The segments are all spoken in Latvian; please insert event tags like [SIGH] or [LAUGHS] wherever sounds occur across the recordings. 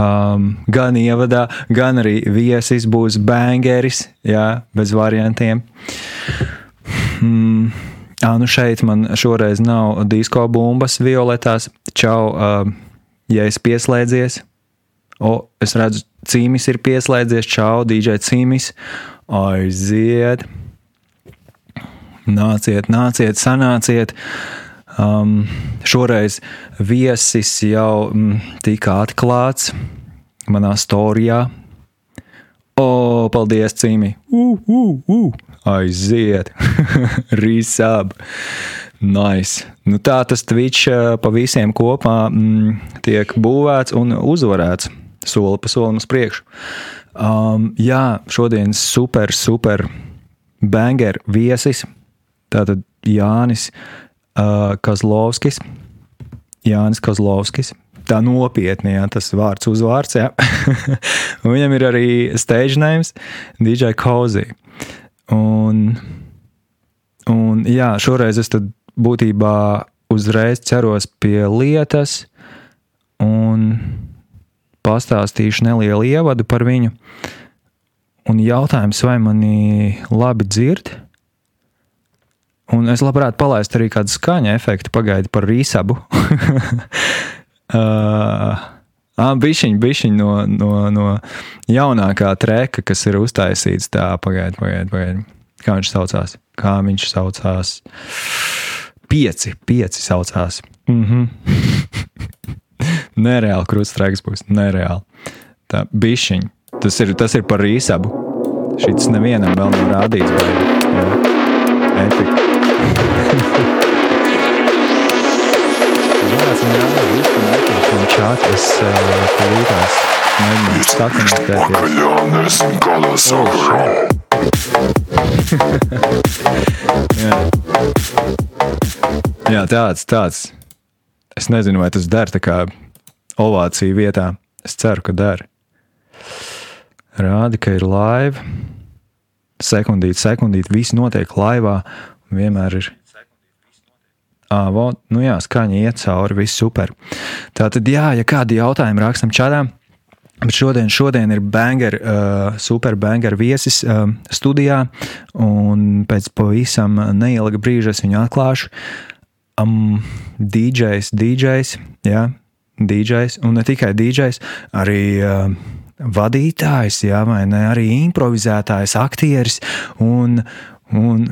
Um, gan ievadā, gan arī viesis būs bangeris, jā, bez variantiem. Mm. Ah, nu šeit man šoreiz nav disko bumbas violetās. Čau, uh, ja es pieslēdzies. O, es redzu, cīmis ir pieslēdzies. Čau, DJ cīmis. Aiziet. Nāciet, nāciet, sanāciet. Um, šoreiz viesis jau mm, tika atklāts manā storijā. O, paldies, Cīmi! Uh, uh, uh. Aiziet! [LAUGHS] Rīsāb! Nice. Nu, tā tas Twitch pa visiem kopā mm, tiek būvēts un uzvarēts soli pa solim uz priekšu. Um, jā, šodien super, super banger viesis. Tātad Jānis uh, Kazlovskis. Jānis Kazlovskis. Tā nopietni, jā, tas vārds uzvārds. [LAUGHS] Viņam ir arī stage names DJ Cozy. Un, un jā, šoreiz es būtībā uzreiz ķeros pie lietas un pastāstīšu nelielu ievadu par viņu. Un jautājums, vai mani labi dzird? Un es labprāt palaistu arī kādu skaņa efektu, pagaidu par rīsabu. [LAUGHS] uh, Bišķiņ, bišķiņ no, no, no jaunākā treka, kas ir uztaisīts. Tā, pagaidiet, pagaidiet, pagaidiet. Kā viņš saucās? Kā viņš saucās? Pieci, pieci saucās. Mm -hmm. [LAUGHS] nereāli kruststrēks būs, nereāli. Tā bišķiņ. Tas ir, tas ir par rīsabu. Šis nevienam vēl nav rādīts. Jā, epika. Esmu rādījis visu mikrofonu čātu, es palīdās mēģināju sakonectēties. Jā. Jā, tāds, tāds. Es nezinu, vai tas der tā kā ovācija vietā. Es ceru, ka der. Rādi, ka ir laiva. Sekundīt, sekundīt, viss notiek laivā. Vienmēr ir Avo, nu jā, skaņa iet cauri, viss super. Tātad, jā, ja kādi jautājumi rakstam čadā, Bet šodien, šodien ir banger, uh, super banger viesis uh, studijā, un pēc pavisam neilga brīža es viņu atklāšu. Um, DJs, DJs, jā, DJs, un ne tikai DJs, arī uh, vadītājs, jā, vai ne, arī improvizētājs, aktieris, un, un,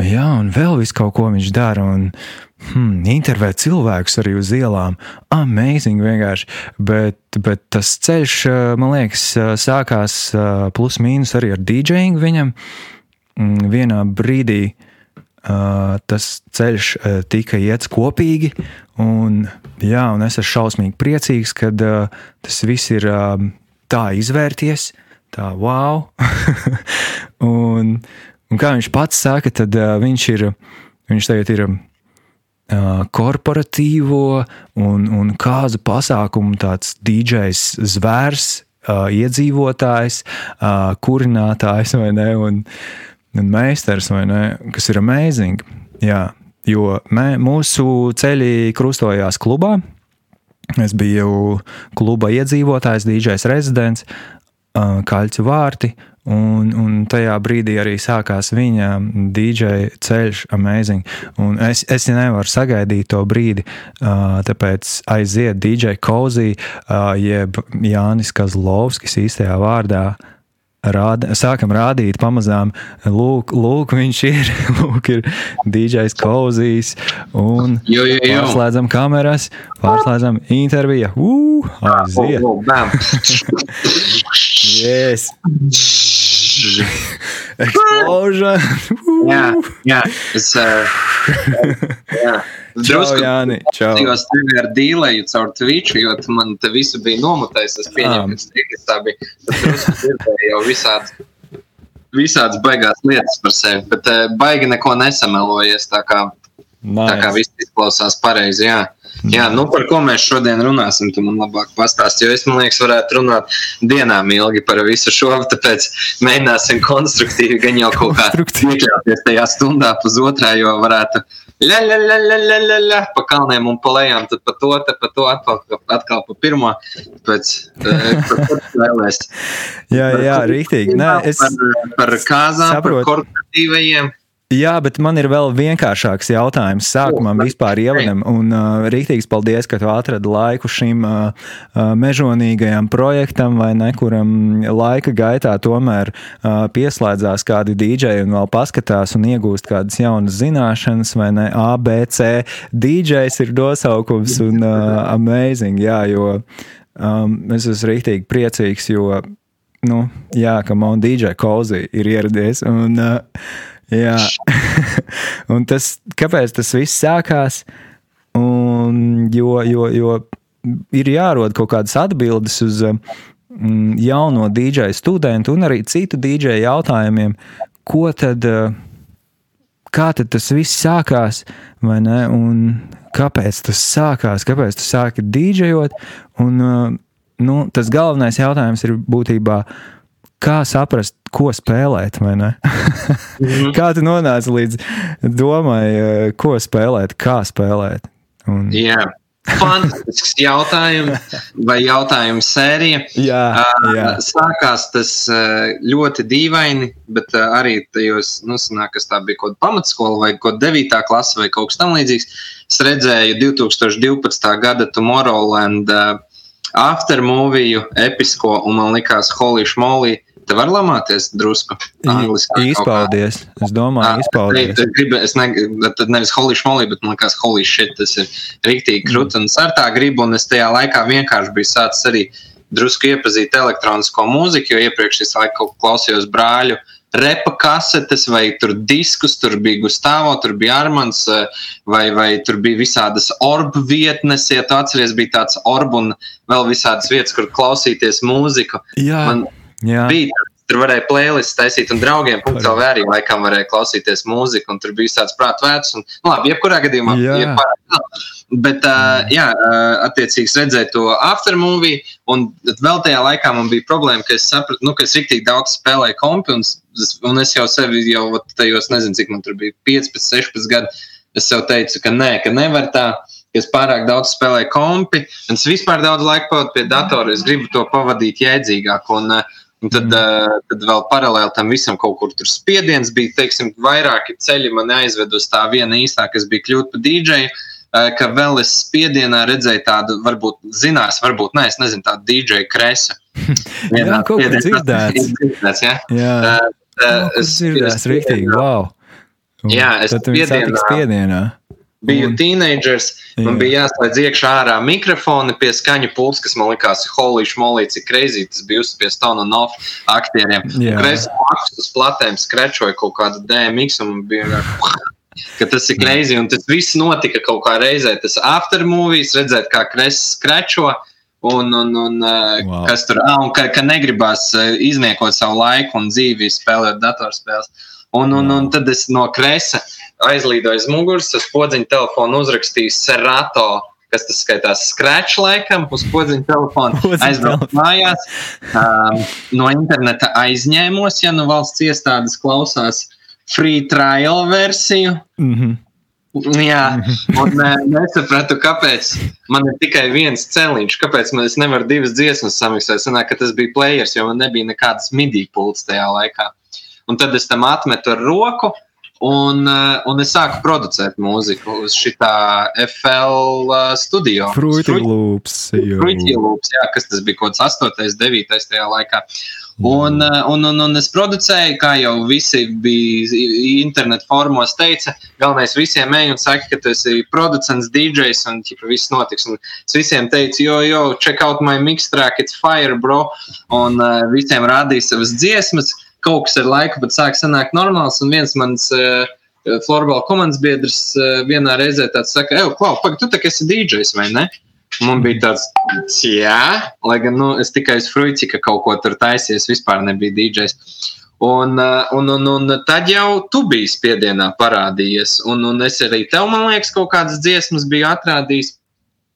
jā, un vēl visu kaut ko viņš dara. Un, hmm, intervēt cilvēkus arī uz ielām. Amazing vienkārši. Bet, bet tas ceļš, eh, man liekas, eh, sākās eh, plus mīnus arī ar DJing viņam. Mm, vienā brīdī tas ceļš tika iets kopīgi, un, jā, un es esmu šausmīgi priecīgs, ka tas viss ir tā izvērties, tā wow. [LAUGHS] un, un kā viņš pats saka, tad viņš ir, viņš tagad ir korporatīvo un, un kāzu pasākumu tāds DJs zvērs, iedzīvotājs, kurinātājs vai ne, un, un meistars vai ne, kas ir amazing. Jā, jo mē, mūsu ceļi krustojās klubā. Es biju kluba iedzīvotājs, DJs rezidents, Kaļķu vārti, Un, un tajā brīdī arī sākās viņa DJ ceļš, amazing. Un es, es nevaru sagaidīt to brīdi, tāpēc aiziet DJ Kozī, jeb Jānis Kazlovskis īstajā vārdā rāda, sākam rādīt pamazām, lūk, lūk viņš ir, [LAUGHS] lūk, ir DJs Kozīs, un jo, jo, jo. pārslēdzam kameras, pārslēdzam interviju, uh, aiziet. [LAUGHS] Yes. [LAUGHS] Explosion. jā, jā, es, uh, [LAUGHS] jā. Drusku Jāni, čau. Es tevi ar dīlēju caur Twitch, jo tu man te visu bija nomutējis. Es pieņemu, ka tā bija. Tad drusku dzirdēju jau visāds, visāds baigās lietas par sevi, bet uh, baigi neko nesamelojies, tā kā, nice. tā kā viss izklausās pareizi, jā. Jā, nu par ko mēs šodien runāsim, tu man labāk pastāsti, jo es, man liekas, varētu runāt dienām ilgi par visu šo, tāpēc mēģināsim konstruktīvi gan jau kaut kā iekļauties tajā stundā pusotrā, jo varētu la, la, la, la, la, la, la, pa kalniem un pa lejām, tad pa to, tad pa to, atkal, atkal pa pirmo. Pēc, uh, [LAUGHS] jā, jā, rīktīgi. Nē, es par, par kāzām, saprotu. par korporatīvajiem. Jā, bet man ir vēl vienkāršāks jautājums. Sākumā vispār ievadam, un uh, rīktīgs paldies, ka tu atradi laiku šim uh, uh, mežonīgajam projektam, vai nekuram laika gaitā tomēr uh, pieslēdzās kādi dīdžeji un vēl paskatās un iegūst kādas jaunas zināšanas, vai ne? ABC dīdžejs ir nosaukums un uh, [LAUGHS] amazing, jā, jo um, es esmu rīktīgi priecīgs, jo, nu, jā, ka man DJ Kozi ir ieradies. Un, uh, Jā, [LAUGHS] un tas, kāpēc tas viss sākās? Un, jo, jo, jo ir jārod kaut kādas atbildes uz mm, jauno dīdžeju studentu un arī citu dīdžeju jautājumiem, ko tad, kā tad tas viss sākās, vai ne? Un kāpēc tas sākās, kāpēc tu sāki dīdžejot? Un, nu, tas galvenais jautājums ir būtībā kā saprast, ko spēlēt, vai ne? mm. [LAUGHS] kā tu nonāci līdz domai, eh, ko spēlēt, kā spēlēt? Un... Jā. Fantastisks jautājums, vai jautājums sērija. Jā, ah, jā. Sākās tas eh, ļoti dīvaini, bet eh, arī tajos, nu, sanāk, kas tā bija kaut kāda pamatskola vai kaut kāda 9. klase vai kaut kas tamlīdzīgs. Es redzēju 2012. gada Tomorrowland uh, aftermoviju episko, un man likās, holy šmolī, Te var lamāties drusku. Izpaudies. Es domāju, izpaudies. Es gribu, es ne, tad nevis holy šmolī, bet man liekas, holy shit, tas ir rīktīgi krūti. Un es ar tā gribu, un es tajā laikā vienkārši biju sācis arī drusku iepazīt elektronisko mūziku, jo iepriekš es laiku klausījos brāļu repa kasetes, vai tur diskus, tur bija Gustavo, tur bija Armāns, vai, vai tur bija visādas orbu vietnes. Ja tu atceries, bija tāds orbu un vēl visādas vietas, kur klausīties mūziku. Jā. Man, Jā. bija. Tur varēja playlists taisīt, un draugiem punktu arī laikam varēja klausīties mūziku, un tur bija tāds prāts vērts. Un, nu, labi, jebkurā gadījumā, jebkurā, bet, uh, jā, attiecīgi redzēju to aftermovie, un vēl tajā laikā man bija problēma, ka es sapratu, nu, ka es rīktīgi daudz spēlēju kompi, un, un es jau sevi jau tajos, nezinu, cik man tur bija 15, 16 gadi, es sev teicu, ka nē, ka nevar tā ka es pārāk daudz spēlēju kompi, un es vispār daudz laika pavadu pie datora. Es gribu to pavadīt jēdzīgāk. Un, Un tad, mm. uh, tad vēl paralēli tam visam kaut kur tur spiediens bija, teiksim, vairāki ceļi man aizved uz tā viena īstā, kas bija kļūt par dīdžeju. Uh, ka vēl es spiedienā redzēju tādu, varbūt, zinās, varbūt, ne, es nezinu, tādu dīdžeju kresu. [LAUGHS] jā, kaut kur dzirdēts. [LAUGHS] dzirdēts jā, jā. Uh, uh, es dzirdēju, rīktīgi, wow. Un jā, es spiedienā. spiedienā biju un... teenagers, man jā. bija jāslēdz iekšā ārā mikrofoni pie skaņu pults, kas man likās, holy šmolī, cik crazy tas bija pie Stone un Off aktieriem. Kreis maksas uz platēm skrečoja kaut kādu DMX un bija. Ka tas ir crazy, un tas viss notika kaut kā reizē. Tas aftermovies, redzēt, kā kresis skrečo, un, un, un wow. kas tur ah, un ka, ka negribās izniekot savu laiku un dzīvi, spēlēt datorspēles. Un, un, un tad es no kresa aizlīdu aiz muguras, uz podziņa telefonu uzrakstīju Serato, kas tas skaitās Scratch laikam, uz podziņa telefona [LAUGHS] aizbraucu mājās. Um, no interneta aizņēmos, ja nu valsts iestādes klausās free trial versiju. Mm -hmm. Jā, un nesapratu, kāpēc man ir tikai viens celiņš, kāpēc man nevaru divas dziesmas samiksēt. Sanāk, ka tas bija players, jo man nebija nekādas midī pults tajā laikā. Un tad es tam atmetu ar roku, Un, eh, un es sāku producēt mūziku uz šitā FL eh, studio. Fruity Loops. Fruity Loops, jā, kas tas bija kaut kāds 8, 9 tajā laikā. Un, eh, un, un, un es producēju, kā jau visi bija internetu formos teica, galvenais visiem ej un saka, ka tu esi producents, DJs un ķipa viss notiks. Un es visiem teicu, jo, jo, check out my mix track, it's fire, bro. Un uh, visiem rādīju savas dziesmas kaut kas ar laiku pat sāk sanākt normāls. Un viens mans uh, florbāla komandas biedrs uh, vienā reizē tāds saka, ej, klau, pagaidi, tu tā kā esi DJs vai ne? Man bija tāds, jā, lai gan nu, es tikai uz fruicika kaut ko tur taisies, vispār nebija DJs. Un, un, un, un tad jau tu biji spiedienā parādījies, un, un es arī tev, man liekas, kaut kādas dziesmas biju atrādījis.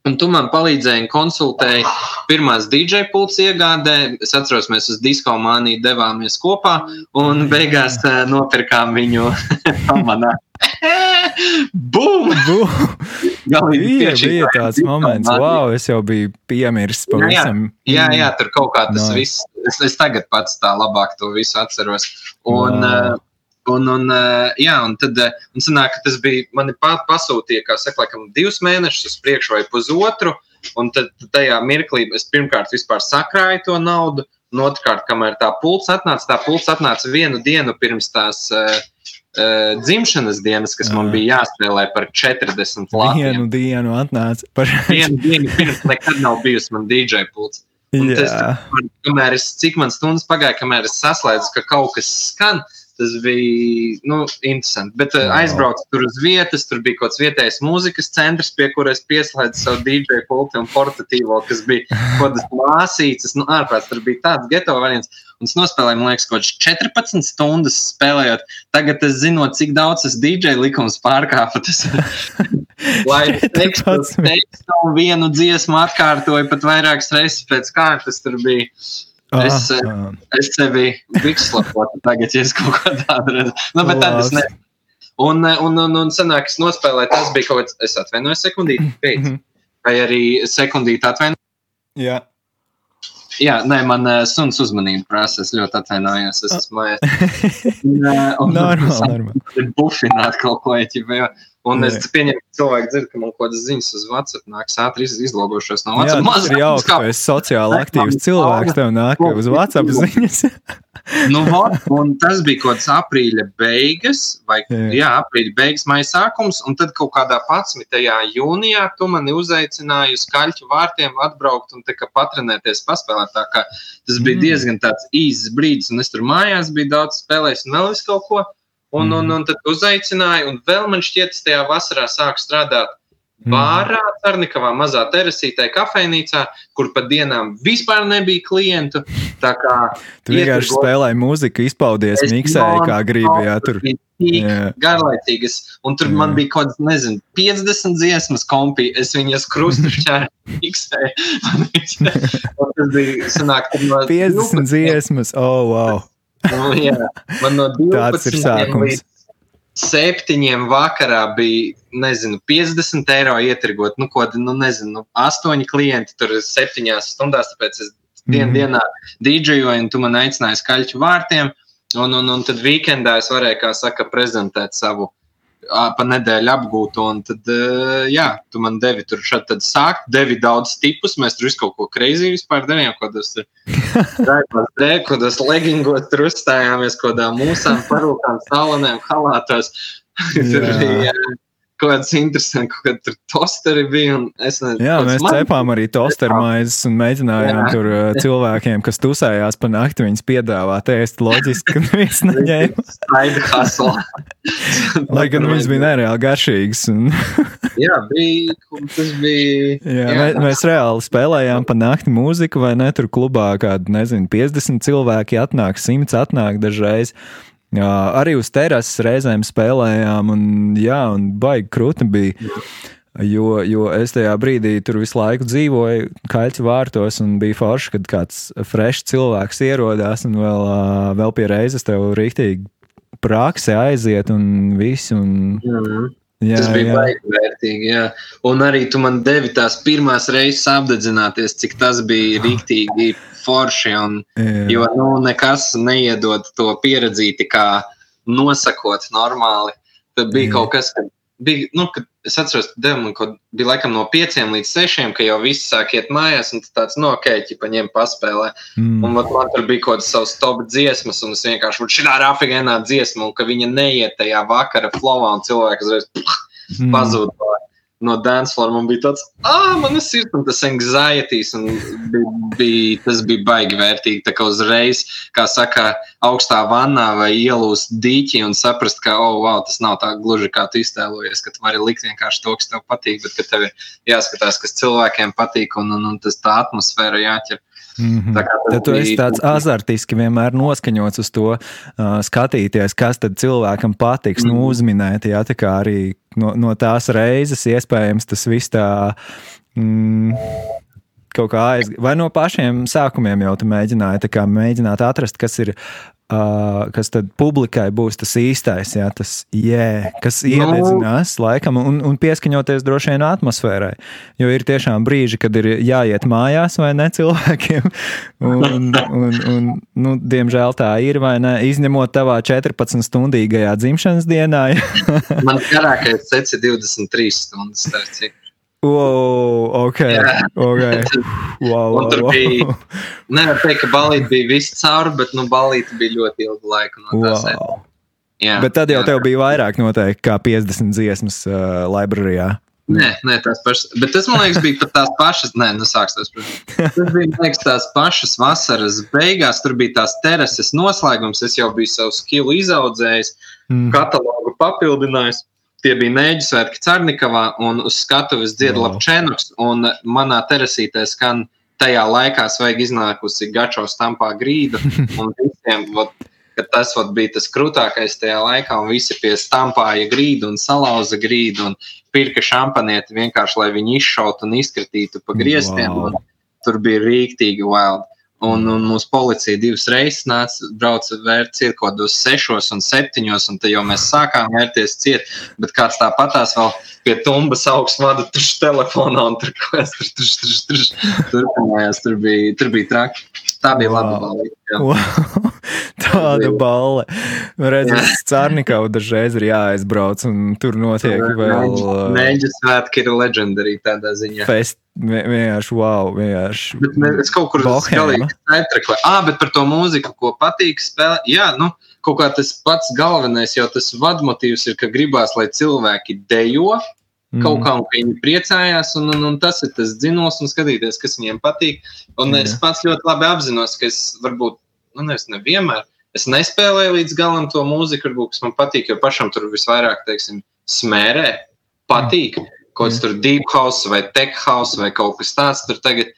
Un tu man palīdzēji un konsultēji pirmās DJ pults iegādē. Es atceros, mēs uz disko māniju devāmies kopā un beigās uh, nopirkām viņu [LAUGHS] pamanā. Bum! Bija, bija tāds moments, wow, es jau biju piemirsis pavisam. Jā, jā, jā, tur kaut kā tas no. viss, es, es tagad pats tā labāk to visu atceros. Un, wow. Un, un, jā, un tad un sanāk, tas bija. Man pasūtīja, kā saka, laikam, divus mēnešus uz priekšu vai pusotru. Un tad tajā mirklī es pirmkārt vispār sakrāju to naudu. Un otrkārt, kamēr tā pults atnāca, tā pults atnāca vienu dienu pirms tās uh, uh, dzimšanas dienas, kas man bija jāspēlē par 40 latiem. Vienu dienu atnāca par [LAUGHS] vienu dienu pirms nekad nav bijusi man DJ pults. Un tas, kamēr es, cik man stundas pagāja, kamēr es saslēdzu, ka kaut kas skan, uh, Tas bija nu, interesanti. Bet uh, aizbraucu tur uz vietas, tur bija kaut kāds vietējais mūzikas centrs, pie kuras pieslēdzu savu DJ pulti un portatīvo, kas bija [LAUGHS] kaut kādas māsīcas. Nu, ārprāts, tur bija tāds geto variants. Un es nospēlēju, man liekas, kaut kāds 14 stundas spēlējot. Tagad es zinu, cik daudz tas DJ likums pārkāpa. Tas, [LAUGHS] lai tekstu, tekstu vienu dziesmu atkārtoju pat vairākas reizes pēc kārtas, tur bija Es, ah, es sevi vikslapotu tagad, ja es kaut ko tādu redzu. Nu, bet tad es ne. Un, un, un, un sanāk, es nospēlēju, tas bija kaut kāds, es atvainojos sekundīti, pēc. Mhm. Vai arī sekundīti atvainojos. Jā. Jā, nē, man uh, suns uzmanību prasa. Es ļoti atvainojos. Es esmu [LAUGHS] mājās. Normāli, normāli. [LAUGHS] Bufināt kaut ko, ja Un Nē. es pieņemu, ka cilvēki dzird, ka man kaut kādas ziņas uz WhatsApp nāks ātri izlogošos no WhatsApp. Jā, tas ir jauki, ka esi sociāli aktīvs cilvēks, tev nāk uz WhatsApp [LAUGHS] ziņas. nu, un tas bija kaut kāds aprīļa beigas, vai jā, jā aprīļa beigas, maija sākums, un tad kaut kādā 11. jūnijā tu mani uzaicināji uz kaļķu vārtiem atbraukt un tā kā patrenēties, paspēlēt. Tā kā tas bija mm. diezgan tāds īsts brīdis, un es tur mājās biju daudz spēlējis un vēl visu kaut ko. Un, un, un tad uzaicināja, un vēl man šķiet, es tajā vasarā sāku strādāt Bārā, Cernikavā, mazā terasītē, kafejnīcā, kur pa dienām vispār nebija klientu. Tā kā tu vienkārši ieturgot... spēlēji mūziku, izpaudies, miksēji, kā gribi. Jā, tur bija garlaicīgas. Un tur jā. man bija kaut kāds, nezinu, 50 dziesmas kompī. Es viņas krustu [LAUGHS] šķēru [LAUGHS] tas bija, sanāk, no 50 dziesmas, oh, wow! Nu, jā, man no [LAUGHS] 12 līdz 7 vakarā bija, nezinu, 50 eiro ietirgot. Nu, ko, nu, nezinu, 8 klienti tur 7 stundās, tāpēc es dien, mm. dienā dīdžejoju, un tu man aicināji skaļķu vārtiem. Un, un, un tad weekendā es varēju, kā saka, prezentēt savu pa nedēļu apgūtu. Un tad, jā, tu man devi tur šādi sākt, devi daudz tipus. Mēs tur visu kaut ko kreizi vispār darījām, ko tas ir. Kaut kādos [LAUGHS] leggingos tur uzstājāmies, kaut kādām mūsām, parūkām, salonēm, halātos. [LAUGHS] tur bija kaut kāds interesants, kaut kāda tosteri bija. Ne, jā, mēs man... cepām arī tosteru maizes un mēģinājām jā. tur cilvēkiem, kas tusējās pa nakti, viņas piedāvāt ēst loģiski, ka viens [LAUGHS] neņēma. [LAUGHS] Lai gan viņas bija nereāli garšīgas. Un... [LAUGHS] jā, bija, tas bija. Jā, jā, mēs, mēs reāli spēlējām pa nakti mūziku, vai ne? Tur klubā kādi, nezinu, 50 cilvēki atnāk, 100 atnāk dažreiz. Jā, arī uz terases reizēm spēlējām, un, jā, un baigi krūti bija. Jo, jo es tajā brīdī tur visu laiku dzīvoju, kaļķu vārtos, un bija forši, kad kāds frešs cilvēks ierodās, un vēl, vēl pie reizes tev rīktīgi prakse aiziet, un viss. Un... Mm. Jā, Tas bija baigi vērtīgi. Jā. Un arī tu man devi tās pirmās reizes apdedzināties, cik tas bija rīktīgi forši. Un, jā. jo nu, nekas neiedod to pieredzīti, kā nosakot normāli. Tad bija jā. kaut kas, kad bija, nu, kad es atceros, ka man kaut bija laikam no pieciem līdz sešiem, ka jau viss sāk iet mājās, un tāds nokēķi pa ņem paspēlē. Mm. Un vat, man tur bija kaut kāds savs top dziesmas, un es vienkārši, šī ir afigēnā dziesma, un ka viņa neiet tajā vakara flowā, un cilvēks uzreiz mm. pazūd no dancefloor man bija tāds, ah, man ir sirds, un tas anxieties, un bija, bija, tas bija baigi vērtīgi. Tā kā uzreiz, kā saka, augstā vannā vai ielūst dīķi un saprast, ka, oh, wow, tas nav tā gluži kā tu iztēlojies, ka tu vari likt vienkārši to, kas tev patīk, bet ka tev ir jāskatās, kas cilvēkiem patīk, un, un, un tas tā atmosfēra jāķer. Mm -hmm. Tad tu esi tāds azartiski vienmēr noskaņots uz to uh, skatīties, kas tad cilvēkam patiks, mm -hmm. nu, mhm. uzminēt. Jā, tā kā arī no, no tās reizes iespējams tas viss tā. Mm, kaut kā aizgāja, vai no pašiem sākumiem jau tu mēģināji mēģināt atrast, kas ir Uh, kas tad publikai būs tas īstais, jā, tas jē, kas nu. iededzinās laikam un, un pieskaņoties droši vien atmosfērai. Jo ir tiešām brīži, kad ir jāiet mājās vai ne cilvēkiem. Un, un, un, nu, diemžēl tā ir, vai ne? Izņemot tavā 14 stundīgajā dzimšanas dienā. Man garākais sets ir 23 stundas. Starp, Wow, ok. Okay. Wow, un tur wow, bija. Nevar teikt, ka balīti bija viss cauri, bet nu, balīti bija ļoti ilgu laiku no. Wow. Jā, bet tad jau jā. tev bija vairāk noteikti kā 50 dziesmas uh, librārijā. Nē, nē, tās pašas. Bet tas, man liekas, bija pat tās pašas. Nē, nu sāks tas. Tas bija, man liekas, tās pašas vasaras beigās. Tur bija tās terases noslēgums. Es jau biju savu skilu izaudzējis, mm. katalogu papildinājis tie bija Nēģa svētki Cernikavā, un uz skatuves dziedā wow. Lapčēnoks, un manā terasītē skan tajā laikā svaigi iznākusi Gačo stampā grīda, [LAUGHS] un visiem, ka tas vot, bija tas krūtākais tajā laikā, un visi pie stampāja grīdu un salauza grīdu, un pirka šampanieti vienkārši, lai viņi izšautu un izkritītu pa griestiem, wow. tur bija rīktīgi wild. Un, un mūsu policija divas reizes nāca, brauca vērt kādos sešos un septiņos, un tad jau mēs sākām vērties ciet, bet kāds tāpatās vēl pie tumbas augsts vada tuš telefonā, un tur kaut kas tur, tur, tur, tur, turpinājās, tur bija, tur bija traki. Tā bija wow. laba balva. Wow. [LAUGHS] Tāda balva. Redzēs, Cārnikau dažreiz ir jāaizbrauc, un tur notiek vēl. Mēģis svētki ir legendary tādā ziņā. Fest, vienkārši wow, vienkārši. Bet ne, es kaut kur galīgi netraklēju. Ah, bet par to mūziku, ko patīk spēlēt. Jā, nu, kaut kā tas pats galvenais, jau tas vadmotīvs ir, ka gribās, lai cilvēki dejo. Mm. Kaut kā viņi priecājās, un, un, un tas ir tas dzinos, un skatīties, kas viņiem patīk. Un Jā. es pats ļoti labi apzinos, ka es varbūt, nu, nevis nevienmēr, es nespēlēju līdz galam to mūziku, varbūt, kas man patīk, jo pašam tur visvairāk, teiksim, smērē, patīk. Mm kaut kas tur deep house vai tech house vai kaut kas tāds tur tagad.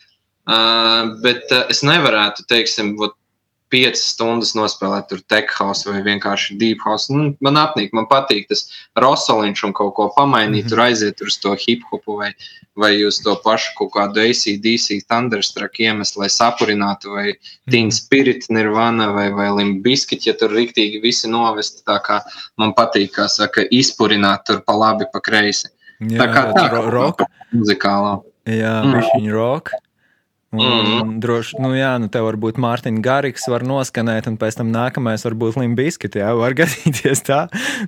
Uh, bet uh, es nevarētu, teiksim, ot, piecas stundas nospēlēt tur tech house vai vienkārši deep house. Nu, man apnīk, man patīk tas rosoliņš un kaut ko pamainīt, mm -hmm. tur aiziet uz to hip hopu vai, vai uz to pašu kaut kādu ACDC Thunderstruck iemeslu, lai sapurinātu vai Teen mhm. Spirit Nirvana vai, vai Limbiskit, ja tur riktīgi visi novesti. Tā kā man patīk, kā saka, izpurināt tur pa labi, pa kreisi. Jā, tā kā tā ir roka. Muzikālā. Jā, mm. viņa roka. Un, mm. droši, nu jā, nu te varbūt Mārtiņa Gariks var noskanēt, un pēc tam nākamais var būt Limbiskit, jā, var [LAUGHS] gadīties tā.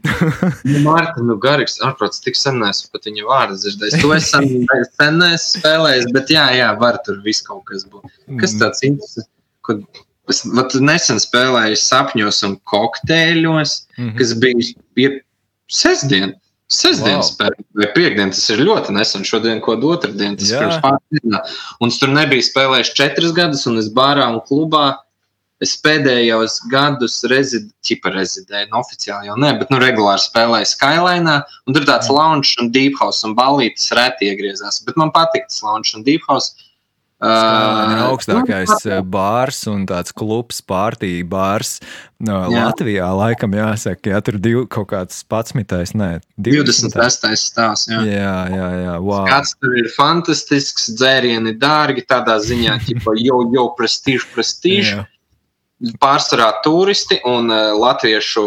nu, Mārtiņa nu, Gariks, ārprāts, tik sen nesu pat viņa vārdu dzirdējis. To es sen, [LAUGHS] nesu spēlējis, bet jā, jā, var tur viss kaut kas būt. Kas mm. tāds interesants, kad es vat, nesen spēlēju sapņos un kokteļos, mm -hmm. kas bija sestdien. Sestdienas wow. vai piekdienas, tas ir ļoti nesen. Šodien, ko otrdien, tas ir pirms pāris dienām. Un es tur nebiju spēlējis četrus gadus, un es bārā un klubā. Es pēdējos gadus rezid, rezidēju, nu, oficiāli jau ne, bet nu, regulāri spēlēju Skyline. Tur tāds mm. lounge un deep house un balītis reti iegriezās. Bet man patīk tas lounge un deep house. Uh, augstākais nu, bārs un tāds klubs, pārtīja bārs no jā. Latvijā. Laikam jāsaka, ja tur ir kaut kāds patsmitais, nē, 20. 20. stāvs. Jā, jā, jā. jā wow. Kāds tur ir fantastisks, dzērieni dārgi, tādā ziņā, [LAUGHS] ka jau, jau prestižs, prestižs. Pārsvarā turisti un uh, latviešu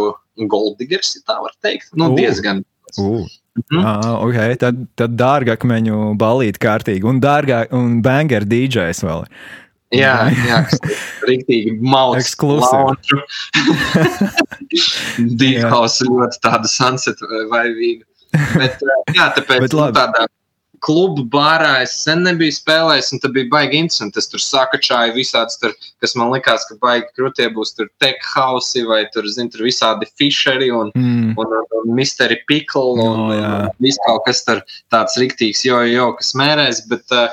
goldigers, ja tā var teikt. Nu, uh. diezgan. Uh. Mm. Ah, okay. Tad, tad dārgakmeņu balīt kārtīgi un dārgāk un banger DJs vēl. Jā, jā, [LAUGHS] rīktīgi malks. Ekskluzīvi. [LAUGHS] Deep house ļoti tāda sunset vaivīga. Bet, jā, tāpēc Bet, nu, tādā klubu bārā es sen nebiju spēlējis, un tas bija baigi interesanti. Es tur sakačāju visādus, tur, kas man likās, ka baigi krūtie būs tur tech house vai tur, zin, tur visādi fisheri un, mm. un, un, un misteri pickle un, oh, un viss kaut kas tur tāds riktīgs, jo, jo, kas mērēs, bet uh,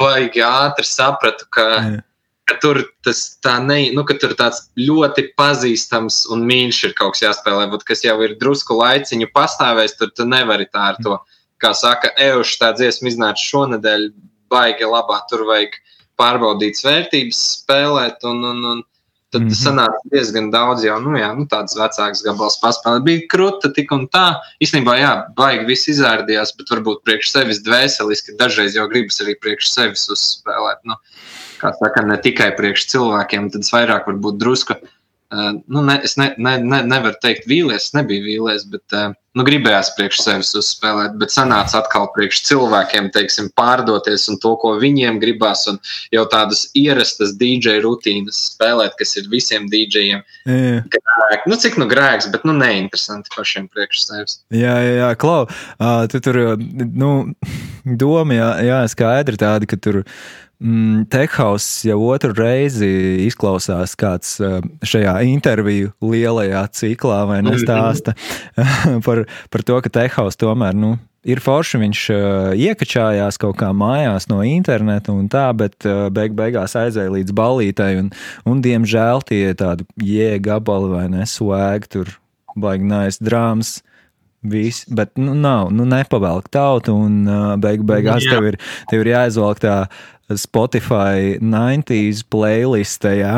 baigi ātri sapratu, ka. Yeah. Ka tur tas tā ne, nu, ka tur tāds ļoti pazīstams un mīļš ir kaut kas jāspēlē, bet kas jau ir drusku laiciņu pastāvējis, tur tu nevari tā ar to. Mm kā saka, Euša tā dziesma iznāca šonadēļ, baigi labā. Tur vajag pārbaudīt vērtības, spēlēt. Un, un, un, Tad mm -hmm. sanāca diezgan daudz jau nu, jā, nu, tādas vecākas gabalas paspēlēt. Bija krūta tik un tā. Īstenībā, jā, baigi viss izrādījās, bet varbūt priekš sevis dvēseliski dažreiz jau gribas arī priekš sevis uzspēlēt. Nu, kā saka, ne tikai priekš cilvēkiem, tad es vairāk varbūt drusku Uh, nu, ne, es ne, ne, ne, nevaru teikt, vīlies, nebija vīlies, bet uh, nu, gribējās priekš sevis uzspēlēt. Bet sanāca atkal priekš cilvēkiem, teiksim, pārdoties un to, ko viņiem gribās, un jau tādas ierastas DJ rutīnas spēlēt, kas ir visiem DJiem. Grēk. Nu, cik nu grēks, bet nu, neinteresanti pašiem priekš sevis. Jā, jā, jā Klau, uh, tu tur, nu, [LAUGHS] doma, jā, jā skaidri tāda, ka tur Mm, Tehauss jau otru reizi izklausās kāds eh, šajā interviju lielajā ciklā, vai nestāsta [LAUGHS] par, par to, ka Tehauss tomēr nu, ir forši. Viņš uh, iekačājās kaut kā mājās no interneta un tā, bet uh, beig beigās aizēja līdz balītai. Un, un diemžēl tie tādi jēgabali vai nesvēgi tur baigi nais drāmas. Viss, bet nu, nav, nu, nepavēlk tautu, un uh, beig beigās tev ir, tev ir jāizvelk tā Spotify 90s playlistē, jā,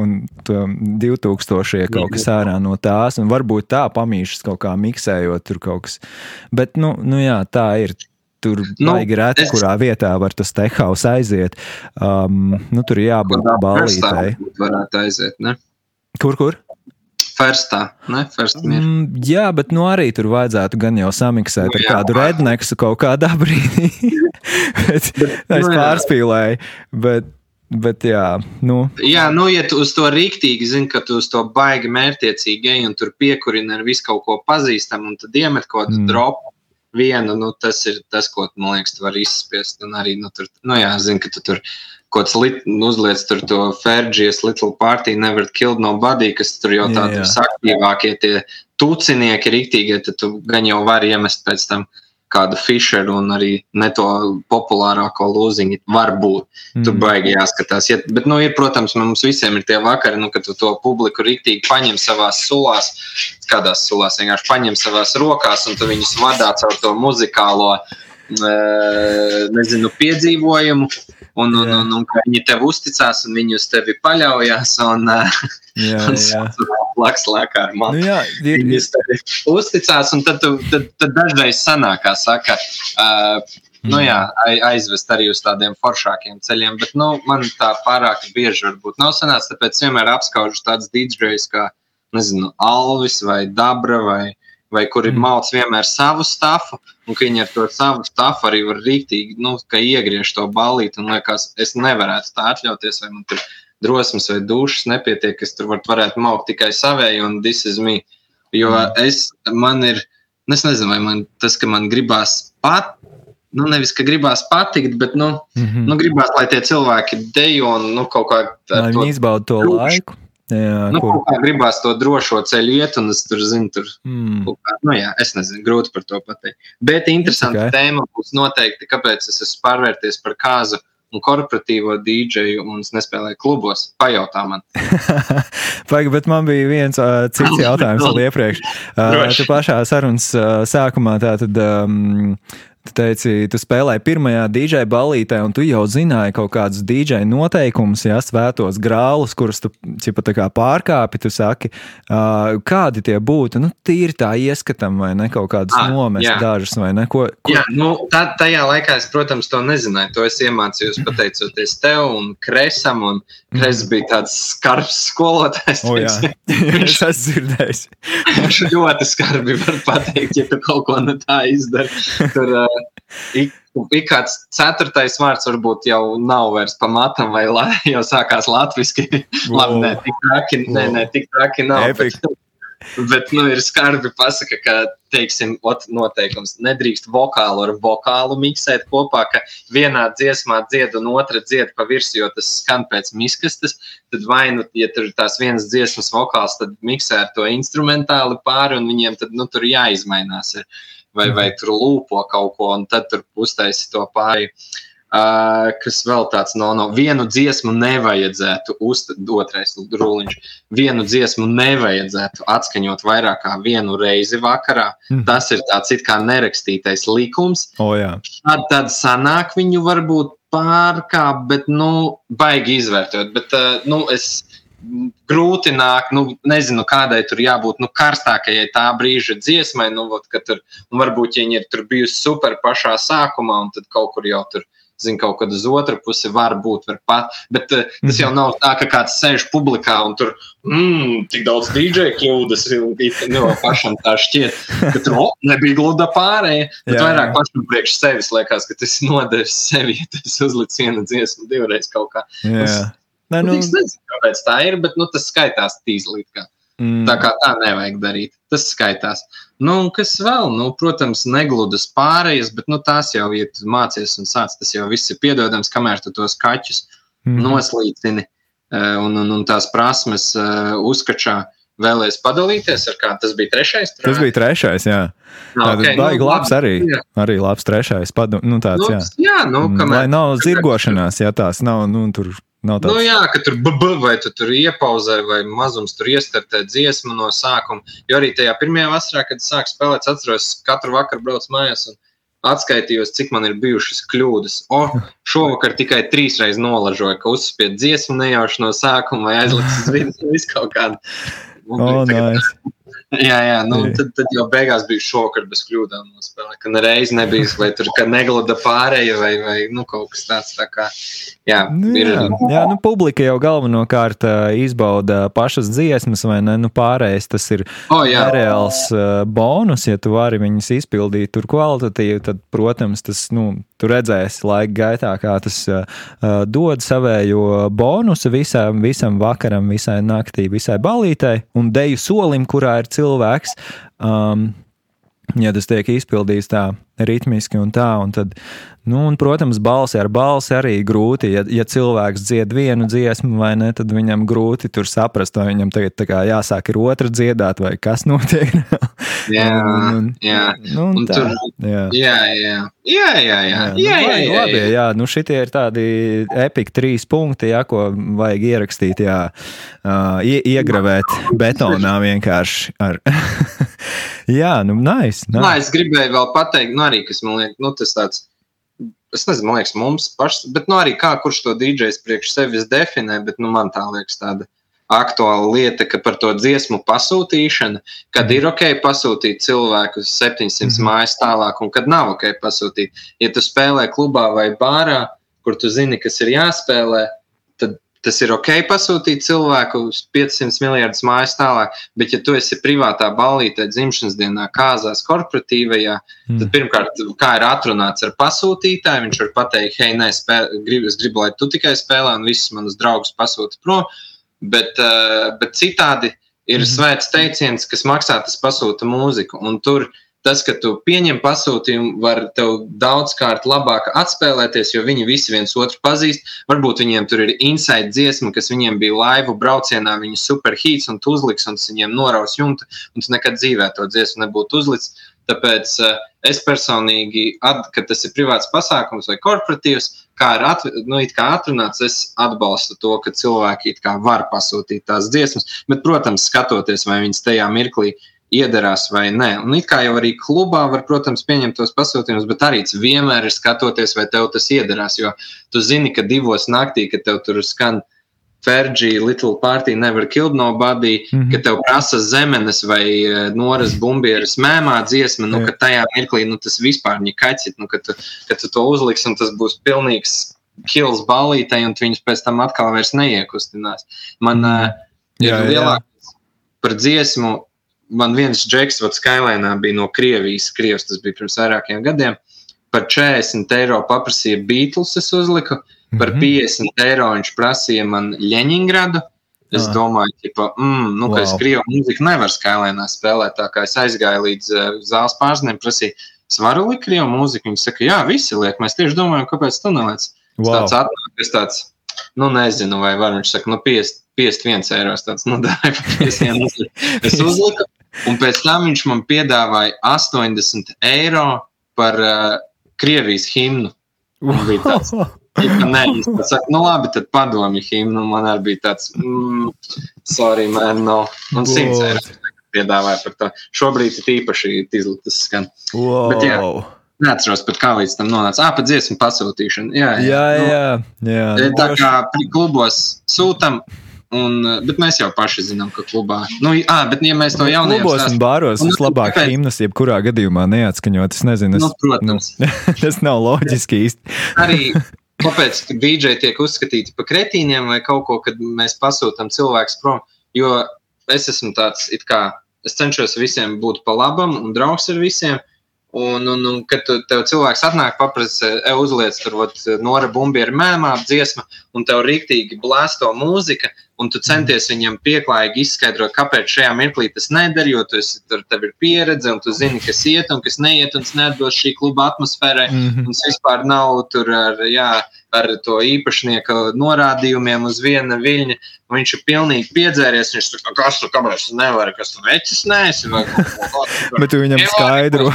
un, un 2000 kaut kas ārā no tās, un varbūt tā pamīšas kaut kā miksējot tur kaut kas. Bet, nu, nu jā, tā ir. Tur nu, baigi reti, es... kurā vietā var tas tehaus aiziet. Um, nu, tur jābūt balītai. Varētu aiziet, ne? Kur, kur? Firstā, ne? First mm, jā, bet nu arī tur vajadzētu gan jau samiksēt nu, ar jā, kādu redneksu kaut kādā brīdī. [LAUGHS] bet, bet, es nu, pārspīlēju, bet, bet jā, nu. Jā, nu, ja tu uz to rīktīgi zini, ka tu uz to baigi mērķiecīgi ej un tur piekurina ar visu kaut ko pazīstamu un tad iemet kaut kādu mm. dropu vienu, nu, tas ir tas, ko, man liekas, tu vari izspiest. Un arī, nu, tur, nu, jā, zini, ka tu tur kaut kāds lit, uzliec tur to Ferģijas Little Party, Never Killed Nobody, kas tur jau tādi aktīvākie tie tucinieki rīktīgie, tad tu gan jau vari iemest pēc tam kādu fišeru un arī ne to populārāko lūziņu. Varbūt mm. tur baigi jāskatās. Ja, bet, nu, ir, protams, mums visiem ir tie vakari, nu, kad tu to publiku rīktīgi paņem savās sulās, kādās sulās vienkārši paņem savās rokās un tu viņus vadā caur to muzikālo nezinu, piedzīvojumu, un, un, un, un ka viņi tev uzticās, un viņi uz tevi paļaujas. Un, jā, [LAUGHS] un jā. Laks lēkā ar mani. Nu, jā, ir, viņi uz tevi uzticās, un tad, tu, tad, tad dažreiz sanāk, kā saka. Uh, Nu, jā, aizvest arī uz tādiem foršākiem ceļiem, bet nu, man tā pārāk bieži varbūt nav sanācis. Tāpēc vienmēr apskaužu tādus DJs kā nezinu, Alvis vai Dabra vai, vai kuri mm. māc vienmēr savu stāstu, un viņi ar to savu stāstu arī var rīktīgi, nu, ka iegriež to balīti, un liekas, es nevarētu tā atļauties, vai man tur drosmes vai dušas nepietiek, es tur var, varētu maukt tikai savēju, un this is me. Jo mm. es, man ir, es nezinu, vai man tas, ka man gribās pat, nu, nevis, ka gribās patikt, bet, nu, mm -hmm. nu gribās, lai tie cilvēki dejo un, nu, kaut kā. Lai viņi izbauda to dušu. laiku. Jā, nu, kur... gribās to drošo ceļu iet, un es tur zinu, tur mm. kā, nu, jā, es nezinu, grūti par to pateikt. Bet interesanti okay. tēma būs noteikti, kāpēc es esmu pārvērties par kāzu un korporatīvo dīdžeju, un es nespēlēju klubos. Pajautā man. [LAUGHS] Paga, bet man bija viens uh, cits jautājums [LAUGHS] vēl iepriekš. Uh, tu pašā sarunas uh, sākumā tātad. Um, Tu teici, tu spēlēji pirmajā DJ balītē, un tu jau zināji kaut kādus DJ noteikumus, ja svētos grālus, kurus tu cipa, pārkāpi. Tu saki, uh, kādi tie būtu? Nu, tīri tā ieskatām, vai ne kaut kādas ah, nomest jā. dažas, vai ne? Ko, ko... Jā, nu, tā, tajā laikā es, protams, to nezināju. To es iemācījos pateicoties tev un Kresam, un Kres mm. bija tāds skarbs skolotājs. O, jā, [LAUGHS] es esmu dzirdējis. Viņš ļoti skarbi var pateikt, ja tu kaut ko ne tā izdari. Tur, uh, [LAUGHS] ik, ik kāds ceturtais vārds varbūt jau nav vairs pamatam, vai la, [LAUGHS] jau sākās latviešu. Labi, nē, tik traki, nē, nē, tik traki nav. Epic. Bet, [LAUGHS] bet nu, ir skarbi pasaka, ka, teiksim, ot, noteikums nedrīkst vokālu ar vokālu miksēt kopā, ka vienā dziesmā dzied un otra dzied pa virsmu, jo tas skan pēc miskastes. Tad vai nu, ja tur ir tās vienas dziesmas vokāls, tad miksē ar to instrumentāli pāri, un viņiem tad, nu, tur jāizmainās. Ir vai, vai tur lūpo kaut ko, un tad tur uztaisīt to pāri. Uh, kas vēl tāds no, no vienu dziesmu nevajadzētu uztaisīt, otrais rulliņš. Vienu dziesmu nevajadzētu atskaņot vairāk kā vienu reizi vakarā. Mm. Tas ir tāds it kā nerakstītais likums. Oh, jā. tad, tad sanāk viņu varbūt pārkāpt, bet, nu, baigi izvērtot. Bet, uh, nu, es grūti nāk, nu, nezinu, kādai tur jābūt nu, karstākajai tā brīža dziesmai, nu, vot, tur, un varbūt ja viņi ir tur bijusi super pašā sākumā, un tad kaut kur jau tur zina, kaut kad uz otru pusi var būt. Var pat, bet uh, tas jau nav tā, ka kāds sēž publikā un tur mmm, tik daudz DJ kļūdas. Nu, pašam tā šķiet, ka tur oh, nebija gluda pārējie. Bet jā, vairāk pašam priekš sevis liekas, ka tas nodevis sevi, ja tas uzlicis vienu dziesmu divreiz kaut kā. Jā. Nē, nu, es nezinu, kāpēc tā ir, bet nu, tas skaitās tīzlīt. Mm. Tā kā tā nevajag darīt. Tas skaitās. Nu, kas vēl? Nu, protams, negludas pārējas, bet nu, tās jau, ja tu mācies un sāc, tas jau viss ir piedodams, kamēr tu tos kaķus mm. noslīcini uh, un, un, un tās prasmes uh, uzkačā. Vēlēs padalīties ar kādu. Tas bija trešais. Trā? Tas bija trešais, jā. No, okay, tas bija nu, labs arī. Jā. Arī labs trešais. Padu, nu, tāds, nu, jā, jā nu, kamēr, Lai nav zirgošanās, ja tās nav, nu, tur Nav tāds... Nu, jā, ka tur bb, vai tu tur iepauzē, vai mazums tur iestartē dziesmu no sākuma. Jo arī tajā pirmajā vasarā, kad sāku spēlēt, atceros, katru vakaru braucu mājās un atskaitījos, cik man ir bijušas kļūdas. O, [LAUGHS] šovakar tikai trīs reizes nolažoju, ka uzspiedu dziesmu nejauši no sākuma vai aizlicis uz vidu, [LAUGHS] visu kaut kādu. Oh, nice. Jā, jā, nu, tad, tad jau beigās bija šokā bez kļūdām. Ka nereiz nebija, vai tur neglada pārēja, vai, vai nu, kaut kas tāds. Tā kā, jā, nu, ir, jā, jā, nu, publika jau galvenokārt izbauda pašas dziesmas, vai ne? Nu, pārējais tas ir oh, reāls uh, bonus, ja tu vari viņus izpildīt tur kvalitatīvi, tad, protams, tas, nu, tu redzēsi laika gaitā, kā tas uh, dod savējo bonusu visam, visam vakaram, visai naktī, visai balītai un deju solim, kurā ir cilvēks. Um, ja tas tiek izpildīts tā ritmiski un tā, un tad, nu, un, protams, balsi ar balsi arī grūti. Ja, ja cilvēks dzied vienu dziesmu, vai ne, tad viņam grūti tur saprast, vai viņam tagad jāsāk ir otra dziedāt, vai kas [LAUGHS] notiek. Jā, un, un, jā. Nu, un tā, tur, jā. Jā, jā. Jā, jā, jā. jā, nu, jā, jā, jā, labi, jā. Nu, šitie ir tādi epiki trīs punkti, jā, ko vajag ierakstīt, jā, uh, ie, iegravēt betonā vienkārši ar. [LAUGHS] jā, nu, nice. nice. Nā, es gribēju vēl pateikt, nu, arī, kas man liekas, nu, tas tāds. Es nezinu, liekas, mums pašs, bet nu, arī kā kurš to dīdžers priekš sevis definē, bet nu, man tā liekas tāda aktuāla lieta, ka par to dziesmu pasūtīšanu, kad ir ok pasūtīt cilvēku uz 700 mm -hmm. mājas tālāk, un kad nav ok pasūtīt. Ja tu spēlē klubā vai bārā, kur tu zini, kas ir jāspēlē, tas ir ok pasūtīt cilvēku uz 500 miljardus mājas tālāk, bet ja tu esi privātā ballītē, dzimšanas dienā, kāzās, korporatīvajā, mm. tad pirmkārt, kā ir atrunāts ar pasūtītāju, viņš var pateikt, hei, nē, spēl, gribu, es gribu, lai tu tikai spēlē un visus manus draugus pasūti prom, bet, uh, bet citādi ir mm. svēts teiciens, kas maksā, tas pasūta mūziku, un tur tas, ka tu pieņem pasūtījumu, var tev daudzkārt labāk atspēlēties, jo viņi visi viens otru pazīst. Varbūt viņiem tur ir inside dziesma, kas viņiem bija laivu braucienā, viņa superhīts un uzliks, un viņiem noraus jumta, un tu nekad dzīvē to dziesmu nebūtu uzlicis. Tāpēc uh, es personīgi, at, kad tas ir privāts pasākums vai korporatīvs, kā ir at, nu, atrunāts, es atbalstu to, ka cilvēki var pasūtīt tās dziesmas. Bet, protams, skatoties, vai viņas tajā mirklī iederās vai nē. Un it kā jau arī klubā var, protams, pieņemt tos pasūtījumus, bet arī vienmēr ir skatoties, vai tev tas iederās. Jo tu zini, ka divos naktī, kad tev tur skan Ferģija, Little Party, Never Killed Nobody, mm -hmm. ka tev prasa zemenes vai e, noras bumbieras mēmā dziesma, nu, ka tajā mirklī nu, tas vispār kaķis, nu, ka, tu, ka tu to uzliks un tas būs pilnīgs kills balītei, un viņus pēc tam atkal vairs neiekustinās. Man uh, ir lielākais par dziesmu man viens džeks, vad Skylēnā bija no Krievijas, Krievijas tas bija pirms vairākiem gadiem. Par 40 eiro paprasīja Beatles, es uzliku, par mm -hmm. 50 eiro viņš prasīja man Ļeņingradu. Es ah. domāju, ka, mm, nu, wow. es krievu mūziku nevaru Skylēnā spēlēt, tā kā es aizgāju līdz uh, zāles pārzinēm, prasīju, es varu likt krievu mūziku. Viņi saka, jā, visi liek, mēs tieši domājam, kāpēc tu neliec. Wow. Tāds atnāk, es tāds, nu, nezinu, vai var, viņš saka, nu, 50, 51 eiro, tāds, nu, [LAUGHS] 51. Es uzliku, Un pēc tam viņš man piedāvāja 80 eiro par uh, Krievijas himnu. Tāds, [LAUGHS] ja nē, es saku, nu labi, tad padomi himnu. Man arī bija tāds, mm, sorry, man, no. Un 100 eiro piedāvāja par to. Šobrīd ir īpaši izliktas skan. Wow. Bet, jā, Neatceros, pat kā līdz tam nonāca. Ah, pat dziesmu pasūtīšana. Jā, jā, jā. jā, jā. Tā kā klubos sūtam, Un, bet mēs jau paši zinām, ka klubā. Nu, à, bet, ja mēs to jaunajiem klubos un bāros Un, nu, vislabāk himnas, jebkurā gadījumā neatskaņot. Es nezinu, es, Nu, protams. nu, [LAUGHS] tas nav loģiski īsti. arī kāpēc dīdžeji tiek uzskatīti par kretīniem vai kaut ko, kad mēs pasūtām cilvēku prom. Jo es esmu tāds, kā es cenšos visiem būt pa labam un draugs ar visiem. Un, un, un kad tu, tev cilvēks atnāk, paprasa, e, uzliec tur vat, nora bumbi ar mēmā, dziesma, un tev rīktīgi blēsto mūzika, un tu centies viņam pieklājīgi izskaidrot, kāpēc šajā mirklī tas neder, jo tu esi, tur tev ir pieredze, un tu zini, kas iet un kas neiet, un tas neatbilst šī kluba atmosfērai. Mhm. Un tas vispār nav tur ar, jā, ar to īpašnieka norādījumiem uz viena viļņa. Viņš ir pilnīgi piedzēries. Viņš tur kas tur kāpēc nevar, kas tur vecis nēsi. Bet tu viņam [LAUGHS] skaidro.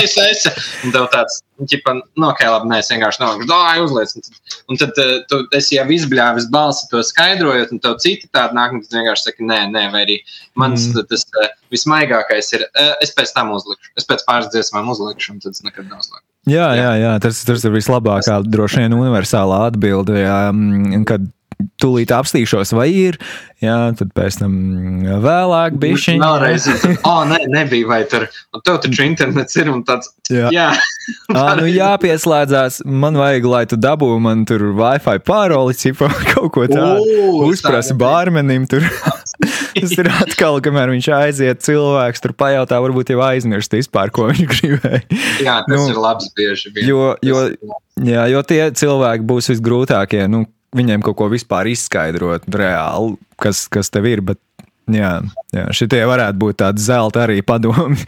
Es esmu. Un tev tāds, nu, ķipa, no kā labi, nē, es vienkārši nav. Dāj, uzliec. Un tad, un tad eh, tu esi jau izbļāvis balsi to skaidrojot, un tev citi tādi nāk, un tu vienkārši saki, nē, nē, vai arī mans Mm. mm. tas eh, vismaigākais ir, eh, es pēc tam uzlikšu. Es pēc pāris dziesmām uzlikšu, un tad es nekad neuzlikšu. Jā, jā, jā tas, tas ir vislabākā, droši vien universālā atbilde. Jā, mm, kad tūlīt apstīšos, vai ir, jā, tad pēc tam vēlāk bija šī. Vēlreiz, oh, [LAUGHS] nē, nebija, vai tur, un tev taču internets ir, un tāds, Jā. jā. [LAUGHS] Ā, nu jāpieslēdzās, man vajag, lai tu dabū man tur Wi-Fi pāroli, cipa [LAUGHS] kaut ko tādu. Uzprasi bārmenim tur. Tas ir atkal, kamēr viņš aiziet, cilvēks tur pajautā, varbūt jau aizmirst vispār, ko viņš gribēja. Jā, tas Nu, ir labs bieži vien. Jo, jo, jā, jo tie cilvēki būs visgrūtākie. Nu, viņiem kaut ko vispār izskaidrot reāli, kas, kas tev ir. Bet, jā, jā, šitie varētu būt tādi zelta arī padomi.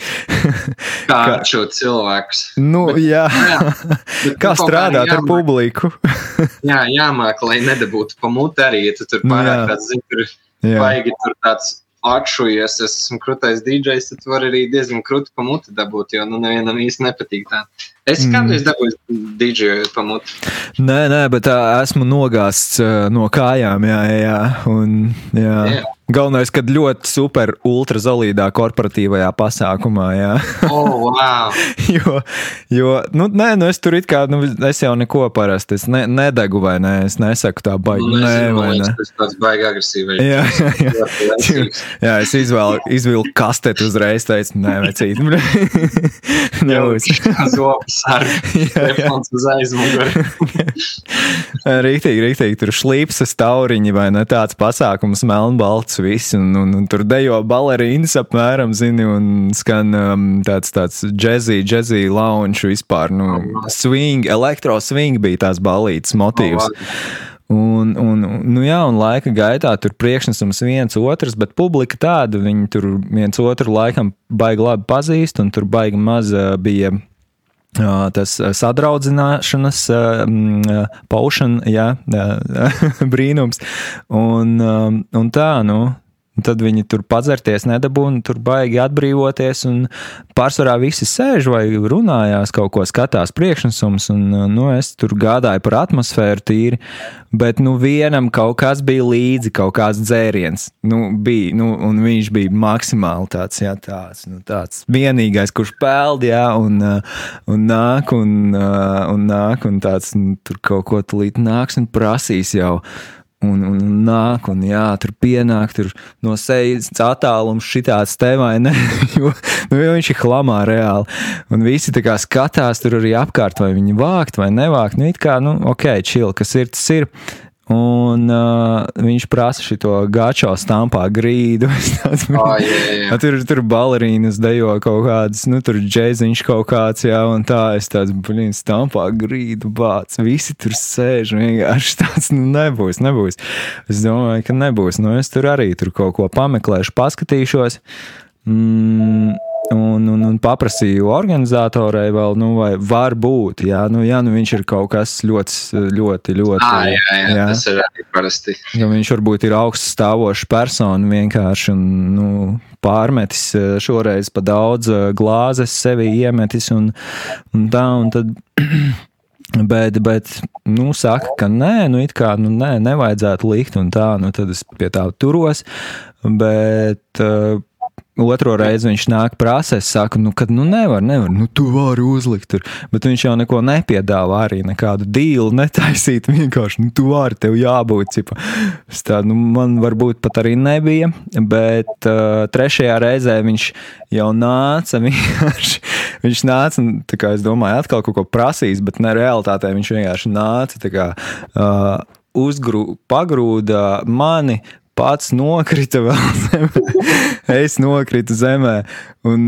[LAUGHS] Kā kā- šo cilvēkus. nu, jā. Jā, [LAUGHS] bet Kā nu, kaut strādāt ar publiku? [LAUGHS] Jā, jāmāk, lai nedabūtu pa muti arī, ja tu tur Nu, pārāk jā. tāds, zini, tur Jā. baigi tur tāds atšujies, es esmu krūtais DJs, tad tu vari arī diezgan krūti pa muti dabūt, jo, nu, nevienam īsti nepatīk tā. Es Mm. kādreiz dabūju DJ pa muti. Nē, nē, bet tā, esmu nogāzts uh, no kājām. Jā, jā, un, jā. Jā. Galvenais, kad ļoti super ultrazolīdā korporatīvajā pasākumā. Jā. Oh, wow! [LAUGHS] jo, jo nu, nē, nu, es tur it kā, nu, es jau neko parasti es ne, nedegu vai nē, es nesaku tā baigi. Nu, nē, nezinu, vai ne. Tas tāds baigi agresīvais. Jā, [LAUGHS] jā, jā. Laicīgs. Jā, es izvēlu, izvilku kasteti uzreiz, teicu, nē, vecīt. [LAUGHS] Nebūs. Zopas ar Jā, jā. telefons uz aizmuguri. Rīktīgi, rīktīgi. Tur šlīpstas tauriņi vai ne tāds pasākums, melnbalts, viss. Un, un, un tur dejo balerīnas apmēram, zini, un skan um, tāds, tāds džezī, džezī lounge vispār. Nu, swing, elektro swing bija tās balītas motīvs. Un, un, un, nu jā, un laika gaitā tur priekšnesums viens otrs, bet publika tāda, viņi tur viens otru laikam baigi labi pazīst, un tur baigi maz ā, bija tas ā, sadraudzināšanas mm, ā, paušana, jā, [LAUGHS] brīnums. Un, un tā, nu. Un Tad viņi tur padzerties, nedabūna, tur baigi atbrīvoties. Pārsvarā visi sēž vai runājās, kaut ko skatās priekšnesums. Un, nu, es tur gādāju par atmosfēru tīri, bet nu, vienam kaut kas bija līdzi, kaut kāds dzēriens. Nu, bija, nu, un viņš bija maksimāli tāds, jā, tāds, nu, tāds vienīgais, kurš peld, jā, un, uh, un nāk, un, uh, un nāk, un tāds nu, tur kaut ko tulīt nāks un prasīs jau. Un, un, un nāk, un jā, tur pienāk, tur no sejas attālums šitāds te vai [LAUGHS] ne. jo, nu, jo viņš ir hlamā reāli. Un visi tā kā skatās tur arī apkārt, vai viņi vākt vai nevākt. Nu, it kā, nu, ok, chill, kas ir, tas ir. Un uh, viņš prasa šo gāčo stampā grīdu. [LAUGHS] Es tāds, Oh, jā, jā, [LAUGHS] tur tur balerīnas dejo kaut kādas, nu, tur džēziņš kaut kāds, jā, un tā es tāds, blīn, stampā grīdu bāc. Visi tur sēž, un vienkārši tāds, nu, nebūs, nebūs. Es domāju, ka nebūs. Nu, es tur arī tur kaut ko pameklēšu, paskatīšos. Mm, Un, un, un paprasīju organizatorai, vēl, nu, vai var būt. Jā, nu, jā, nu viņš ir kaut kas ļoti, ļoti, ļoti. Ah, jā, jā, jā, tas ir arī parasti. Ja viņš varbūt ir augsts stāvošs persona vienkārši un nu, pārmetis šoreiz pa daudz glāzes sevi iemetis un, un tā, un tad. [CLEARS THROAT] Bet, bet, nu, saka, ka nē, nu, it kā, nu, nē, nevajadzētu likt, un tā, nu, tad es pie tā turos. Bet, uh, otro reizi viņš nāk prasē, es saku, nu, kad nu nevar, nevar, nu, tu vari uzlikt tur. Bet viņš jau neko nepiedāvā arī nekādu dīlu netaisīt. [LAUGHS] Vienkārši, nu, tu vari, tev jābūt. Cipa. Tā, nu, man varbūt pat arī nebija, bet uh, trešajā reizē viņš jau nāca. [LAUGHS] Vienkārši, viņš nāca, un, kā es domāju, atkal kaut ko prasīs, bet ne realitātē viņš vienkārši nāca. Kā, uh, uzgrūda, pagrūda mani pats nokrita vēl [LAUGHS] zemē. es nokritu zemē. Un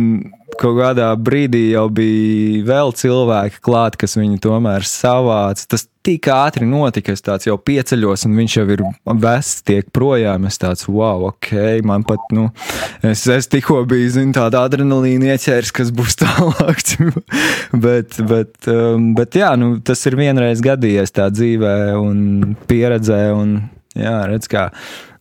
kaut kādā brīdī jau bija vēl cilvēki klāt, kas viņu tomēr savāca. Tas tik ātri notika, es tāds jau pieceļos, un viņš jau ir vests, tiek projām. Es tāds, wow, ok, man pat, nu, es, es tikko biju, zinu, tāda adrenalīna ieķērs, kas būs [LAUGHS] tālāk. bet, bet, um, bet, jā, nu, tas ir vienreiz gadījies tā dzīvē un pieredzē, un, jā, redz, kā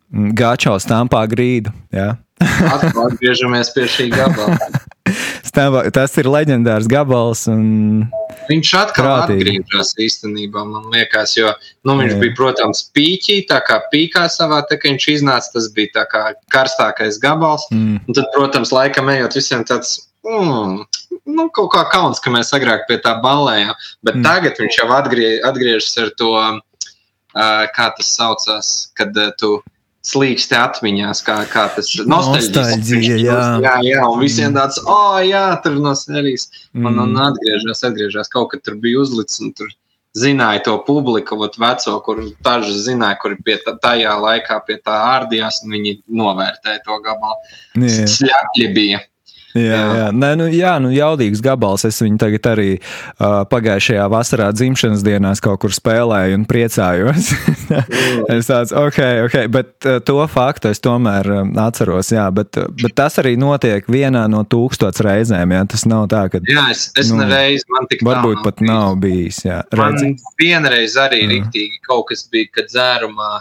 Gāčaus stampā grīdu. Jā. [LAUGHS] Atgriežamies pie šī gabala. [LAUGHS] Stāvā, tas ir leģendārs gabals. Un... Viņš atkal Prātīgi. atgriežas īstenībā, man liekas, jo nu, viņš Jā. bija, protams, pīķī, tā kā pīkā savā te, kad viņš iznāca, tas bija tā kā karstākais gabals. Mm. Un tad, protams, laikam ejot visiem tāds. Mm, nu, kaut kā kauns, ka mēs agrāk pie tā balējām, bet mm. tagad viņš jau atgrie, atgriežas ar to, uh, kā tas saucās, kad uh, tu slīksti atmiņās, kā, kā tas nostalģija. Jā. jā, jā, un visiem tāds, oh, jā, tur no sērijas. Un, mm. un atgriežas, atgriežas, kaut kad tur bija uzlicis, tur zināja to publiku, vat veco, kur daži zināja, kuri pie tā, tajā laikā pie tā ārdījās, un viņi novērtēja to gabalu. Sļakļi bija. Jā, jā. Nē, nu, jā, nu, jaudīgs gabals. Es viņu tagad arī uh, pagājušajā vasarā dzimšanas dienās kaut kur spēlēju un priecājos. [LAUGHS] es tāds, ok, ok, bet uh, to faktu es tomēr uh, atceros. Jā, bet, bet tas arī notiek vienā no tūkstoš reizēm. Jā, tas nav tā, ka. Jā, es, es nu, nereiz man tik varbūt pat nav bijis. Jā, redzi. man vienreiz arī mm. riktīgi kaut kas bija, kad dzērumā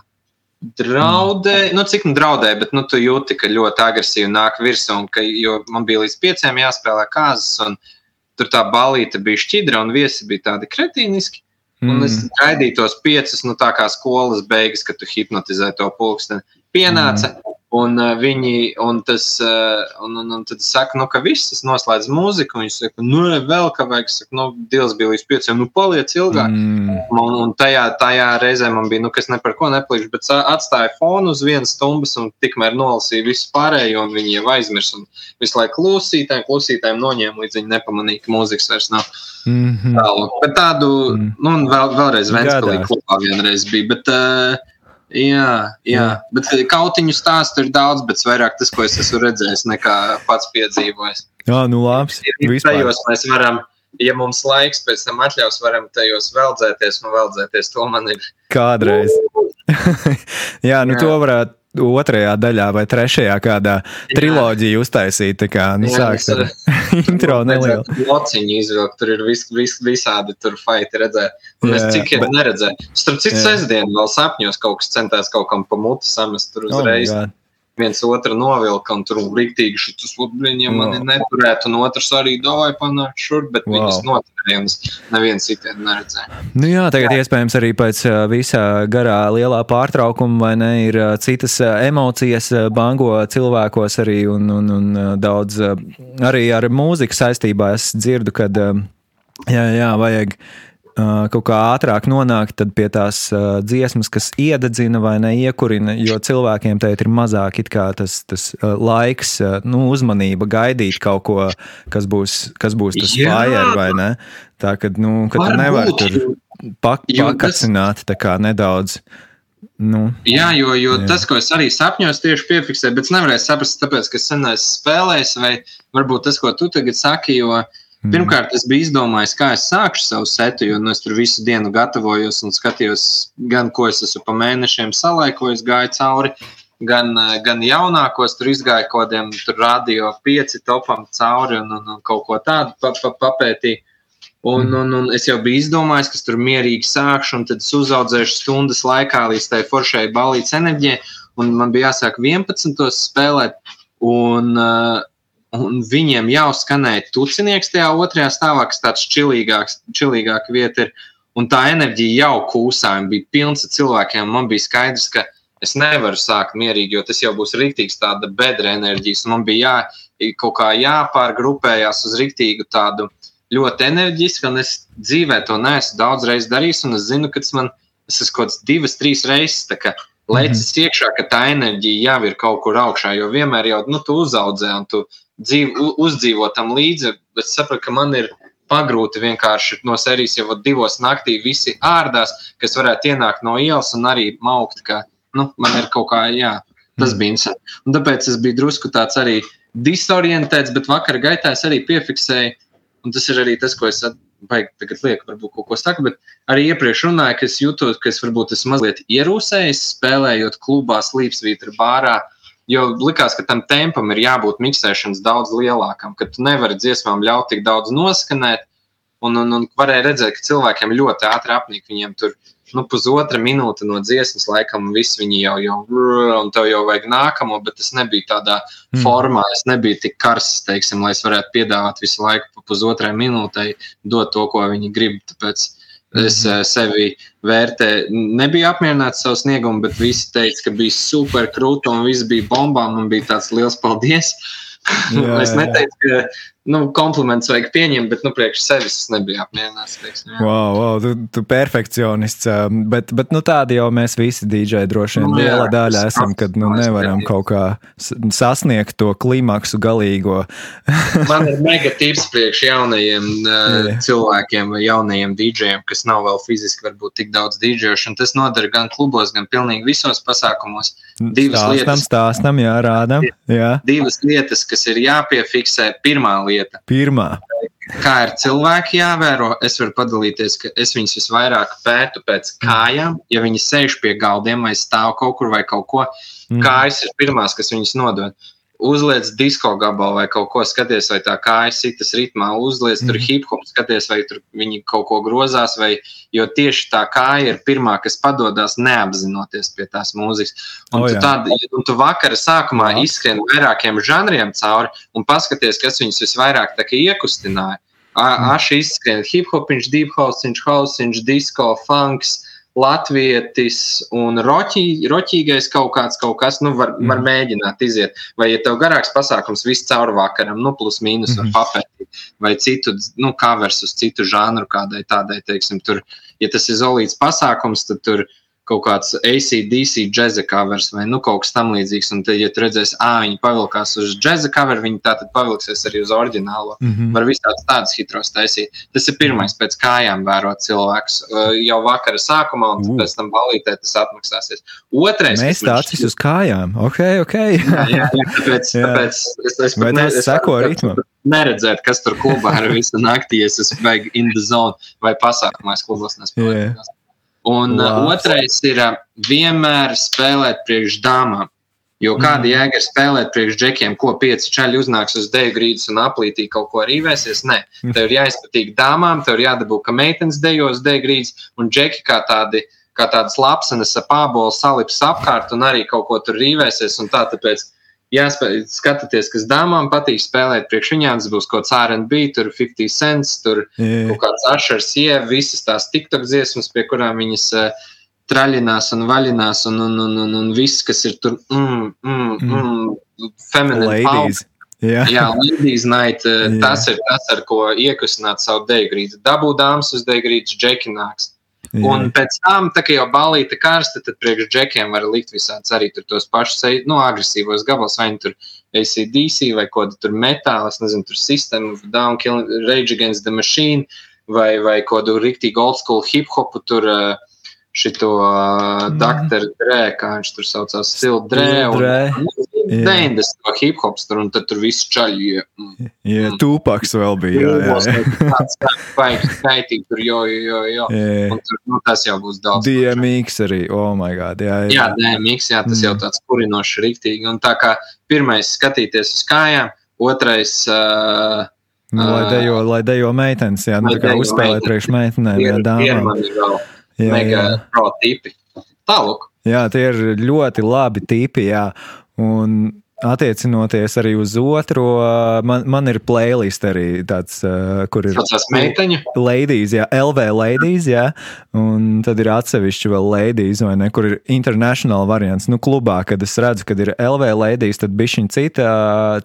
Draudēja, nu, cik nu draudēja, bet nu, tu jūti, ka ļoti agresīvi nāk virsū. Ka, jo man bija līdz pieciem jāspēlē kārtas, un tur tā balīta bija šķidra, un viesi bija tādi kretīniski. Mm. Un es gaidīju tos piecus, nu, tā kā skolas beigas, kad tu hipnotizē to pulksteni. Pienāca, mm. Un uh, viņi, un tas, uh, un, un, un tad saka, nu, ka viss tas noslēdz mūziku. Viņi saka, nu, vēl kā vajag, saka, nu, Dievs bija līdz pieciem, nu, paliec ilgāk. Mm. Un, un tajā, tajā reizē man bija, nu, kas ne par ko neplīš, bet atstāja fonu uz vienas stundas un tikmēr nolasīja visu pārējo, un viņi jau aizmirs. Un visu laiku klusītājiem, klusītājiem noņēma, līdz viņi nepamanīja, ka mūzikas vairs nav. Mm -hmm. Tālu. Bet tādu, mm. nu, un vēl, vēlreiz Ventspilī klubā vienreiz bija. Bet, uh, Jā, jā, bet kautiņu stāstu ir daudz, bet vairāk tas, ko es esmu redzējis, nekā pats piedzīvojis. Jā, nu labi. Tajos mēs varam, ja mums laiks pēc tam atļaus, varam tajos veldzēties un veldzēties. To man ir. Kādreiz. [LAUGHS] jā, nu jā. to varētu otrajā daļā vai trešajā kādā triloģija uztaisīta. Kā, nu, jā, sāks ar [LAUGHS] intro nelielu. Lociņu izvilkt, tur ir vis, vis, visādi tur faiti redzēt. Un es cik jau bet... neredzēju. Starp citu, sestdien vēl sapņos kaut kas centās kaut kam pa muti samest tur oh uzreiz. Oh viens otru novilka, un tur rīktīgi šis viņiem wow. mani neturētu, un otrs arī domāja panākt šurp, bet wow. viņas noturēja, un neviens citiem neredzēja. Nu jā, tagad jā. iespējams arī pēc visā garā lielā pārtraukuma, vai ne, ir citas emocijas bango cilvēkos arī, un, un, un daudz arī ar mūziku saistībā es dzirdu, kad jā, jā, vajag kaut kā ātrāk nonākt pie tās uh, dziesmas, kas iededzina vai neiekurina, jo cilvēkiem te ir mazāk tas, tas uh, laiks, uh, nu, uzmanība gaidīt kaut ko, kas būs, kas būs tas flyer vai ne. Tā ka, nu, ka tu nevari tur pak, pakacināt tā kā nedaudz. Nu, jā, jo, jo jā. tas, ko es arī sapņos, tieši piefiksēju, bet es nevarēju saprast, tāpēc, ka sen esmu spēlējis, vai varbūt tas, ko tu tagad saki, jo uh, Mm. Pirmkārt, es biju izdomājis, kā es sākšu savu setu, jo nu, es tur visu dienu gatavojos un skatījos, gan ko es esmu pa mēnešiem salaikojis, gāju cauri, gan, gan jaunākos, tur izgāju kaut kādiem radio pieci topam cauri un, un, un kaut ko tādu pa, pa, papētīju. Un, mm. un, un es jau biju izdomājis, ka tur mierīgi sākšu, un tad es uzaudzēšu stundas laikā līdz tai foršai balīdzes enerģijai. Un man bija jāsāk 11. spēlēt. Un, uh, un viņiem jau skanēja tucinieks tajā otrajā stāvā, kas tāds čilīgāks, čilīgāka vieta ir. Un tā enerģija jau kūsāja, bija pilns ar cilvēkiem. Man bija skaidrs, ka Es nevaru sākt mierīgi, jo tas jau būs rīktīgs tāda bedra enerģijas. Man bija jā, kaut kā jāpārgrupējās uz rīktīgu tādu ļoti enerģisku, un es dzīvē to neesmu daudz reizes darījis, un es zinu, ka tas man tas ir kaut kāds divas, trīs reizes lecis mm -hmm. iekšā, ka tā enerģija jau ir kaut kur augšā, jo vienmēr jau nu, tu uzaudzē un tu dzīv, uzdzīvo tam līdzi, bet sapratu, ka man ir pagrūti vienkārši no serijas jau divos naktī visi ārdās, kas varētu ienākt no ielas un arī maukt, ka nu, man ir kaut kā, jā, tas mm. bija interesanti. Un tāpēc es biju drusku tāds arī disorientēts, bet vakar gaitā es arī piefiksēju, un tas ir arī tas, ko es baigi tagad lieku, varbūt kaut ko saku, bet arī iepriekš runāju, ka es jūtos, ka es varbūt esmu mazliet ierūsējis, spēlējot klubā, slīpsvītra bārā. Jo likās, ka tam tempam ir jābūt miksēšanas daudz lielākam, ka tu nevari dziesmām ļaut tik daudz noskanēt. Un, un, un varēja redzēt, ka cilvēkiem ļoti ātri apnīk. Viņiem tur nu, pusotra minūte no dziesmas, laikam, viss viņi jau, jau, un tev jau vajag nākamo, bet tas nebija tādā mm. formā, es nebiju tik karsts, teiksim, lai es varētu piedāvāt visu laiku pa pusotrai minūtei, dot to, ko viņi grib. Tāpēc es mm. sevi vērtēju, nebiju apmierināts ar savu sniegumu, bet visi teica, ka bija super krūta un viss bija bombām, un bija tāds liels paldies. Jā, [LAUGHS] es neteicu, ka nu, kompliments vajag pieņemt, bet nu, priekš sevis es nebiju apmierināts. Wow, wow, tu, tu perfekcionists, bet, bet nu, tādi jau mēs visi dīdžeji droši vien nu, liela daļa esam, kad nu, nevaram kaut kā sasniegt to klimaksu galīgo. [LAUGHS] Man ir negatīvs priekš jaunajiem uh, cilvēkiem vai jaunajiem dīdžejiem, kas nav vēl fiziski varbūt tik daudz dīdžejuši, un tas nodara gan klubos, gan pilnīgi visos pasākumos. Divas stāstam, lietas, stāstam, jā, rādam. Jā. Divas lietas, kas ir jāpiefiksē. Pirmā lieta lieta. Pirmā. Kā ir cilvēki jāvēro, es varu padalīties, ka es viņus visvairāk pētu pēc kājām. Ja viņi sēž pie galdiem vai stāv kaut kur vai kaut ko, mm. kājas ir pirmās, kas viņus nodod uzliec disko gabalu vai kaut ko skaties, vai tā kāja sitas ritmā, uzliec tur mm. hip hop, skaties, vai tur viņi kaut ko grozās, vai, jo tieši tā kāja ir pirmā, kas padodas neapzinoties pie tās mūzikas. Un, oh, tu, tād, un tu vakara sākumā jā. izskrien vairākiem žanriem cauri un paskaties, kas viņus visvairāk iekustināja. Aši izskrien hip hopiņš, deep house, house, disco, funks latvietis un roķī, roķīgais kaut kāds, kaut kas, nu, var, mm. var mēģināt iziet. Vai, ja tev garāks pasākums viss caur vakaram, nu, plus mīnus mm var papētīt, vai citu, nu, covers uz citu žanru kādai tādai, teiksim, tur, ja tas ir izolīts pasākums, tad tur kaut kāds ACDC džēza covers vai nu, kaut kas tamlīdzīgs. Un, tad, ja tu redzēsi, ah, viņi pavilkās uz džēza cover, viņi tā tad pavilksies arī uz oriģinālo. Mm -hmm. Var visādi tādas hitros taisīt. Tas ir pirmais, pēc kājām vērot cilvēkus uh, jau vakara sākumā, un uh. pēc tam balītē tas atmaksāsies. Otrais, mēs tāds uz kājām. Ok, ok. jā, jā, jā, tāpēc, jā. tāpēc es, es pat ne, es seko ritmam. Neredzēt, kas tur klubā ir visu naktī, es esmu in the zone vai pasākumā, es klubos nespēju. Yeah. Un. Uh, otrais ir uh, vienmēr spēlēt priekš dāmām. Jo kāda mm. jēga ir spēlēt priekš džekiem, ko pieci čaļi uznāks uz deju grīdas un aplītī kaut ko rīvēsies? Nē, mm. tev ir jāizpatīk dāmām, tev ir jādabū, ka meitenes dejos deju grīdas un džeki kā tādi. Kā tādas lapsenes ap ābolu salips apkārt un arī kaut ko tur rīvēsies. Tā, tāpēc skatīties, kas dāmām patīk spēlēt. Priekš viņām tas būs kaut kāds RB, tur 50 cents, tur yeah. kaut kāds ašars, sieva, visas tās TikTok dziesmas, pie kurām viņas uh, traļinās un vaļinās, un, un, un, un, un viss, kas ir tur, mm, mm, mm, mm feminine ladies. Yeah. Jā, Ladies Night, yeah. tas ir tas, ar ko iekustināt savu degrīdu. Dabū dāmas uz degrīdas, džekināks. Jā. Un pēc tam, tā kā jau balīta karsta, tad priekš džekiem var likt visāds arī tos pašus nu, agresīvos gabalus, vai nu tur ACDC vai ko tur metāla, es nezinu, tur System of Down, Kill, Rage Against the Machine vai, vai ko tur riktīgi old school hip hopu tur. Uh, šito uh, mm. doktoru Drē, kā viņš tur saucās, Stilu Drē. Un, 90. hip hops tur, un tad tur viss čaļi. Jā, mm. tūpaks vēl bija. Jā, jā, jā. tāds baigi skaitīgi tur, jo, jo, jo. Un tur, nu, tas jau būs daudz. DMX arī, oh my god, jā. Jā, jā DMX, jā, tas mm. jau tāds kurinošs riktīgi. Un tā kā pirmais skatīties uz kājām, otrais. Uh, Nu, lai dejo, lai dejo meitenes, jā, nu, tā kā uzspēlēt priekš meitenēm, jā, dāmām. Jā, mega jā. pro tipi. Tālāk. Jā, tie ir ļoti labi tipi, jā. Un attiecinoties arī uz otro, man, man ir playlist arī tāds, kur ir. Tas meiteņu? Ladies, jā, LV ladies, jā, un tad ir atsevišķi vēl ladies, vai ne, kur ir international variants, nu, klubā, kad es redzu, kad ir LV ladies, tad bišķiņ cita,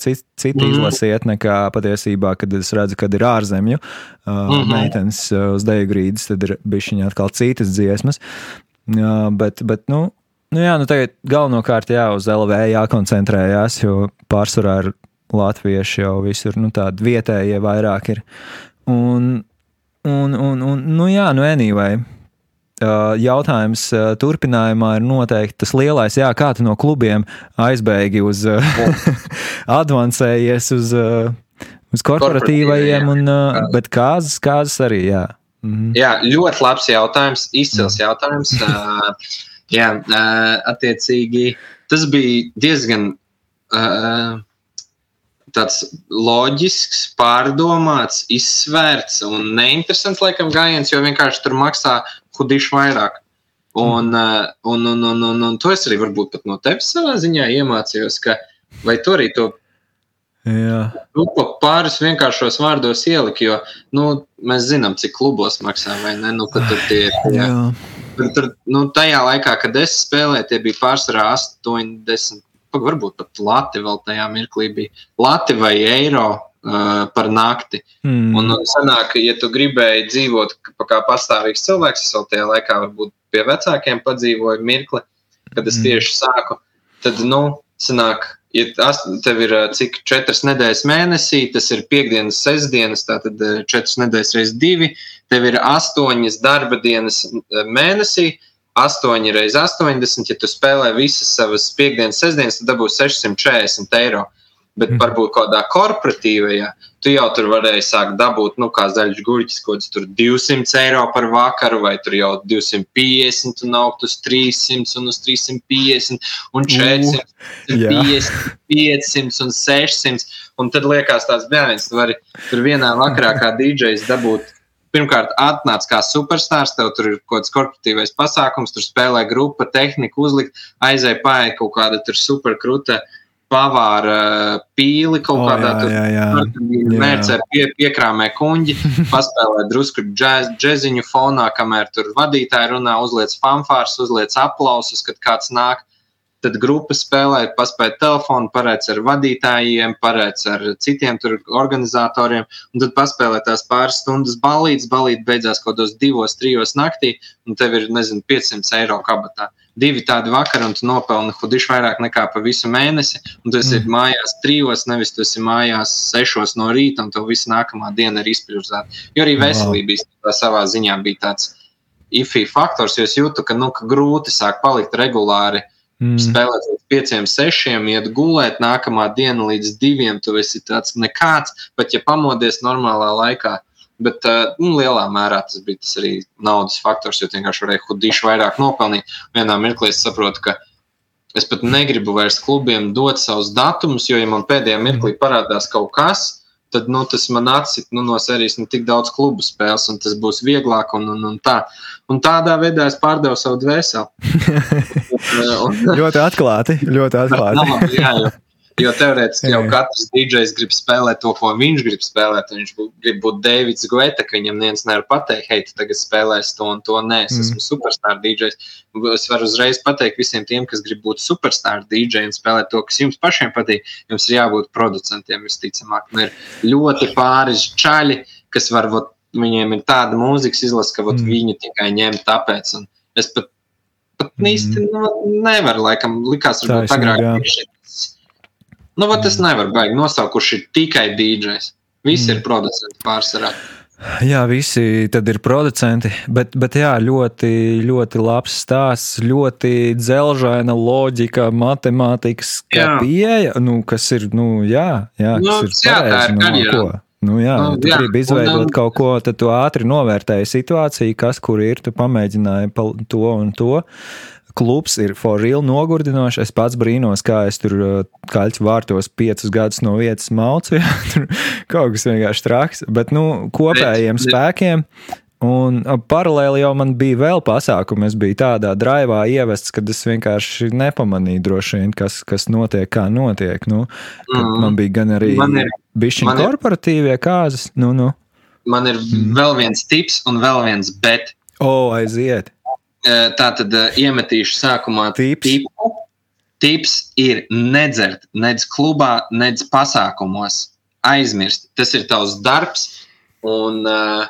cita, cita mm. izlasiet nekā patiesībā, kad es redzu, kad ir ārzemju uh, mm -hmm. meitenes uz deju grīdas, tad ir bišķiņ atkal citas dziesmas. Uh, bet, bet, nu, Nu, jā, nu tagad galvenokārt jā, uz LV jākoncentrējās, jo pārsvarā ir latvieši jau visur nu, tādi vietējie vairāk ir. Un, un, un, un nu jā, nu anyway. Jautājums turpinājumā ir noteikti tas lielais, jā, kā tu no klubiem aizbēgi uz [LAUGHS] advancējies uz, uz korporatīvajiem, un, bet kāzas, kāzas arī, jā. Mhm. Jā, ļoti labs jautājums, izcils jautājums. Jā, attiecīgi tas bija diezgan uh, tāds loģisks, pārdomāts, izsvērts un neinteresants laikam gājiens, jo vienkārši tur maksā hudiši vairāk. Un, uh, un, un, un, un, un to es arī varbūt pat no tevis savā ziņā iemācījos, ka vai tu arī to Nu, pāris vienkāršos vārdos ielika, jo nu, mēs zinām, cik klubos maksā vai ne. Nu, tur tie. Jā. Jā. Tur, tur, nu, tajā laikā, kad es spēlēju, tie bija pārsvarā 80, varbūt pat lati vēl tajā mirklī bija lati vai eiro uh, par nakti. Mm. Un, un sanāk, ja tu gribēji dzīvot kā pastāvīgs cilvēks, es vēl tajā laikā varbūt pie vecākiem padzīvoju mirkli, kad es mm. tieši sāku, tad, nu, sanāk, ja tev ir cik četras nedēļas mēnesī, tas ir piekdienas, sestdienas, tātad četras nedēļas reizes divi, tev ir astoņas darba dienas mēnesī. 8 reizes 80, ja tu spēlē visas savas piekdienas, sestdienas, tad dabūsi 640 eiro. Bet mm. varbūt kādā korporatīvajā, tu jau tur varēji sākt dabūt, nu, kā zaļš gurķis, kāds tur 200 eiro par vakaru, vai tur jau 250 un augt uz 300 un uz 350 un 400, uh, 50, 500 un 600. Un tad liekas tās bērns, tu vari tur vienā vakarā kā DJs dabūt pirmkārt, atnāc kā superstarps, tev tur ir kaut kāds korporatīvais pasākums, tur spēlē grupa, tehnika, uzlikt, aizēja pāri kaut kāda tur superkruta pavāra pīli kaut oh, kādā tur mērcē pie, piekrāmē kuņģi, [LAUGHS] paspēlē drusku džez, džeziņu fonā, kamēr tur vadītāji runā, uzliec fanfārs, uzliec aplausus, kad kāds nāk. Tad grupa spēlē, paspēja telefonu, parēc ar vadītājiem, parēc ar citiem tur organizatoriem, un tad paspēlē tās pāris stundas balīdzes, balīt beidzās kaut kādos divos, trijos naktī, un tev ir, nezinu, 500 eiro kabatā. Uh, divi tādi vakari, un tu nopelni hudiši vairāk nekā pa visu mēnesi. Un tu esi mm. mājās trijos, nevis tu esi mājās sešos no rīta, un tev viss nākamā diena ir izpildīta. Jo arī veselība wow. savā ziņā bija tāds ifī faktors, jo es jūtu, ka, nu, ka grūti sāk palikt regulāri. Mm. Spēlēt līdz pieciem, sešiem, iet gulēt, nākamā diena līdz diviem. Tu esi tāds nekāds, pat ja pamodies normālā laikā. Bet uh, nu, lielā mērā tas bija tas arī naudas faktors, jo vienkārši varēja hudīšu vairāk nopelnīt. Vienā mirklī es saprotu, ka es pat negribu vairs klubiem dot savus datumus, jo, ja man pēdējā mirklī parādās kaut kas, tad nu, tas man atsit nu, no serijas nu, tik daudz klubu spēles, un tas būs vieglāk. Un, un, un, tā. un tādā veidā es pārdevu savu dvēseli. [LAUGHS] un, ļoti atklāti. Ļoti [LAUGHS] atklāti. jā, jā, Jo teorētiski jau katrs DJs grib spēlēt to, ko viņš grib spēlēt. Viņš grib būt Deivids Guetta, ka viņam viens nevar pateikt, hei, tu tagad spēlēsi to un to. Nē, es mm. esmu superstar DJs. Es varu uzreiz pateikt visiem tiem, kas grib būt superstar DJ un spēlēt to, kas jums pašiem patīk. Jums ir jābūt producentiem, visticamāk. Un ir ļoti pāris čaļi, kas varbūt viņiem ir tāda mūzikas izlase, ka mm. viņu tikai ņem tāpēc. Un es pat, pat mm. īsti nu, nevaru, laikam, likās, varbūt agrāk. Nu, vat es nevaru baigi nosaukt, kurš ir tikai DJs. Visi mm. ir producenti pārsvarā. Jā, visi tad ir producenti, bet, bet jā, ļoti, ļoti labs stāsts, ļoti dzelžaina loģika, matemātikas pieeja, nu, kas ir, nu, jā, jā, nu, kas ir jā, pareizi, tā ir nu. Ko? Nu, jā, nu, tu jā, gribi izveidot un, kaut ko, tad tu ātri novērtēji situāciju, kas kur ir, tu pamēģināji to un to klubs ir for real nogurdinošs. Es pats brīnos, kā es tur uh, kaļķu vārtos piecus gadus no vietas maucu. [LAUGHS] Jā, tur kaut kas vienkārši traks. Bet nu, kopējiem spēkiem Un paralēli jau man bija vēl pasākumi. Es biju tādā drāvā ievests, kad es vienkārši nepamanīju, vien, kas, kas notiek, kā notiek. Nu, mm. Man bija gan arī bišķiņa korporatīvie kāzas. Nu, nu. Man ir mm. vēl viens tips un vēl viens bet. O, oh, aiziet! Tā tad iemetīšu sākumā tips. tipu. Tips ir nedzert, nedz klubā, nedz pasākumos. Aizmirst, tas ir tavs darbs. Un, uh,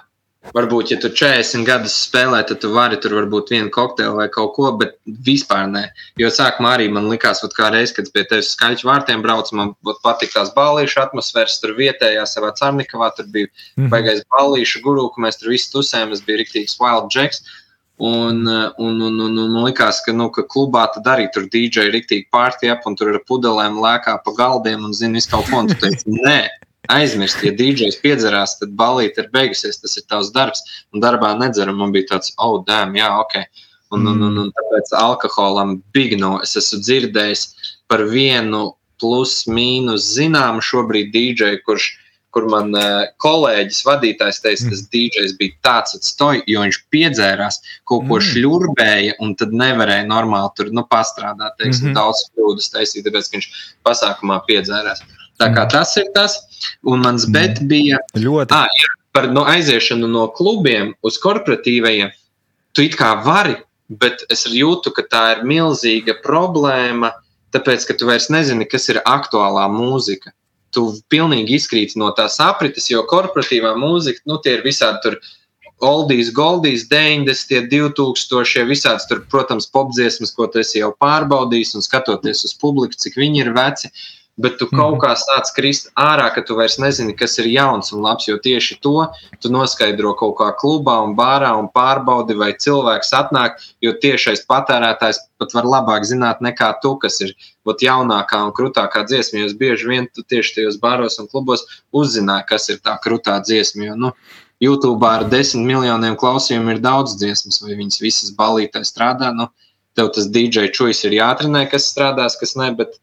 Varbūt, ja tu 40 gadus spēlē, tad tu vari tur varbūt vienu kokteili vai kaut ko, bet vispār nē. Jo sākumā arī man likās, kā reiz, kad pie tevis skaļš vārtiem brauc, man patīk tās ballīšu atmosfēras, tur vietējā savā Cārnikavā, tur bija mm -hmm. baigais ballīšu guru, ka mēs tur visi tusējām, es biju riktīgs wild jacks. Un, un, un, un, un man likās, ka, nu, ka klubā tad arī tur DJ rīktīgi pārti ap un tur ar pudelēm lēkā pa galdiem un zina visu kaut ko. Un tu teici, [LAUGHS] nē, aizmirst, ja DJs piedzerās, tad balīti ir beigusies, tas ir tavs darbs, un darbā nedzeram, man bija tāds, oh, dēm, jā, ok. Un, un, un, un tāpēc alkoholam bigno es esmu dzirdējis par vienu plus mīnus zināmu šobrīd DJ, kurš, kur man uh, kolēģis, vadītājs teica, tas mm. DJs bija tāds atstoj, jo viņš piedzērās, kaut ko mm. šļurbēja, un tad nevarēja normāli tur nu, pastrādāt, teiksim, mm -hmm. daudz kļūdas taisīt, tāpēc, ka viņš pasākumā piedzērās. Tā kā tas ir tas, un mans mm. bet bija ļoti. À, jā, par no aiziešanu no klubiem uz korporatīvajiem. Tu it kā vari, bet es jūtu, ka tā ir milzīga problēma, tāpēc, ka tu vairs nezini, kas ir aktuālā mūzika. Tu pilnīgi izkrīti no tās aprites, jo korporatīvā mūzika, nu, tie ir visādi tur. Oldijas, Goldijas, 90, 2000, visādas, tur, protams, popdziesmas, ko tu esi jau pārbaudījis, un skatoties uz publiku, cik viņi ir veci. Uh, bet tu kaut mhm. kā sāc krist ārā, ka tu vairs nezini, kas ir jauns un labs. Jo tieši to tu noskaidro kaut kā klubā un bārā un pārbaudi, vai cilvēks atnāk. Jo tiešais patērētājs pat var labāk zināt nekā tu, kas ir ot, jaunākā un krūtākā dziesma. Jo bieži vien tu tieši tajos bāros un klubos uzzināji, kas ir tā krūtā dziesma. Jo, nu, YouTube ar desmit miljoniem klausījumu ir daudz dziesmas, vai viņas visas balītē strādā. Nu, tev tas DJ čūjas ir jāatrenē, kas strādās, kas ne. Bet,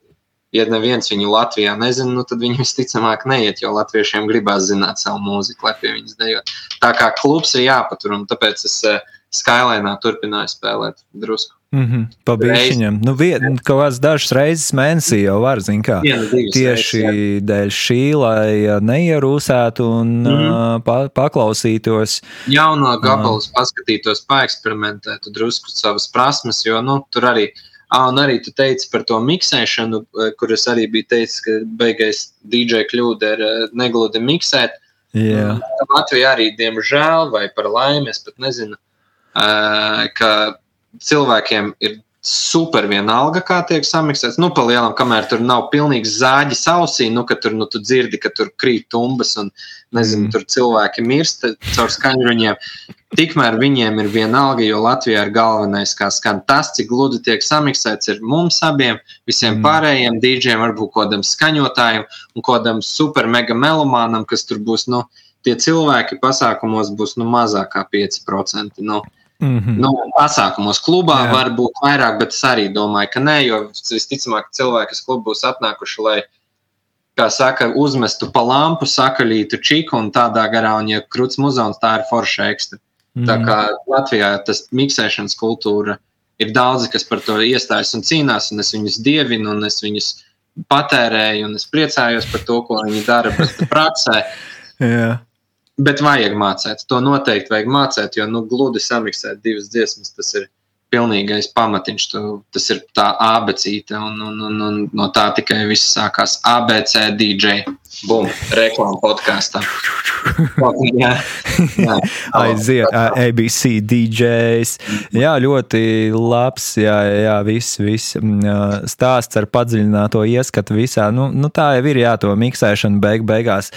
ja neviens viņu Latvijā nezina, nu, tad viņi visticamāk neiet, jo latviešiem gribās zināt savu mūziku, lai pie viņas dejot. Tā kā klubs ir jāpatur, un tāpēc es uh, Skylēnā turpināju spēlēt drusku. Mm -hmm. Pabīšķiņam. Nu, vien, kaut kāds dažas reizes mēnesī jau var, zin kā. Viena, tieši reizes, dēļ šī, lai neierūsētu un mm -hmm. pa, paklausītos. Jauno gabalus uh, paskatītos, paeksperimentētu drusku savas prasmes, jo, nu, tur arī Ah, un arī tu teici par to miksēšanu, eh, kur es arī biju teicis, ka beigais DJ kļūda ir eh, negludi miksēt. Yeah. Latvijā arī, diemžēl, vai par laimi, es pat nezinu, ka cilvēkiem ir super vienalga, kā tiek samiksēts. Nu, pa lielam, kamēr tur nav pilnīgi zāģi sausī, nu, ka tur nu, tu dzirdi, ka tur krīt tumbas un, nezinu, mm. tur cilvēki mirst caur skaņruņiem. Tikmēr viņiem ir vienalga, jo Latvijā ir galvenais, kā skan tas, cik gludi tiek samiksēts, ir mums abiem, visiem mm. pārējiem dīdžiem, varbūt kādam skaņotājam un kādam super mega melomānam, kas tur būs, nu, tie cilvēki pasākumos būs, nu, mazākā 5%. Nu, Mm -hmm. nu, pasākumos klubā Jā. var būt vairāk, bet es arī domāju, ka nē, jo visticamāk cilvēki, kas klubā būs atnākuši, lai, kā saka, uzmestu pa lampu, sakaļītu čiku un tādā garā, un ja krūts muzons, tā ir forša ekstra. Mm. Tā kā Latvijā tas miksēšanas kultūra ir daudzi, kas par to iestājas un cīnās, un es viņus dievinu, un es viņus patērēju, un es priecājos par to, ko viņi dara, bet praksē. [LAUGHS] yeah. Bet vajag mācīt. To noteikti vajag mācīt, jo nu, gludi samiksēt divas dziesmas, tas ir pilnīgais pamatiņš. Tu, tas ir tā abecīte, un, un, un, un no tā tikai viss sākās. ABC DJ. Bum, reklāma podkāstā. Aiziet, ABC DJs. Jā, ļoti labs. Jā, jā viss, viss stāsts ar padziļināto ieskatu visā. Nu, nu tā jau ir, jā, to miksēšana beig beigās.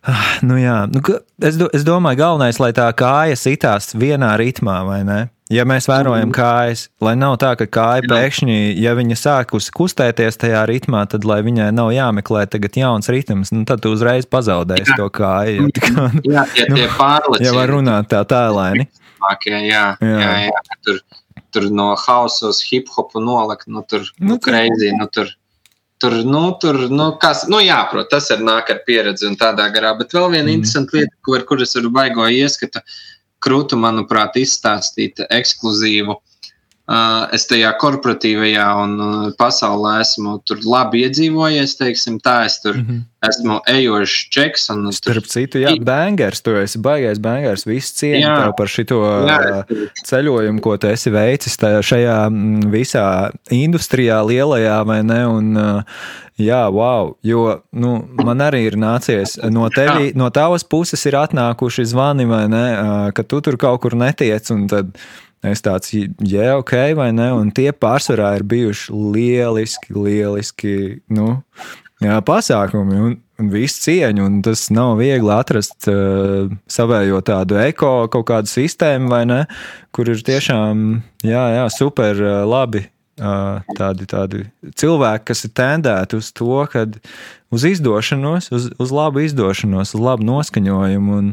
Ah, nu jā, nu, es, do, es domāju, galvenais, lai tā kāja sitās vienā ritmā, vai ne? Ja mēs vērojam kājas, lai nav tā, ka kāja pēkšņi, ja viņa sākus kustēties tajā ritmā, tad lai viņai nav jāmeklē tagad jauns ritms, nu, tad tu uzreiz pazaudēsi to kāju. Ja, kā, jā, ja nu, tie pārleci. Ja var runāt tā tēlaini. Jā, jā, jā, jā, jā, tur, tur no hausa uz hip hopu nolikt, nu tur, nu, nu crazy, nu tur. Tur, nu, tur, nu, kas, nu, jā, protams, tas ir nāk ar pieredzi un tādā garā. Bet vēl viena mm. interesanta lieta, kur, kur es varu baigo ieskatu, krūtu, manuprāt, izstāstīt ekskluzīvu es tajā korporatīvajā un uh, pasaulē esmu tur labi iedzīvojies, teiksim, tā es tur mm -hmm. esmu ejošs čeks. Un, Starp tur... citu, jā, bangers, tu esi baigais bangers, viss cieņa par šito jā, uh, ceļojumu, ko tu esi veicis šajā mm, visā industrijā lielajā, vai ne? Un, Jā, wow, jo nu, man arī ir nācies no tevis, no tavas puses ir atnākuši zvani, vai ne, ka tu tur kaut kur netiec, un tad Es tāds, jā, ok, vai ne? Un tie pārsvarā ir bijuši lieliski, lieliski nu, jā, pasākumi un, un viss cieņa. Un tas nav viegli atrast uh, savējo tādu eko kaut kādu sistēmu, vai ne? Kur ir tiešām, jā, jā super uh, labi tādi, tādi cilvēki, kas ir tendēti uz to, kad uz izdošanos, uz, uz labu izdošanos, uz labu noskaņojumu. Un,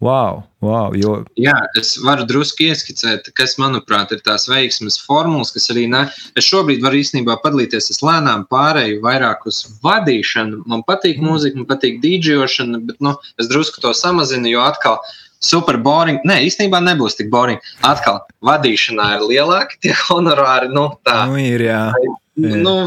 wow, wow, jo... Jā, es varu drusku ieskicēt, kas, manuprāt, ir tās veiksmes formulas, kas arī ne. Es šobrīd varu īstenībā padalīties, es lēnām pārēju vairāk uz vadīšanu. Man patīk mūzika, man patīk dīdžošana, bet nu, es drusku to samazinu, jo atkal super boring. Nē, īstenībā nebūs tik boring. Atkal, vadīšanā ir lielāki tie honorāri. Nu, tā nu, ir. Jā. Nu,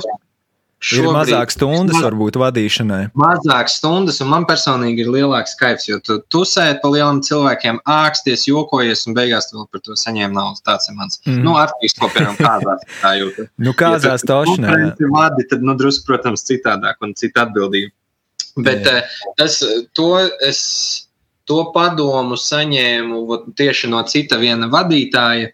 Šobrīd, ir mazāk stundas, man, varbūt vadīšanai. Mazāk stundas, un man personīgi ir lielāks skaits, jo tu tusēji pa lieliem cilvēkiem, āksties, jokojies, un beigās tu vēl par to saņēmi naudu. Tas ir mans. Mm. Nu, artists, ko piemēram kāzās [LAUGHS] tā jūtas. nu, kāzās ja tošanā. Ja vadi, tad, nu, drusku, protams, citādāk un cita atbildība. Bet jā. Eh, tas, to es to padomu saņēmu tieši no cita viena vadītāja,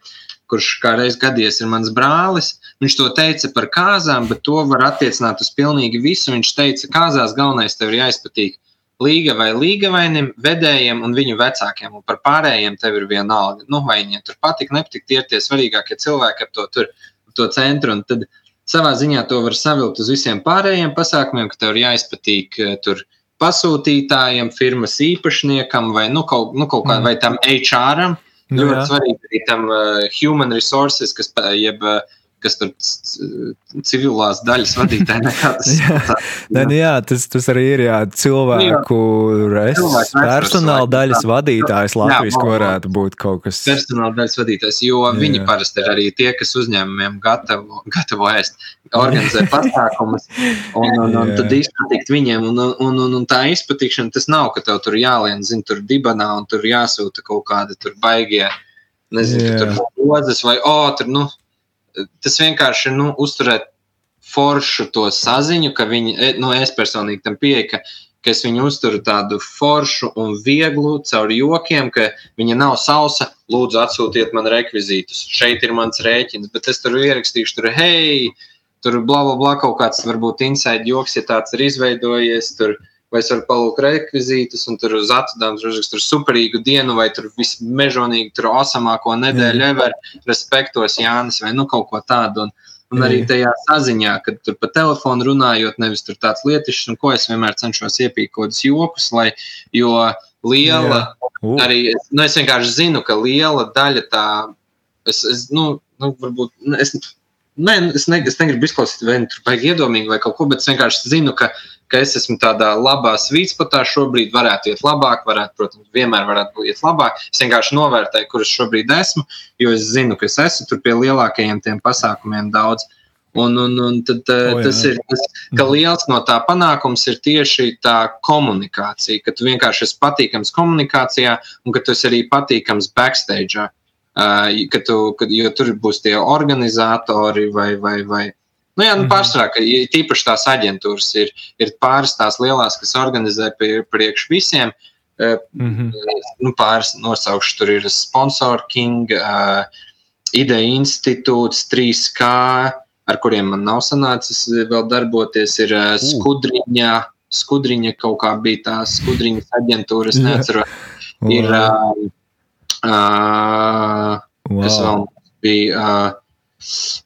kurš kādreiz gadies ir mans brālis. Viņš to teica par kāzām, bet to var attiecināt uz pilnīgi visu. Viņš teica, ka kāzās galvenais tev ir jāizpatīk līga vai līgavainim, vedējiem un viņu vecākiem, un par pārējiem tev ir viena alga. Nu, vai viņiem tur patīk, nepatīk, tie ir tie svarīgākie cilvēki ap to, tur, to centru. Tad savā ziņā to var savilkt uz visiem pārējiem pasākumiem, ka tev ir jāizpatīk eh, tur pasūtītājiem, firmas īpašniekam vai nu, kaut, nu, kaut kā, mm. tam HR-am. Nu, ļoti jā. svarīgi arī tam uh, human resources, kas jeb uh, kas tur civilās daļas vadītāji. [LAUGHS] jā, Nē, nu jā tas, tas arī ir jā, cilvēku res, personāla daļas vadītājs Latvijas, ko varētu būt kaut kas. Personāla daļas vadītājs, jo jā. viņi parasti ir arī tie, kas uzņēmumiem gatavo, gatavo ēst, organizē [LAUGHS] pasākumus un, un, un tad izpatikt viņiem. Un, un, un, un tā izpatikšana tas nav, ka tev tur jālien, zin, tur dibanā un tur jāsūta kaut kādi tur baigie, nezinu, tur rozes vai, o, oh, tur, nu, tas vienkārši nu, uzturēt foršu to saziņu, ka viņi, e, nu, es personīgi tam pieeju, ka, ka es viņu uzturu tādu foršu un vieglu caur jokiem, ka viņa nav sausa. Lūdzu, atsūtiet man rekvizītus. Šeit ir mans rēķins, bet es tur ierakstīšu, tur, hei, tur bla, bla, bla, kaut kāds varbūt inside joks, ja tāds ir izveidojies. Tur, vai es varu palūgt rekvizītus, un tur uz atdāmas uzrakst tur superīgu dienu, vai tur vismežonīgi, tur osamāko nedēļu, ever, respektos Jānis, vai nu kaut ko tādu. Un, un arī tajā saziņā, kad tur pa telefonu runājot, nevis tur tāds lietišs, un ko es vienmēr cenšos kādus jokus, lai, jo liela, uh. arī, nu es vienkārši zinu, ka liela daļa tā, es, es nu, nu varbūt, es, Nē, es, ne, es negribu izklausīt, vai tur vajag iedomīgi vai kaut ko, bet es vienkārši zinu, ka ka es esmu tādā labā svītspotā šobrīd, varētu iet labāk, varētu, protams, vienmēr varētu iet labāk. Es vienkārši novērtēju, kur es šobrīd esmu, jo es zinu, ka es esmu tur pie lielākajiem tiem pasākumiem daudz. Un, un, un tad, oh, tas ir tas, ka liels no tā panākums ir tieši tā komunikācija, ka tu vienkārši esi patīkams komunikācijā un ka tu esi arī patīkams backstage. Uh, ka tu, kad, jo tur būs tie organizatori vai, vai, vai, Nu, jā, nu, mhm. pārsvarā, ka tīpaši tās aģentūras ir, ir pāris tās lielās, kas organizē pie, priekš visiem. Mm -hmm. nu, pāris nosaukšu, tur ir Sponsor King, uh, Ideja institūts, 3K, ar kuriem man nav sanācis vēl darboties, ir uh, Skudriņa, Skudriņa kaut kā bija tās Skudriņas aģentūras, neatceros. Ir, uh, uh, wow. kas vēl bija, uh,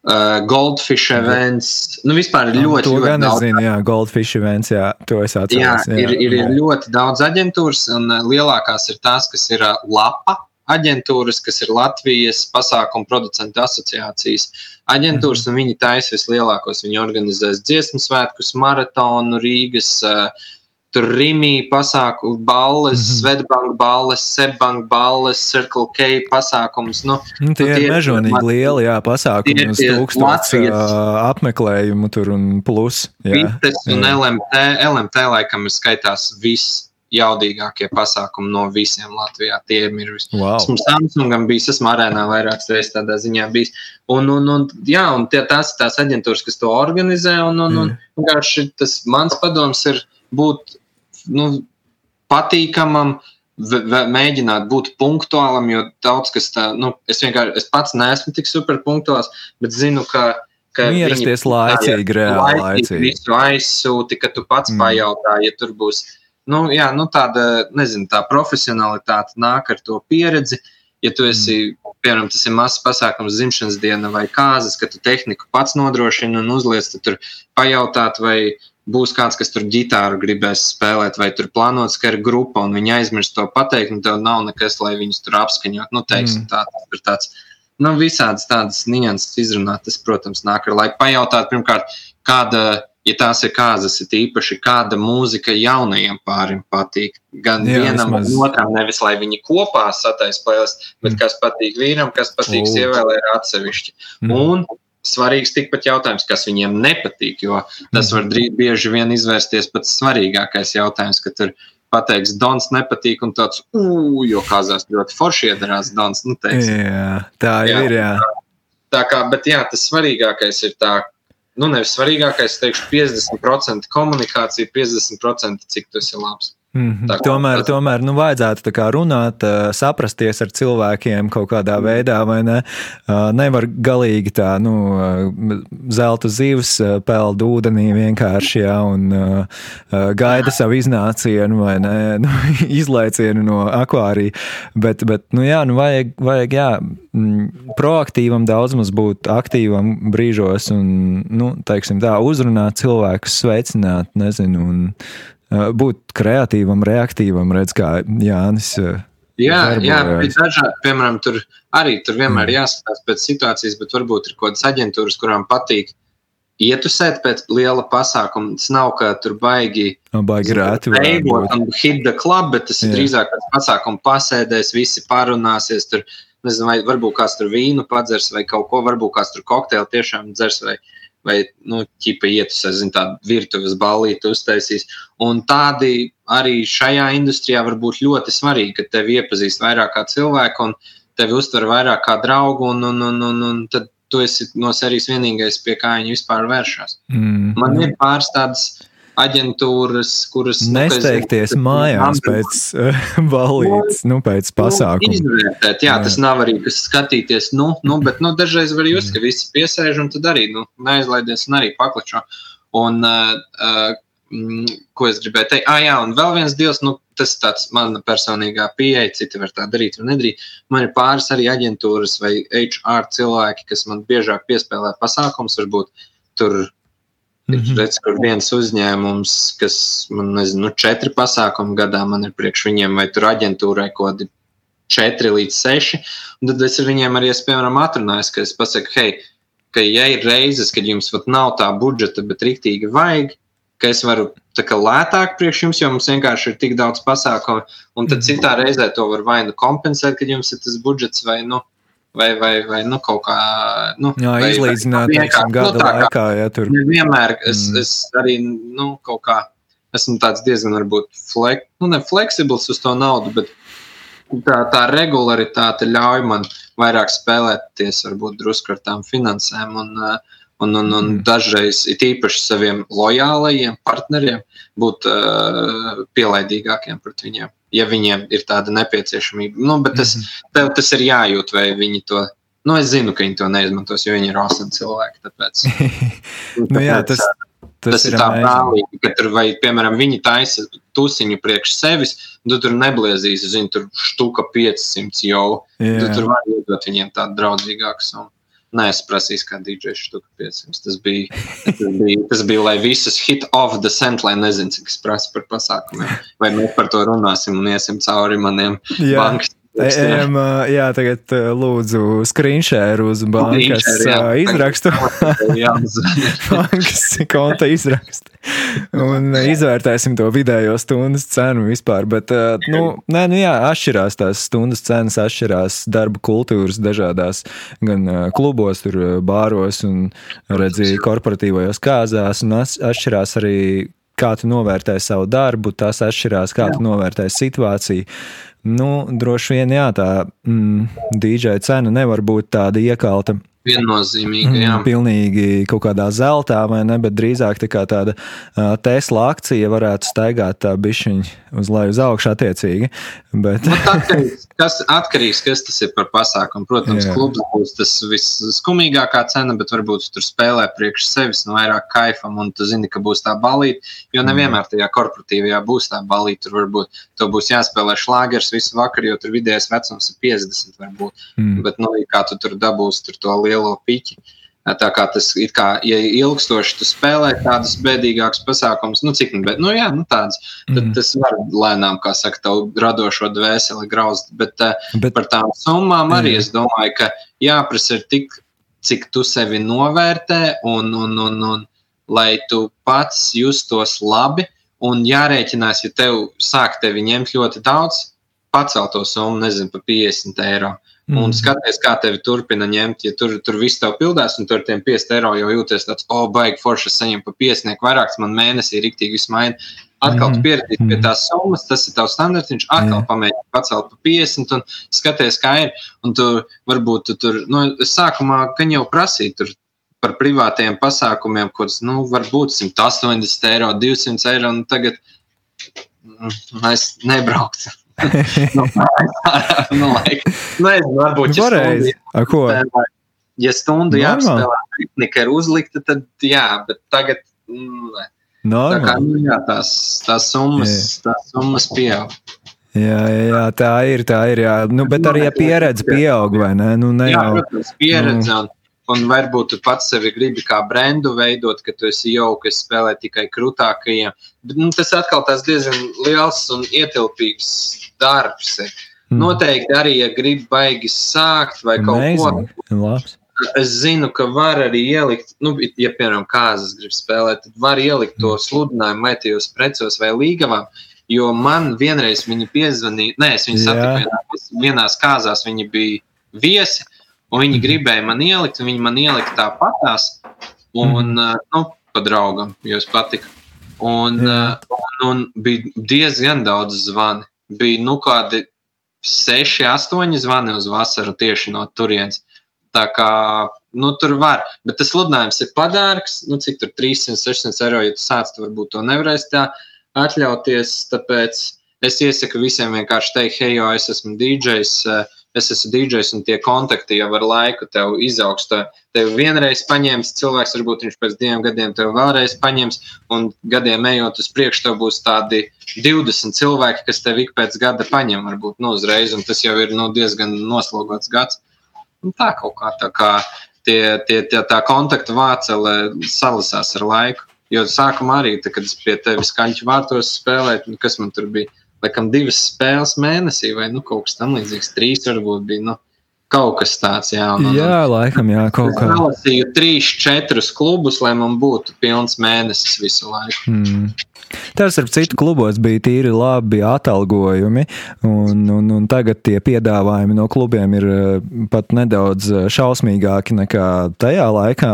Uh, Goldfish events. Nu, vispār ir ļoti, to ļoti daudz. Zinu, jā, Goldfish events, jā, to es atceros. Jā, jā, ir, ir, ir ļoti daudz aģentūras, un lielākās ir tās, kas ir lapa aģentūras, kas ir Latvijas pasākumu producentu asociācijas aģentūras, mm un viņi taisa vislielākos. Viņi organizēs dziesmu svētkus, maratonu, Rīgas. Uh, tur Rīgā pasākumu, balles, mm -hmm. Svetbanka balles, Sebbanka balles, Circle K pasākums. Nu, nu, tie, nu, tie ir mežonīgi lieli jā, pasākumi, uz tūkstots uh, apmeklējumu tur un plus. Jā, Vites un jā. LMT, LMT laikam ir skaitās viss jaudīgākie pasākumi no visiem Latvijā. Tie ir visi. Wow. Esmu Samsungam bijis, esmu arēnā vairākas reizes tādā ziņā bijis. Un, un, un, jā, un tie, tās ir tās aģentūras, kas to organizē. Un, un, un, vienkārši tas mans padoms ir būt nu, patīkamam. Mēģināt būt punktuālam, jo daudz kas tā, nu, es vienkārši, es pats neesmu tik super punktuāls, bet zinu, ka ka ierasties laicīgi, reāli laicīgi. Visu aizsūti, ka tu pats mm. pajautā, ja tur būs nu, jā, nu, tāda nezinu, tā profesionālitāte nāk ar to pieredzi. Ja tu esi, piemēram, tas ir mazs pasākums, dzimšanas diena vai kāzas, ka tu tehniku pats nodrošini un uzliec, tad tur pajautāt, vai būs kāds, kas tur ģitāru gribēs spēlēt, vai tur plānots, ka ir grupa un viņi aizmirst to pateikt, un tev nav nekas, lai viņus tur apskaņot. Nu, teiksim, mm. tā, tas ir tāds, nu, visādas tādas nianses izrunāt, tas, protams, nāk ar laiku. Pajautāt, pirmkārt, kāda ja tās ir kāzas, ir īpaši kāda mūzika jaunajiem pārim patīk. Gan Jā, vienam, gan otram, nevis lai viņi kopā sataisa spēles, bet mm. kas patīk vīram, kas patīk sievietei, ir atsevišķi. Mm. Un svarīgs tikpat jautājums, kas viņiem nepatīk, jo tas var drīz, bieži vien izvērsties pats svarīgākais jautājums, ka tur pateiks, Dons nepatīk, un tāds, jo kāzās ļoti forši iedarās Dons. Nu, teiksim. jā, tā jā, ir. Jā. Tā kā, bet jā, tas svarīgākais ir tā, nu, nevis svarīgākais, teikšu, 50% komunikācija, 50% cik tas ir labs. Mm -hmm. Tā, tomēr, tas... tomēr nu, vajadzētu runāt, saprasties ar cilvēkiem kaut kādā veidā, vai ne? Nevar galīgi tā, nu, zelta zivs peld ūdenī vienkārši, jā, un gaida savu iznācienu, vai ne, [LAUGHS] nu, izlaicienu no akvārija. Bet, bet nu, jā, nu, vajag, vajag, jā, proaktīvam daudz maz būt aktīvam brīžos un, nu, teiksim tā, uzrunāt cilvēkus, sveicināt, nezinu, un būt kreatīvam, reaktīvam, redz, kā Jānis. Jā, jā bet dažādi, piemēram, tur arī tur vienmēr mm. jāskatās pēc situācijas, bet varbūt ir kaut kādas aģentūras, kurām patīk ietusēt pēc liela pasākuma. Tas nav, ka tur baigi. No, baigi rēti. Hit the club, bet tas jā. ir drīzāk pēc pasākuma pasēdēs, visi parunāsies. Tur, nezinu, vai varbūt kāds tur vīnu padzers vai kaut ko, varbūt kāds tur kokteili tiešām dzers vai vai nu, ķipa iet uz tādu virtuves ballīti uztaisīs. Un tādi arī šajā industrijā var būt ļoti svarīgi, ka tevi iepazīst vairāk kā cilvēku un tevi uztver vairāk kā draugu, un, un, un, un, un tad tu esi no serijas vienīgais, pie kā viņi vispār vēršas. Mm. Man ir pāris tādas aģentūras, kuras. Nu, Nesteigties nu, mājās pēc [LAUGHS] uh, balītes, nu, pēc pasākuma. Nu, izvērtēt, jā, jā, tas nav arī kas skatīties, nu, nu bet nu, dažreiz var [LAUGHS] just, ka visi piesēž un tad arī nu, neaizlaidies un arī paklačo. Un, uh, ko es gribēju teikt? Ah, jā, un vēl viens dievs, nu, tas ir tāds mana personīgā pieeja, citi var tā darīt vai nedarīt. Man ir pāris arī aģentūras vai HR cilvēki, kas man biežāk piespēlē pasākums, varbūt tur Mm -hmm. Viens uzņēmums, kas man nezinu, nu, četri pasākumu gadā man ir priekš viņiem, vai tur aģentūrai kaut kādi četri līdz seši. Un tad es ar viņiem arī, es, piemēram, atrunājos, ka es pasaku, hei, ka ja ir reizes, kad jums pat nav tā budžeta, bet rīktīgi vajag, ka es varu kā lētāk priekš jums, jo mums vienkārši ir tik daudz pasākumu, un tad -hmm. citā reizē to var vai nu kompensēt, kad jums ir tas budžets, vai nu vai, vai, vai nu, kaut kā nu, jā, vai, izlīdzināt vai, teiksim, gada nu, laikā. Ja, tur. Vienmēr es, mm. es arī nu, kaut kā esmu diezgan varbūt flek, nu, fleksibls uz to naudu, bet tā, tā regularitāte ļauj man vairāk spēlēties varbūt drusku ar tām finansēm. Un, un, un, un mm. dažreiz it īpaši saviem lojālajiem partneriem būt uh, pielaidīgākiem pret viņiem ja viņiem ir tāda nepieciešamība. Nu, bet tas, -hmm. tev tas ir jājūt, vai viņi to. Nu, es zinu, ka viņi to neizmantos, jo viņi ir awesome cilvēki. Tāpēc, [LAUGHS] nu, jā, tas, tas, tas ir tā brālīgi, ka tur, vai, piemēram, viņi taisa tusiņu priekš sevis, tu tur nebliezīs, zini, tur štuka 500 jau. Yeah. Tu tur var iedot viņiem tādu draudzīgāku summu. Nē, es prasīju, kā DJ štuka 500. Tas bija, tas bija, tas bija lai visus hit off the cent, lai nezinu, cik es prasu par pasākumiem. Vai mēs par to runāsim un iesim cauri maniem bankas. Ejam, jā, tagad lūdzu screenshare uz bankas jā, izrakstu. [LAUGHS] bankas konta izrakstu. un izvērtēsim to vidējo stundas cenu vispār. Bet, nu, nē, nu jā, atšķirās tās stundas cenas, atšķirās darba kultūras dažādās gan klubos, tur bāros un redzēja korporatīvajos kāzās, un atšķirās arī kā tu novērtē savu darbu, tas atšķirās, kā jā. tu novērtē situāciju. Nu, droši vien, jā, tā mm, dīdžeja cena nevar būt tāda iekalta Viennozīmīgi, jā. Mm, pilnīgi kaut kādā zeltā, vai ne, bet drīzāk tā kā tāda uh, Tesla akcija varētu staigāt tā bišķiņa uz leju uz augšu attiecīgi. Bet... Nu, atkarīgs, kas, atkarīgs, kas tas ir par pasākumu. Protams, jā. klubs būs tas visskumīgākā cena, bet varbūt tur spēlē priekš sevis un vairāk kaifam, un tu zini, ka būs tā balīta, jo nevienmēr tajā korporatīvajā būs tā balīta. Tur varbūt to būs jāspēlē šlāgers visu vakaru, jo tur vidējais vecums ir 50 varbūt. Mm. Bet, nu, kā tu tur dabūsi tur to lietu lielo piķi. Tā kā tas ir kā, ja ilgstoši tu spēlē tādus bēdīgākus pasākumus, nu, cik nu, bet, nu, jā, nu, tāds, tad mm. tas var lēnām, kā saka, tavu radošo dvēseli grauzt. Bet, bet par tām summām arī mm. es domāju, ka jāprasa ir tik, cik tu sevi novērtē un, un, un, un lai tu pats justos labi un jārēķinās, ja tev sāk tevi ņemt ļoti daudz, pacelt to summu, nezinu, par 50 eiro. Mm. Un skaties, kā tevi turpina ņemt. Ja tur, tur viss tev pildās, un tur tiem 5 eiro jau jūties tāds, oh, baigi, forši saņem pa 5 vairāk, man mēnesī rīktīgi viss maina. Atkal mm. pieradīt pie tās summas, tas ir tavs standarts. Viņš atkal mm. pamēģina pacelt pa 50 un skaties, kā ir. Un tu varbūt tu tur, nu, sākumā, gan jau prasīt tur par privātiem pasākumiem, kurus, nu, varbūt 180 eiro, 200 eiro, un tagad mm, es nebrauktu nu, [LAUGHS] nu, laika. Nezinu, varbūt ja stundu, jāspēlē, ja stundu jāspēlē, tehnika ir uzlikta, tad jā, bet tagad. Mm, Tā kā, nu, jā, tās, tās, summas, jā. tās summas pieaug. Jā, jā, jā, tā ir. Tā ir jā. Nu, bet arī ja pieredze pieaug, vai ne? Nu, ne jā, jau, protams, pieredze. Nu. Un, varbūt tu pats sevi gribi kā brendu veidot, ka tu esi jauks, kas spēlē tikai krūtākajiem. Bet, nu, tas atkal tas diezgan liels un ietilpīgs darbs. Mm. Noteikti arī, ja gribi baigi sākt vai kaut Amazing. ko tādu. Es zinu, ka var arī ielikt, nu, ja, piemēram, kāzas grib spēlēt, tad var ielikt to mm. sludinājumu vai tajos precos vai līgavām. Jo man vienreiz viņi piezvanīja, nē, es viņu satiku vienā, vienās kāzās, viņi bija viesi, Un viņi gribēja man ielikt, un viņi man ielika tāpatās, un mm. nu, pa draugam, jo es patiku. Un, un, un bija diezgan daudz zvani. Bija nu kādi seši, astoņi zvani uz vasaru tieši no turienes. Tā kā nu, tur var, bet tas sludinājums ir padārgs. Nu, cik tur 300, 600 eiro, ja tu sāc, tu varbūt to nevarēsi tā atļauties. Tāpēc es iesaku visiem vienkārši teikt, hei, jo es esmu DJs. Uh, es esmu DJs un tie kontakti jau ar laiku tev izaugs. Tev vienreiz paņems cilvēks, varbūt viņš pēc diviem gadiem tev vēlreiz paņems, un gadiem ejot uz priekšu, tev būs tādi 20 cilvēki, kas tev ik pēc gada paņem, varbūt nu, uzreiz, un tas jau ir nu, diezgan noslogots gads. Un tā kaut kā tā, kā tie, tie, tie tā kontaktu vācele salasās ar laiku. Jo sākumā arī, tā, kad es pie tevis kaņķu vārtos spēlēju, nu, kas man tur bija laikam divas spēles mēnesī, vai nu, kaut kas tamlīdzīgs. Trīs varbūt bija. Nu, Kaut kas tāds, jā. Un, un, jā, laikam, jā, kaut kā. Es lasīju trīs, četrus klubus, lai man būtu pilns mēnesis visu laiku. Mm. Tas, ar citu klubos, bija tīri labi atalgojumi, un, un, un tagad tie piedāvājumi no klubiem ir eh, pat nedaudz eh, šausmīgāki nekā tajā laikā,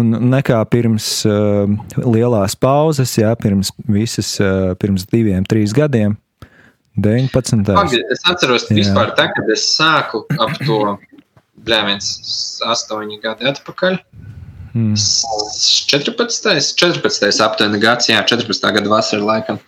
un nekā pirms uh, lielās pauzes, jā, pirms visas, uh, pirms diviem, trīs gadiem. 19. Pagad, es atceros, ka vispār tā, kad es sāku ap to blēmens astoņi gadi atpakaļ. Hmm. 14. 14. aptuveni gads, jā, 14. gada vasara laikam.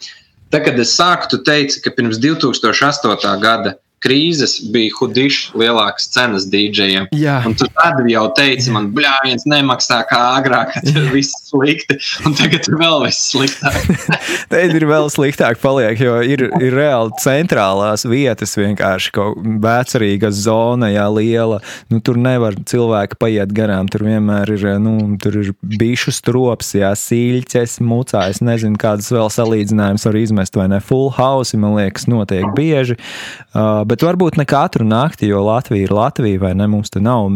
Tad, kad es sāku, tu teici, ka pirms 2008. gada krīzes bija hudišs lielākas cenas dīdžejiem. Jā. Un tu tad jau teici, man, bļā, viens nemaksā kā agrāk, kad [LAUGHS] viss slikti, un tagad ir vēl viss sliktāk. [LAUGHS] Tagad ir vēl sliktāk paliek, jo ir, ir reāli centrālās vietas vienkārši vēcerīga zona, jā, liela. Nu, tur nevar cilvēki paiet garām, tur vienmēr ir, nu, tur ir bišu strops, jā, sīļķes, mucājs, nezinu, kādas vēl salīdzinājums var izmest, vai ne, full house, man liekas, notiek bieži. Uh, bet varbūt ne katru nakti, jo Latvija ir Latvija, vai ne? Mums te nav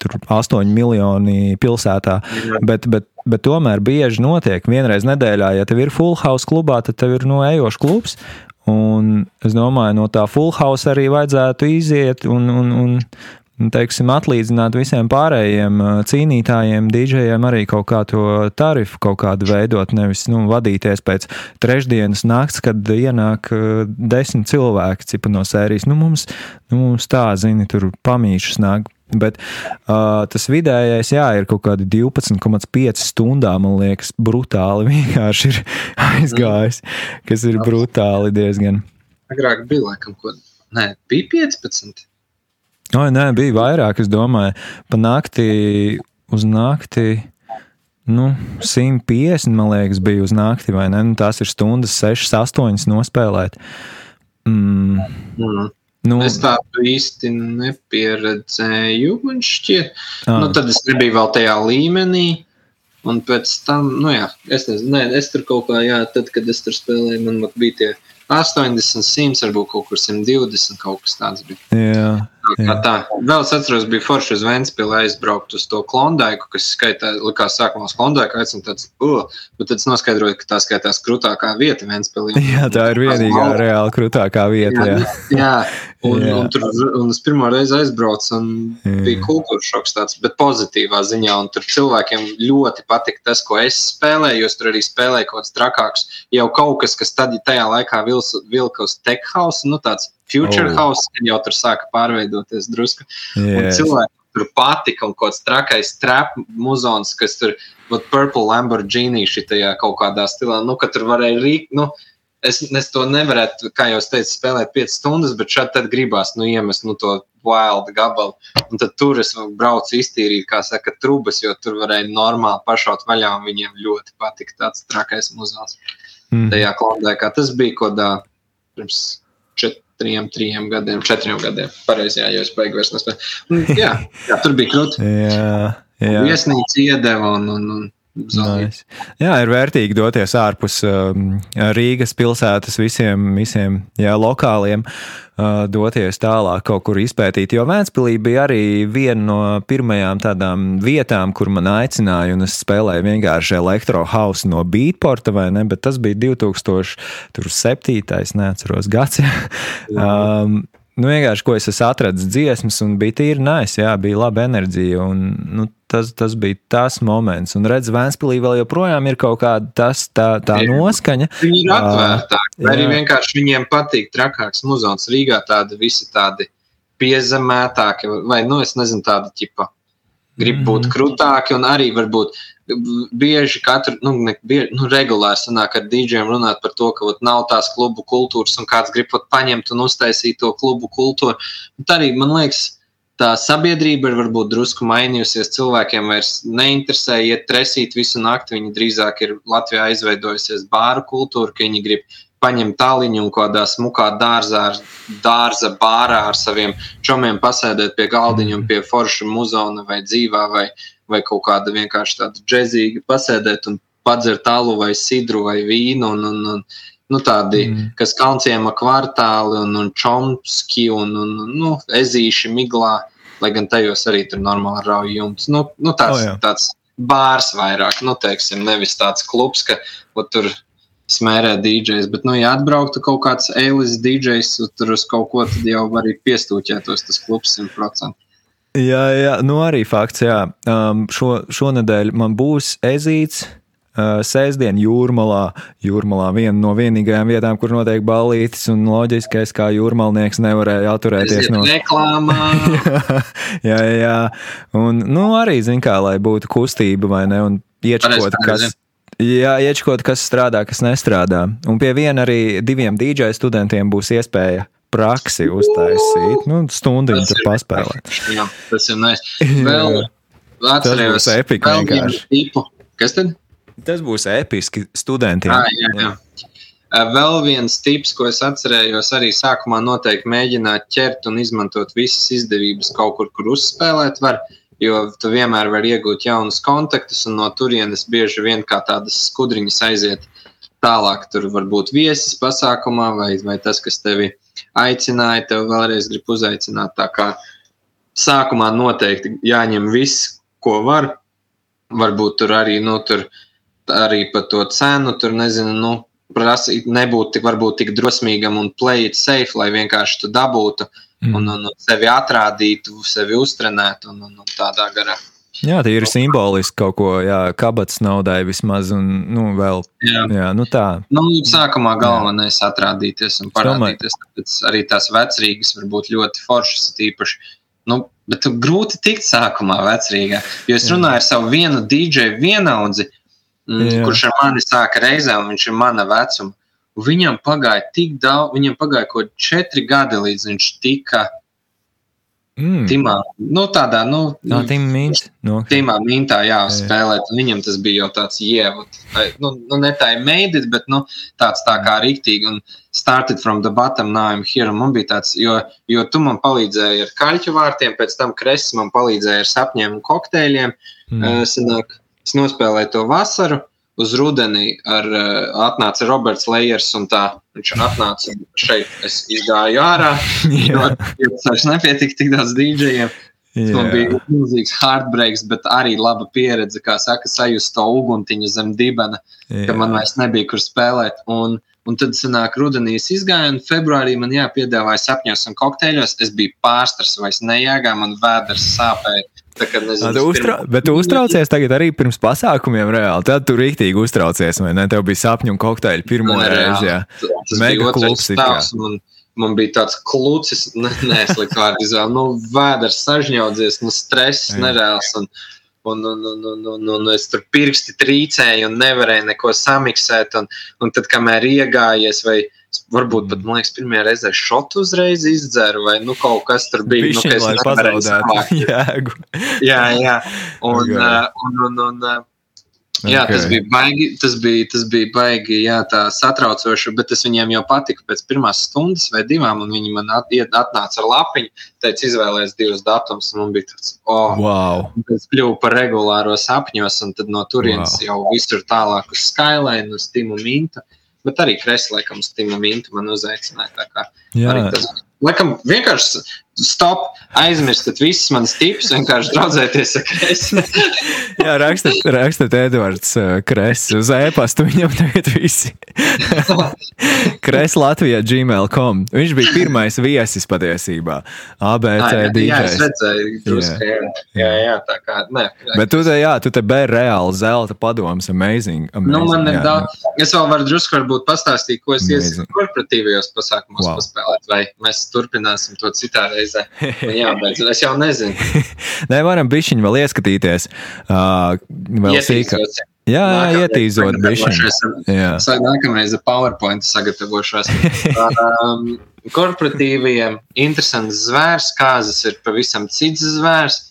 tur 8 miljoni pilsētā. Bet, bet, bet tomēr bieži notiek vienreiz nedēļā, ja tev ir full house klubā, tad tev ir no ejošs klubs. Un es domāju, no tā full house arī vajadzētu iziet un, un, un teiksim, atlīdzināt visiem pārējiem cīnītājiem, dīdžejiem arī kaut kā to tarifu kaut kādu veidot, nevis nu, vadīties pēc trešdienas nakts, kad ienāk desmit cilvēki cipa no sērijas. Nu, mums, nu, mums tā, zini, tur pamīšas nāk. Bet uh, tas vidējais, jā, ir kaut kādi 12,5 stundā, man liekas, brutāli [LAUGHS] vienkārši ir aizgājis, kas ir brutāli diezgan. Agrāk bija laikam, ko, nē, bija 15. Oi, nē, bija vairāk, es domāju, pa naktī uz nakti. Nu, 150, man liekas, bija uz nakti, vai ne? Nu, tās ir stundas, 6, 8 nospēlēt. Mm. Mm. Nu, es tādu īsti nepieredzēju. Man šķiet, ah. nu, tad es nebiju vēl tajā līmenī. Un pēc tam, nu jā, es nezinu, nē, es tur kaut kā, jā, tad, kad es tur spēlēju, man bija tie 80, 100, varbūt kaut kur 120, kaut kas tāds bija. Jā, jā. tā. Vēl es atceros, bija forši uz Ventspili aizbraukt uz to klondaiku, kas skaitā, likās sākumā uz klondaiku aicinu tāds, uh, bet tad es noskaidroju, ka tā skaitās krūtākā vieta Ventspilī. Jā, tā ir vienīgā reāli krūtākā vieta. Jā, jā. jā. Un, jā. un, tur, un es pirmo reizi aizbraucu, un jā. bija kultūras šoks, tāds, bet pozitīvā ziņā. Un tur cilvēkiem ļoti patika tas, ko es spēlēju. Jo tur arī spēlēju kaut kāds trakāks, jau kaut kas, kas tad, tajā laikā vilka uz tech house, nu tāds future oh. house, jau tur sāka pārveidoties drusku. Yes. Cilvēki tur patika kaut kāds trakais trap muzons, kas tur, vat Purple Lamborghini šitajā kaut kādā stilā, nu, ka tur varēja rīk, nu, es, es to nevarētu, kā jau teicu, spēlēt 5 stundas, bet šādi tad gribās nu, iemest nu, to wild gabalu. Un tad tur es braucu iztīrīt, kā saka, trubas, jo tur varēja normāli pašaut vaļā, viņiem ļoti patika tāds trakais muzejs. Mm. Tajā klondē, kā tas bija kaut kādā pirms četriem, trim gadiem, četriem gadiem. Pareizi, jā, jo es beigu vairs nespēju. Jā, jā, tur bija [LAUGHS] jā. Viesnīca iedeva un, un, un Nice. Jā, ir vērtīgi doties ārpus um, Rīgas pilsētas visiem, visiem jā, lokāliem, uh, doties tālāk kaut kur izpētīt. Jo Vēnspilī bija arī viena no pirmajām tādām vietām, kur man aicināja, un es spēlēju vienkārši elektrohausu no Beatporta, vai ne? Bet tas bija 2007. neatceros gads. um, nu, vienkārši, ko es esmu atradzis dziesmas, un bija tīri nice, jā, bija laba enerģija. Un, nu, tas, tas bija tas moments. Un redz, Vēnspīlī vēl joprojām ir kaut kāda tas, tā, tā noskaņa. Viņi ir atvērtāki. Uh, arī vienkārši viņiem patīk trakāks muzons Rīgā, tādi visi tādi piezemētāki, vai, nu, es nezinu, tādi ķipa. Grib būt mhm. krūtāki, un arī varbūt bieži katru, nu, ne, bieži, nu regulāri sanāk ar dīdžiem runāt par to, ka ot, nav tās klubu kultūras, un kāds grib ot, paņemt un uztaisīt to klubu kultūru. Bet arī man liekas, tā sabiedrība ir varbūt drusku mainījusies. Cilvēkiem vairs neinteresē iet tresīt visu nakti. Viņi drīzāk ir Latvijā izveidojusies bāru kultūra, ka viņi grib paņemt tāliņu un kādā smukā dārzā, dārza bārā ar saviem čomiem pasēdēt pie galdiņa un pie forša muzona vai dzīvā vai, vai kaut kāda vienkārši tāda džezīga pasēdēt un padzert alu vai sidru vai vīnu. Un, un, un, nu, tādi, mm. kas kalnciema kvartāli un, un čomski un, un nu, ezīši miglā, lai gan tajos arī tur normāli rauj jumts. Nu, nu, tāds, oh, jā. tāds bārs vairāk, nu, teiksim, nevis tāds klubs, ka tur smērē DJs, bet, nu, ja atbrauktu kaut kāds eilis DJs tur uz kaut ko, tad jau arī piestūķētos tas klubs 100%. Jā, jā, nu arī fakts, jā. Um, šo, šonadēļ man būs ezīts. Uh, sēžamdiena jūrmalā. Jūrmalā viena no vienīgajām vietām, kur notiek balītis, un loģiskais, kā jūrmalnieks nevarēja atturēties no reklāmā. [LAUGHS] jā, jā, un nu, arī zina, kā lai būtu kustība vai ne, un iečkot, kas. Jā, iečkot, kas strādā, kas nestrādā. Un pie viena arī diviem DJ studentiem būs iespēja praksi uztaisīt. Nu, stundu tur paspēlēt. Jā, tas ir [LAUGHS] nice. Vēl atcerējos, tas būs epika vienkārši. Kas tad? Tas būs episki studentiem. Ah, jā, jā. Vēl viens tips, ko es atcerējos, arī sākumā noteikti mēģināt ķert un izmantot visas izdevības kaut kur, kur uzspēlēt var, jo tu vienmēr vari iegūt jaunus kontaktus, un no turienes bieži vien kā tādas skudriņas aiziet tālāk. Tur var būt viesis pasākumā, vai, vai tas, kas tevi aicināja, tev vēlreiz grib uzaicināt. Tā kā sākumā noteikti jāņem viss, ko var. Varbūt tur arī, nu, tur arī par to cenu, tur nezinu, nu, prasīt, nebūt tik, varbūt tik drosmīgam un play it safe, lai vienkārši tu dabūtu mm. un, un, un sevi atrādītu, sevi uztrenētu un, un, un tādā garā. Jā, tie ir simboliski kaut ko, jā, kabatas naudai vismaz, un, nu, vēl. Jā, jā nu tā. Nu, sākumā galvenais jā. atrādīties un parādīties, tāpēc arī tās vecrīgas var būt ļoti foršas, tīpaši, nu, bet grūti tikt sākumā vecrīgā, jo es runāju ar savu vienu DJ vienaudzi, jā. kurš ar mani sāka reizē, un viņš ir mana vecuma. Viņam pagāja tik daudz, viņam pagāja kaut četri gadi, līdz viņš tika Mm. Timā, nu, tādā, nu, tā tīmā mītā. Nu, okay. Tīmā mītā, jā, spēlēt. Viņam tas bija jau tāds, jēva, nu, nu, ne tā ir meidis, bet, nu, tāds tā kā rīktīgi. Un started from the bottom, now I'm here. Un man bija tāds, jo, jo tu man palīdzēji ar kaļķu vārtiem, pēc tam kresis man palīdzēja ar sapņiem un kokteļiem. Mm. Uh, sanāk, es nospēlēju to vasaru uz rudeni ar, uh, atnāca Roberts Lejers un tā. Viņš atnāca šeit, es izgāju ārā. [LAUGHS] tas vairs nepietika tik daudz dīdžejiem. Tas bija milzīgs heartbreaks, bet arī laba pieredze, kā saka, sajust to uguntiņu zem dibena, Jā. ka man vairs nebija kur spēlēt. Un, un tad sanāk rudenī es izgāju, un februārī man jāpiedāvāja sapņos un kokteļos. Es biju pārstars, vairs nejāgā, man vēders sāpēja. Nezinu, tu uztra... Bet tu uztraucies tagad arī pirms pasākumiem, reāli. Tad tu rīktīgi uztraucies, vai ne? Tev bija sapņu un kokteļi pirmo ne, reizi. Jā, tas Mega bija klubs. Man, man bija tāds klucis, [LAUGHS] neslikt vārdu izvēle. Nu, vēders sažņaudzies, nu, stress nereāls. Un, un, un, un, un, un, un es tur pirksti trīcēju un nevarēju neko samiksēt. Un, un tad, kamēr iegājies vai varbūt pat, man liekas, pirmajā reizē šotu uzreiz izdzeru, vai nu kaut kas tur bija. Bišķiņ, nu, lai pazaudētu jēgu. jā, jā. Un, okay. uh, un, un, un, uh, Jā, okay. tas bija baigi, tas bija, tas bija baigi, jā, tā satraucoši, bet tas viņiem jau patika pēc pirmās stundas vai divām, un viņi man at, atnāca ar lapiņu, teica, izvēlēties divus datumus, un man bija tāds, oh, wow. tas kļuva par regulāro sapņos, un tad no turienes wow. jau visur tālāk uz Skyline, uz Timu Mintu. Bet arī Kreslē, laikam, Stīma Mintu man uzaicināja. Arī tas, laikam, vienkārši stop, aizmirstat visus manas tipus, vienkārši draudzēties ar Kresu. [LAUGHS] Jā, rakstat, rakstat Edvards uh, Kres uz e-pastu, viņam tagad visi. [LAUGHS] Kres Latvijā gmail.com. Viņš bija pirmais viesis patiesībā. ABC DJs. Jā, es redzēju, druska, jā. jā, jā, tā kā, ne. Bet tu te, jā, tu te bēr reāli zelta padoms, amazing. amazing nu, man ir daudz. Es vēl varu drusku varbūt pastāstīt, ko es iesaku korporatīvajos pasākumos wow. paspēlēt, vai mēs turpināsim to citā reizē reizē. Jābeidz. Es jau nezinu. [LAUGHS] Nē, varam bišķiņu vēl ieskatīties. Uh, vēl sīkāk. Jā, jā ietīzot bišķiņu. Nākamreiz PowerPoint sagatavošos. um, korporatīviem interesants zvērs, kāzas ir pavisam cits zvērs.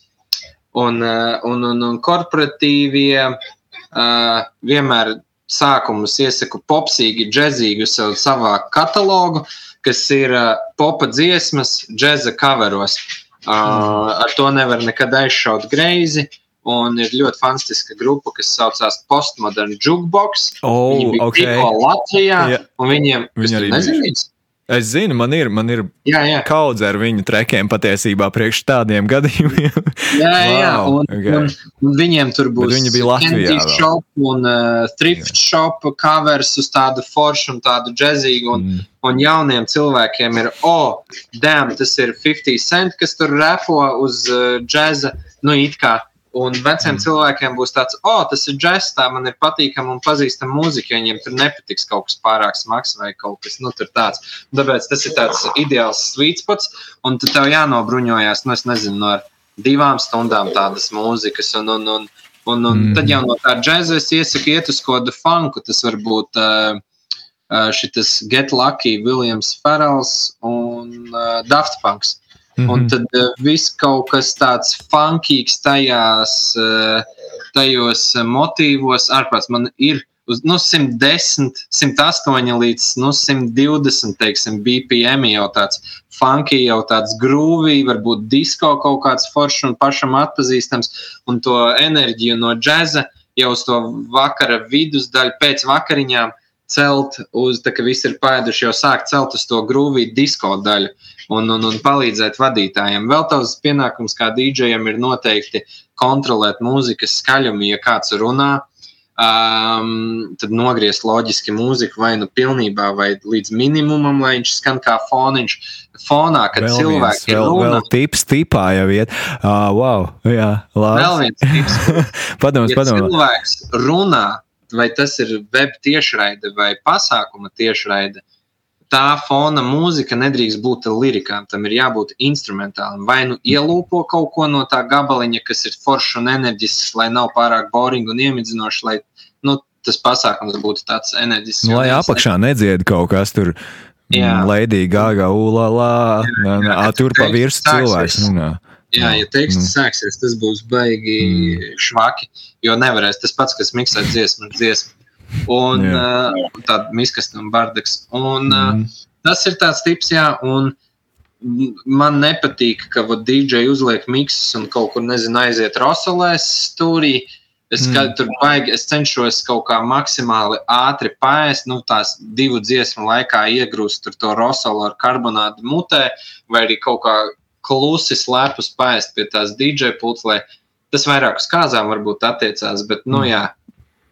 Un, un, un, un korporatīvie uh, vienmēr sākumus iesaku popsīgi, džezīgu sev savā katalogu. Uh, kas ir uh, popa dziesmas, džēza coveros. Uh, ar to nevar nekad aizšaut greizi. Un ir ļoti fantastiska grupa, kas saucās Postmodern Jukebox. Oh, Viņi bija okay. Latvijā, yeah. un viņiem, Viņi arī nezinīs, Es zinu, man ir, man ir jā, jā. kaudze ar viņu trekiem patiesībā priekš tādiem gadījumiem. [LAUGHS] jā, jā, wow, un, okay. un viņiem tur būs Bet viņi bija Latvijā. Shop un uh, thrift jā. shop covers uz tādu foršu un tādu džezīgu. Un, mm. un jauniem cilvēkiem ir, oh, damn, tas ir 50 cent, kas tur repo uz uh, džeza. Nu, it kā Un veciem cilvēkiem būs tāds, oh, tas ir džeks, tā man ir patīkama un pazīstama mūzika. Viņiem tur nepatiks kaut kas pārāk smags vai kaut kas nu, tāds. Tāpēc tas ir tāds ideāls sweet spots, un tu tev jānobruņojas, nu, es nezinu, no divām stundām tādas mūzikas. Un, un, un, un, un mm. tad jau no tā džēza es iesaku iet uz kādu funku. Tas var būt uh, šis Get Lucky, Williams Ferrells un uh, Daft Punks. Mm -hmm. Un tad uh, viss kaut kas tāds funkīgs tajās, uh, tajos motīvos, ārprāts man ir uz nu, 110, 108 līdz nu, 120 teiksim, BPM jau tāds funky, jau tāds grūvī, varbūt disko kaut kāds foršs un pašam atpazīstams, un to enerģiju no džēza jau uz to vakara vidusdaļu pēc vakariņām celt uz, tā kā visi ir pēduši, jau sākt celt uz to grūvī disko daļu. Un, un, un palīdzēt vadītājiem. Vēl tavs pienākums kā dīdžejam ir noteikti kontrolēt mūzikas skaļumu, ja kāds runā. Um, tad nogriezt loģiski mūziku vai nu pilnībā, vai līdz minimumam, lai viņš skan kā foniņš. Fonā, kad vēl cilvēki viens, vēl, runā, vēl tips, tipā jau iet. Uh, wow, jā, labi. Vēl viens tips. [LAUGHS] padoms, ja padoms. cilvēks runā, vai tas ir web tiešraide vai pasākuma tiešraide, tā fona mūzika nedrīkst būt lirikām. Tam ir jābūt instrumentālam. Vai nu ielūpo kaut ko no tā gabaliņa, kas ir foršs un enerģisks, lai nav pārāk boring un iemidzinošs, lai nu, tas pasākums būtu tāds enerģisks. Nu, lai apakšā nedzied kaut kas tur. Lēdija gāga, ulā, tur pa virsmu cilvēks. Runā. Jā, ja teksts mm. sāksies, tas būs baigi mm. švaki, jo nevarēs tas pats, kas miksē dziesmu, dziesmu un uh, tāda miskasta un bardaks. Un, mm. uh, tas ir tāds tips, jā, un man nepatīk, ka DJ uzliek miksus un kaut kur, nezinu, aiziet rosolēs stūrī. Es, mm. tur baigi, es cenšos kaut kā maksimāli ātri pāriest, nu, tās divu dziesmu laikā iegrūst to rosolu ar karbonātu mutē, vai arī kaut kā klusi slēpus pāriest pie tās DJ pults, lai tas vairāk uz kāzām varbūt attiecās, bet, nu, mm.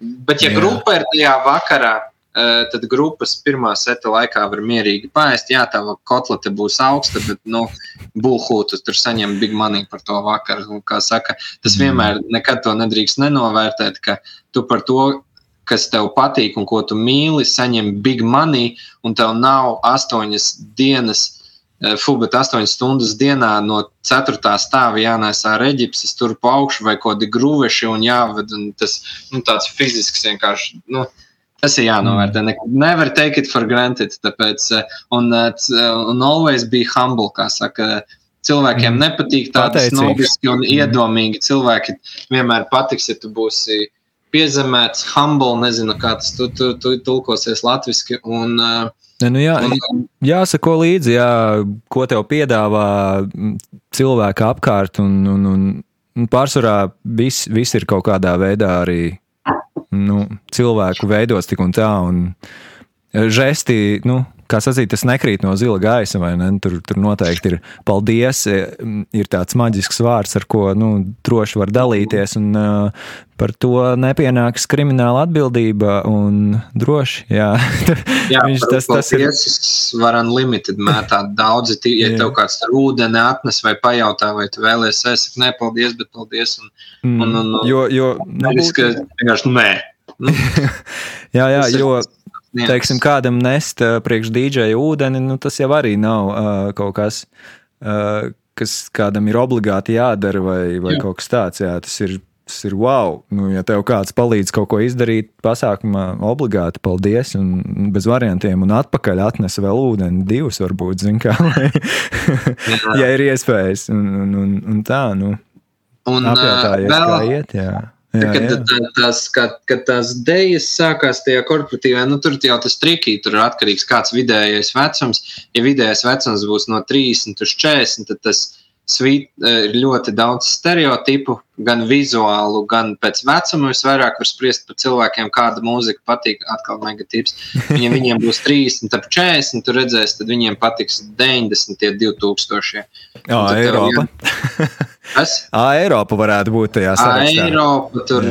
Bet, ja jā. grupa ir tajā vakarā, eh, tad grupas pirmā seta laikā var mierīgi pāriest. Jā, tā kotlete būs augsta, bet, nu, buļbuļsūta tur saņem big money par to vakaru. Kā saka, tas mm. vienmēr nekad to nedrīkst nenovērtēt, ka tu par to, kas tev patīk un ko tu mīli, saņem big money, un tev nav astoņas dienas Eh, Fubet 8 stundas dienā no 4. stāva jānēsā reģipsis tur pa augšu vai kaut kādi grūveši un jāved. Un tas nu, tāds fizisks vienkārši. Nu, Tas ir jānovērtē. Ne, never take it for granted. Tāpēc, eh, un, eh, un always be humble, kā saka. Cilvēkiem mm. nepatīk tādi snobiski un mm. iedomīgi. Cilvēki vienmēr patiks, ja tu būsi piezemēts, humble, nezinu, kā tas tu, tu, tu tulkosies latviski. Un, uh, nu jā, jāsako līdzi, jā, ko tev piedāvā cilvēki apkārt. Un, un, un pārsvarā viss vis ir kaut kādā veidā arī nu, cilvēku veidots tik un tā. Un žesti, nu, kā sacīt, tas nekrīt no zila gaisa, vai ne? Tur, tur noteikti ir paldies, e, ir tāds maģisks vārds, ar ko nu, droši var dalīties, un uh, par to nepienāks krimināla atbildība. Droši, jā, jā [LAUGHS] viņš tas, tas ir. Var unlimited mētāt daudzi, ja tev kāds ar ūdeni atnes vai pajautā, vai tu vēlies, es saku, nē, paldies, bet paldies. Un, mm, un, un, jo, jo, nu, būt... vienkārši nē. Nu, [LAUGHS] jā, jā, jo. Ir, Jā. Teiksim, kādam nest priekš dīdžeja ūdeni, nu, tas jau arī nav uh, kaut kas, uh, kas kādam ir obligāti jādara vai, vai jā. kaut kas tāds. Jā, tas ir, tas ir wow. Nu, ja tev kāds palīdz kaut ko izdarīt pasākumā, obligāti paldies un bez variantiem un atpakaļ atnes vēl ūdeni, divus varbūt, zin kā, [LAUGHS] lai, ja ir iespējas un, un, un, un tā, nu. Un, apjautājies, vēl... kā iet, jā. Jā, kad, jā. Tā, tās, kad, kad tās idejas sākās tajā korporatīvā, nu, tur jau tas trikī, tur ir atkarīgs kāds vidējais vecums. Ja vidējais vecums būs no 30 līdz 40, tad tas svīt, eh, ir ļoti daudz stereotipu, gan vizuālu, gan pēc vecuma. Es vairāk varu spriest par cilvēkiem, kāda mūzika patīk. Atkal negatīvs. [LAUGHS] Ja viņiem būs 30, tad 40, tur redzēs, tad viņiem patiks 90, 2000. Jā, Eiropa. [LAUGHS] Kas? [LAUGHS] Eiropa varētu būt tajā sarakstā. Eiropa, tur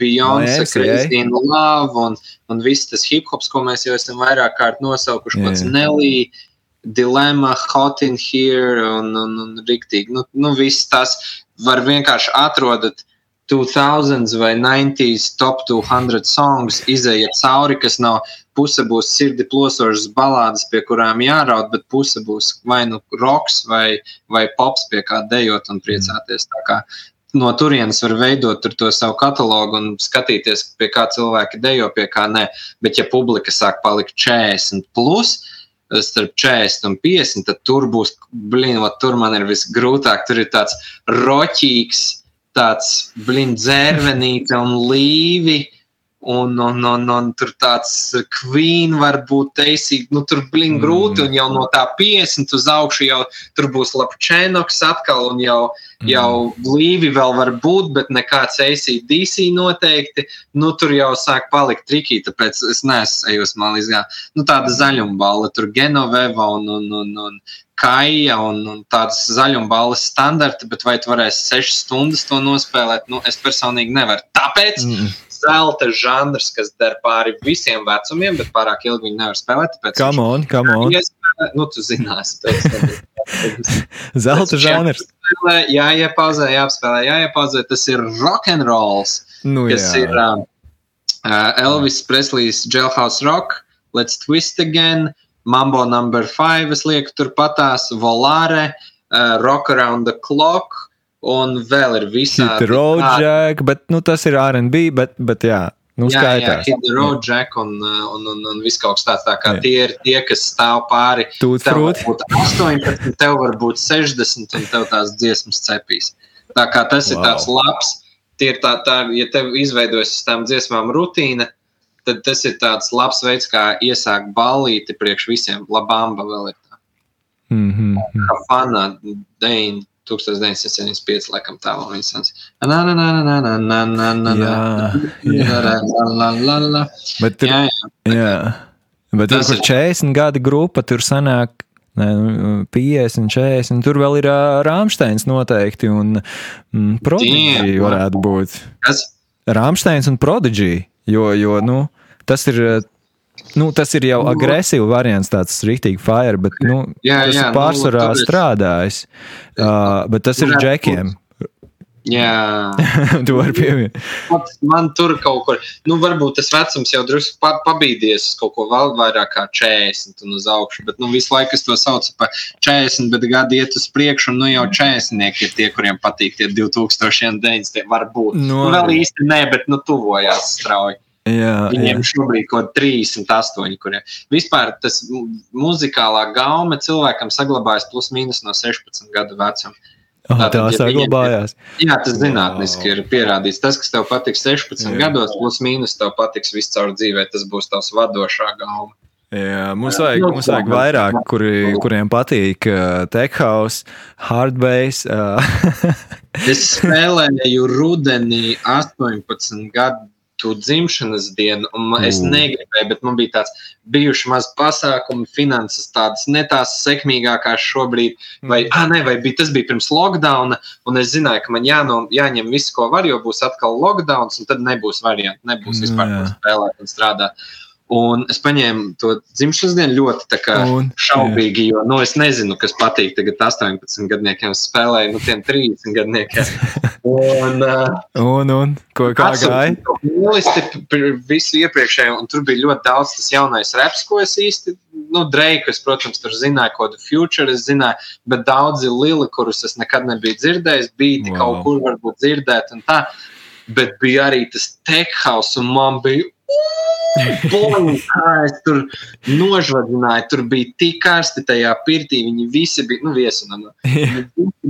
Beyoncé, in Love un, un viss tas hip hops, ko mēs jau esam vairāk kārt nosaukuši, pats Nelly, Dilemma, Hot in Here un, un, un riktīgi. Nu, nu viss tas var vienkārši atrodot 2000s vai 90s top 200 songs, izējiet cauri, kas nav puse būs sirdi plosošas balādes, pie kurām jāraud, bet puse būs vai nu roks vai, vai pops, pie kā dejot un priecāties. No turienes var veidot to savu katalogu un skatīties, pie kā cilvēki dejo, pie kā nē. Bet, ja publika sāk palikt 40 plus, starp 40 un 50, tad tur būs, blīn, tur man ir visgrūtāk. Tur ir tāds roķīgs, tāds blīn, dzērvenīte un līvi Un, un, un, un tur tāds kvīns var būt teisīgi, nu tur blīn grūti, mm. un jau no tā 50 uz augšu jau tur būs lapčēnoks atkal, un jau, mm. jau blīvi vēl var būt, bet nekāds ACDC noteikti, nu tur jau sāk palikt trikī, tāpēc es neesmu man līdz gā. Nu tāda zaļumbala, tur Genoveva un, un, un, un Kaija un, un tādas zaļumballes standarti, bet vai tu varēsi 6 stundas to nospēlēt? Nu, es personīgi nevaru. Tāpēc mm zelta žanrs, kas der pāri visiem vecumiem, bet pārāk ilgi viņi nevar spēlēt. Come on, come on. Iespēlē, nu, tu zināsi. [LAUGHS] zelta žanrs. Jā, iepauzē, jāapspēlē, jāiepauzē. Tas ir rock'n'rolls, nu, kas jā. ir uh, Elvis Preslīs Jailhouse Rock, Let's Twist Again, Mambo number 5, es lieku turpatās, Volare, uh, Rock Around the Clock. Un vēl ir visādi. Roadjack, bet nu, tas ir RB, bet, bet jā. Nu, jā, jā, skaitās. Hit the Road Jack un, uh, un, un, un viss kaut kas tāds. Tā kā Jā. tie ir tie, kas stāv pāri. Tūt Tev var būt 18, tev var būt 60, un tev tās dziesmas cepīs. Tā kā tas wow. ir tāds labs. Tie ir tā, tā, ja tev izveidojas uz tām dziesmām rutīna, tad tas ir tāds labs veids, kā iesākt ballīti priekš visiem. Labamba vēl ir tā. Mm -hmm. Kā fana, Dane, 1975. laikam tā vēl viens sens. Bet tur, jā, jā. jā. Bet tur, kur 40 gadi grupa, tur sanāk 50, 40. Tur vēl ir Rāmsteins noteikti un mm, Prodigy varētu būt. Kas? Rāmsteins un Prodigy, jo, jo, nu, tas ir Nu, tas ir jau Nu. agresīvs variants, tāds rīktīgi fire, bet nu, Jā, tas jā, ir pārsvarā nu, strādājis. Uh, bet tas ir džekiem. Jā, [LAUGHS] tu vari pieminēt. man, tur kaut kur, nu, varbūt tas vecums jau drusku pa, pabīdies uz kaut ko vēl vairāk kā 40 un uz augšu. Bet, nu, visu laiku es to saucu par 40, bet gadi iet uz priekšu, un nu jau 40 ir tie, kuriem patīk tie 2009. Varbūt. Nu, Nu, vēl īsti nē, bet nu, tuvojās strauji. Jā, Viņiem jā. šobrīd ir kaut kādi 38, kuriem vispār tas mu- muzikālā gaume cilvēkam saglabājas plus mīnus no 16 gadu vecuma. Oh, Tātad, tā ja viņiem saglabājās. Jā, tas zinātniski ir pierādīts. Tas, kas tev patiks 16 Jā. gados, plus mīnus tev patiks viscaur dzīvē, tas būs tavs vadošā gauma. Jā, mums vajag, Nu, mums vajag vairāk, kuri, kuriem patīk uh, tech house, hardbase. Uh, [LAUGHS] Es spēlēju rudenī 18 gadu dzimšanas dienu, un man, es U. negribēju, bet man bija tāds bijuši maz pasākumi, finanses tādas ne tās sekmīgākās šobrīd, vai, ah, ne, vai bija, tas bija pirms lockdowna, un es zināju, ka man jāno, jāņem viss, ko var, jo būs atkal lockdowns, un tad nebūs variantu, nebūs Nu, vispār jā. spēlēt un strādāt. Un es paņēmu to dzimšanas dienu ļoti Un, šaubīgi, jo nu, es nezinu, kas patīk tagad 18 gadniekiem spēlēt, nu, tiem 30 gadniekiem. [LAUGHS] Un, uh, un, un ko kā gāja? Lieliski, visu iepriekšējo, un tur bija ļoti daudz tas jaunais reps, ko es īsti, nu, Dreiku, es, protams, tur zināju, ko The Future es zināju, bet daudzi lili, kurus es nekad nebiju dzirdējis, bija wow. kaut kur varbūt dzirdēt un tā, bet bija arī tas tech house, un man bija, Es tur nožvadināju, tur bija tik karsti tajā pirtī. Viņi visi bija, nu, visi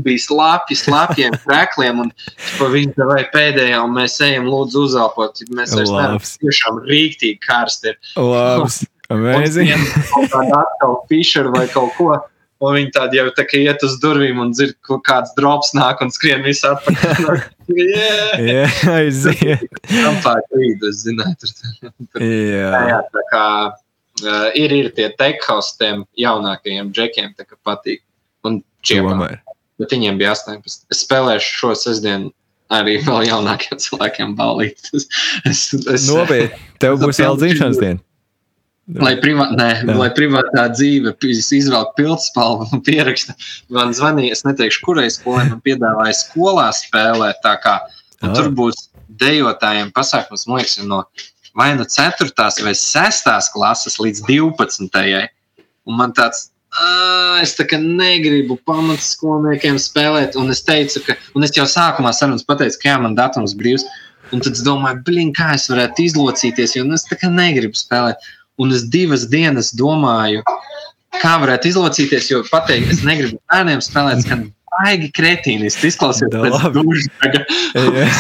bija slāpji, slāpjiem, krēkliem, un pa viņu vai pēdējā, un mēs ejam, lūdzu, uzelpot. Mēs vairs nevaram, tiešām rīktīgi karsti ir. Labs, amazing. Kaut kāda atkal fišera vai kaut ko. Un viņi tādi jau tā kā iet uz durvīm un dzird, ka kāds drops nāk un skrien visu atpakaļ. [LAUGHS] Jā, aiziet. tam tā krīt, es zināju. Tur, tur. Jā, Jā, jā, tā kā uh, ir, ir tie tech-house tiem jaunākajiem džekiem, tā kā patīk. Un čiepā. tomēr. Bet viņiem bija 18. Es spēlēšu šo sestdienu arī vēl jaunākiem cilvēkiem balīt. [LAUGHS] Es, es, Nopietni, tev būs vēl dzimšanas diena. Lai, privā, nē, Jā. lai privātā dzīve izvelk pildspalvu un pieraksta. Man zvanīja, es neteikšu, kurai skolai man piedāvāja skolā spēlēt. tā Kā, Ah. tur būs dejotājiem pasākums, man liekas, no vai no 4. vai 6. klases līdz 12. Un man tāds, "Ā, es tā negribu pamatskolniekiem spēlēt. Un es teicu, ka, un es jau sākumā sarunas pateicu, ka jā, man datums brīvs. Un tad es domāju, blin, kā es varētu izlocīties, jo nu, es tā kā negribu spēlēt. Un es divas dienas domāju, kā varētu izlocīties, jo pateikt, es negribu bērniem spēlēt, skan baigi kretīniski. Izklausies Da, pēc. Jā. [LAUGHS]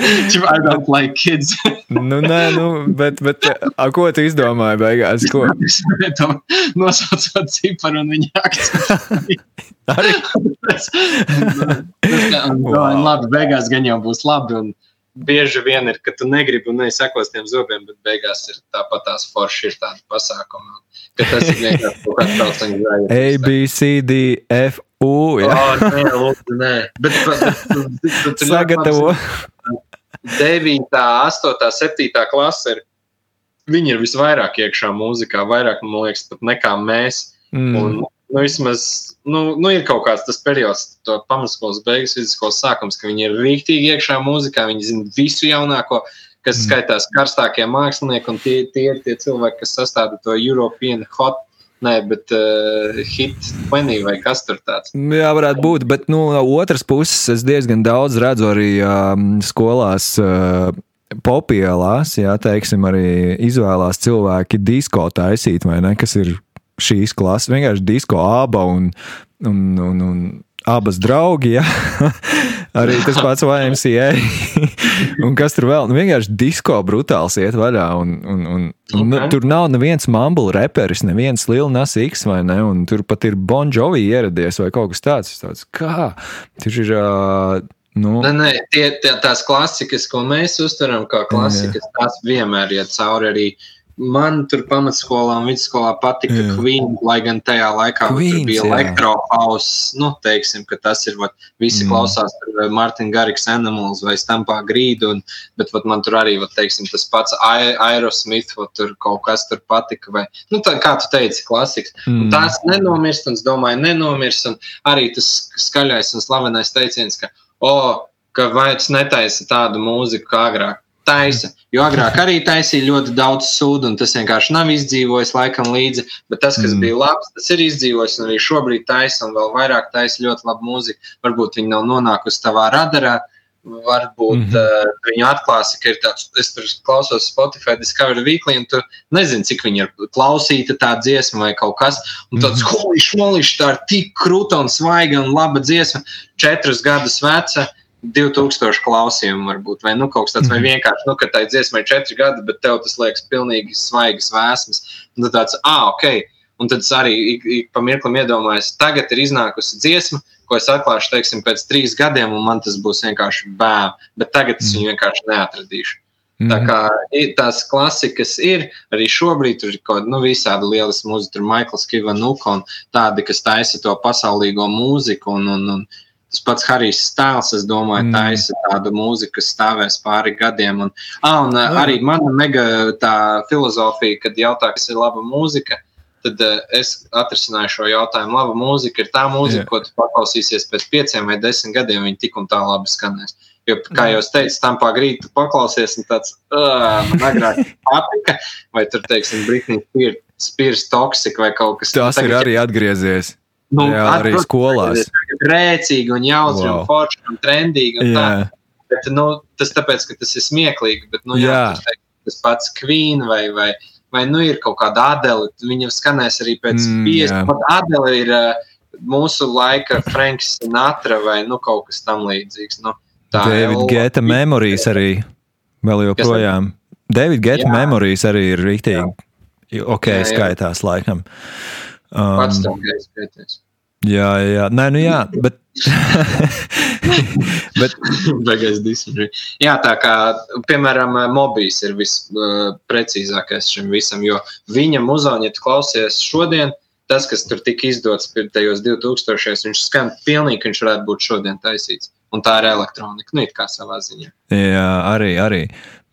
I don't like kids. nu, nē, nu, bet, bet a, ko tu izdomāji beigās? Ko? [LAUGHS] Nosaucot ciparu un viņa akcentu. [LAUGHS] Arī Tas- un, Wow. un labi, beigās gan jau būs labi. Un bieži vien ir, ka tu negribi un neizsekos tiem zobiem, bet beigās ir tāpat tās forši ir tādi pasākumi. Ka tas ir vienkārši kaut kāds tautsēņu A. B, C, D, F, U. Jā. Oh, nē, lūdzu, nē. Bet, bet, bet, ļoti Sagatavo. labi 9, 8, 7 klase ir. Viņi ir visvairāk iekšā mūzikā, vairāk, man liekas, pat nekā mēs. Mm. Un, nu, vismaz, nu, nu, ir kaut kāds tas periods, to pamatskolas beigas, vidusskolas sākums, ka viņi ir rīktīgi iekšā mūzikā, viņi zina visu jaunāko, kas Mm. skaitās karstākie mākslinieki, un tie, tie ir tie cilvēki, kas sastāv to European Hot, ne, bet uh, Hit 20 vai kas tur tāds. Jā, varētu būt, bet nu, no otras puses es diezgan daudz redzu arī um, skolās. Uh, Popielās, jā, teiksim, arī izvēlās cilvēki disko taisīt, vai ne? Kas ir šīs klases, vienkārši disko aba un, un, un, un abas draugi, jā. [LAUGHS] arī tas pats YMCA. [LAUGHS] un kas tur vēl? Nu, vienkārši disko brutāls iet vaļā. Un, un, un, un Ok. tur nav neviens mumble reperis, neviens Lil Nas X vai ne? Un tur pat ir Bon Jovi ieradies vai kaut kas tāds. Tāds, kā? Tur ir. Uh, nu, Nē, nē, tie, tie, tās klasikas, ko mēs uztveram kā klasikas, tās vienmēr iet cauri arī. Man tur pamatskolā un vidusskolā patika. Queen, lai gan tajā laikā Queens, tur bija jā. elektrohauss. Nu, teiksim, ka tas ir, vat, visi Mm. klausās tur Martin Garrigs Animals vai Stampā Grīdu, un, bet vat, man tur arī, vat, teiksim, tas pats Aerosmith, vat, tur kaut kas tur patika, vai, nu, tā, kā tu teici, klasikas. mm, Un tās nenomirs, un es domāju, nenomirs. Un arī tas skaļais un slavenais teiciens, ka, oh, ka vairs netaisa tādu mūziku kā agrāk. Taisa, jo agrāk arī taisīja ļoti daudz sūdu, un tas vienkārši nav izdzīvojis laikam līdzi. Bet tas, kas Mm. mm. bija labs, tas ir izdzīvojis, un arī šobrīd taisa, un vēl vairāk taisa ļoti labu mūziku. Varbūt viņi nav nonākusi tavā radarā, varbūt Mhm. mm -hmm. uh, viņu atklāsi, ka ir tāds, es tur klausos Spotify, Discovery Weekly, un tu nezini, cik viņi ir klausīta tā dziesma vai kaut kas. Un tāds Mhm. holiš, holiš, tā ir tik krūta un svaiga un laba dziesma, četrus gadus veca. 2000 klausījumu, varbūt, vai nu, kaut kas tāds, vai Mhm. vienkārši, nu, ka tai dziesmai ir četri gadi, bet tev tas liekas pilnīgi svaigas vēsmas. Un tad tāds, ah, ok. Un tad es arī ik, ik pa mirklim iedomājos, tagad ir iznākusi dziesma, ko es atklāšu, teiksim, pēc trīs gadiem, un man tas būs vienkārši bēm. Bet tagad es viņu vienkārši neatradīšu. Tā mhm. kā tās klasikas ir, arī šobrīd tur ir kaut kāda nu, visāda lielas mūzika, tur Maikls Kivanuka un tādi, kas taisa to pasaulīgo mūziku. Un, un, un tas pats Harijs Stāls, es domāju, Mm. taisa tādu mūziku, kas stāvēs pāri gadiem. Un, ah, un jā. arī mana mega tā filozofija, kad jautā, kas ir laba mūzika. Tad uh, es atrisināju šo jautājumu. Laba mūzika ir tā mūzika, Jā. ko tu paklausīsies pēc pieciem vai desmit gadiem. Viņa tik un tā labi skanēs. Jo, kā jau teicu, tam pāri paklausies, un tāds agrāk [LAUGHS] patika, vai tur, teiksim, Britney Spears, Spears toksika vai kaut kas Tas ir Tagad, arī atgriezies. nu, jā, arī skolās. Ir Rēcīgi un jautri Wow. un forši un trendīgi. Un tā. Jā, Bet, nu, tas tāpēc, ka tas ir smieklīgi, bet, nu, jā, Jā. tas, tas pats Queen vai, vai, vai nu, ir kaut kāda Adele, viņa skanēs arī pēc Mm, mm, 50. jā. Pat Adele ir uh, mūsu laika Franks Sinatra vai nu, kaut kas tam līdzīgs. Nu, tā David Ella- Geta Memories arī vēl joprojām. David Geta Jā. Memories arī ir rīktīgi. Ok, Jā, jā. skaitās laikam. Pats Um, tam gaiskaities. Jā, jā, nē, nu jā, bet. [LAUGHS] bet Beigās diskusija. Jā, tā kā, piemēram, Mobijs ir visprecīzākais šim visam, jo viņa muzona, ja tu klausies šodien, tas, kas tur tika izdots tajos 2000, viņš skan pilnīgi, viņš varētu būt šodien taisīts. Un tā ir elektronika, nu, it kā savā ziņā. jā, arī, arī.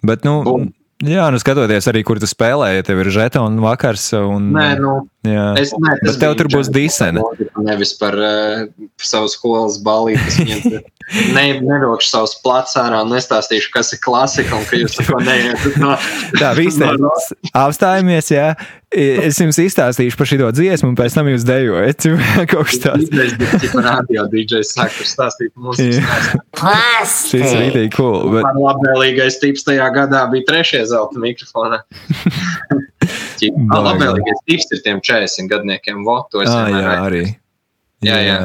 Bet, nu, Bum. jā, nu skatoties arī, kur tu spēlēji, ja tev ir žetona vakars. Un, Nē, nu, jā. es ne, Bet tev tur būs disene. Nevis par uh, savu skolas balīti. [LAUGHS] Ne, nevilkšu savus plats ārā un nestāstīšu, kas ir klasika un ka jūs [LAUGHS] neko neiet no. Tā, visi no- no- apstājamies, jā. Es jums izstāstīšu par šo dziesmu, un pēc tam jūs dejojat. [LAUGHS] Kaut kas tāds. DJs, bet tipā radio DJs sāk tur stāstīt Jā. stāstu. Šis ir rītīgi cool. Bet, Man labvēlīgais tips tajā gadā bija trešie zelta mikrofonā. Labvēlīgais tips ir tiem 40 gadniekiem. Vo, to es ah, vienmēr jā, aizmirstu. arī. Jā, jā.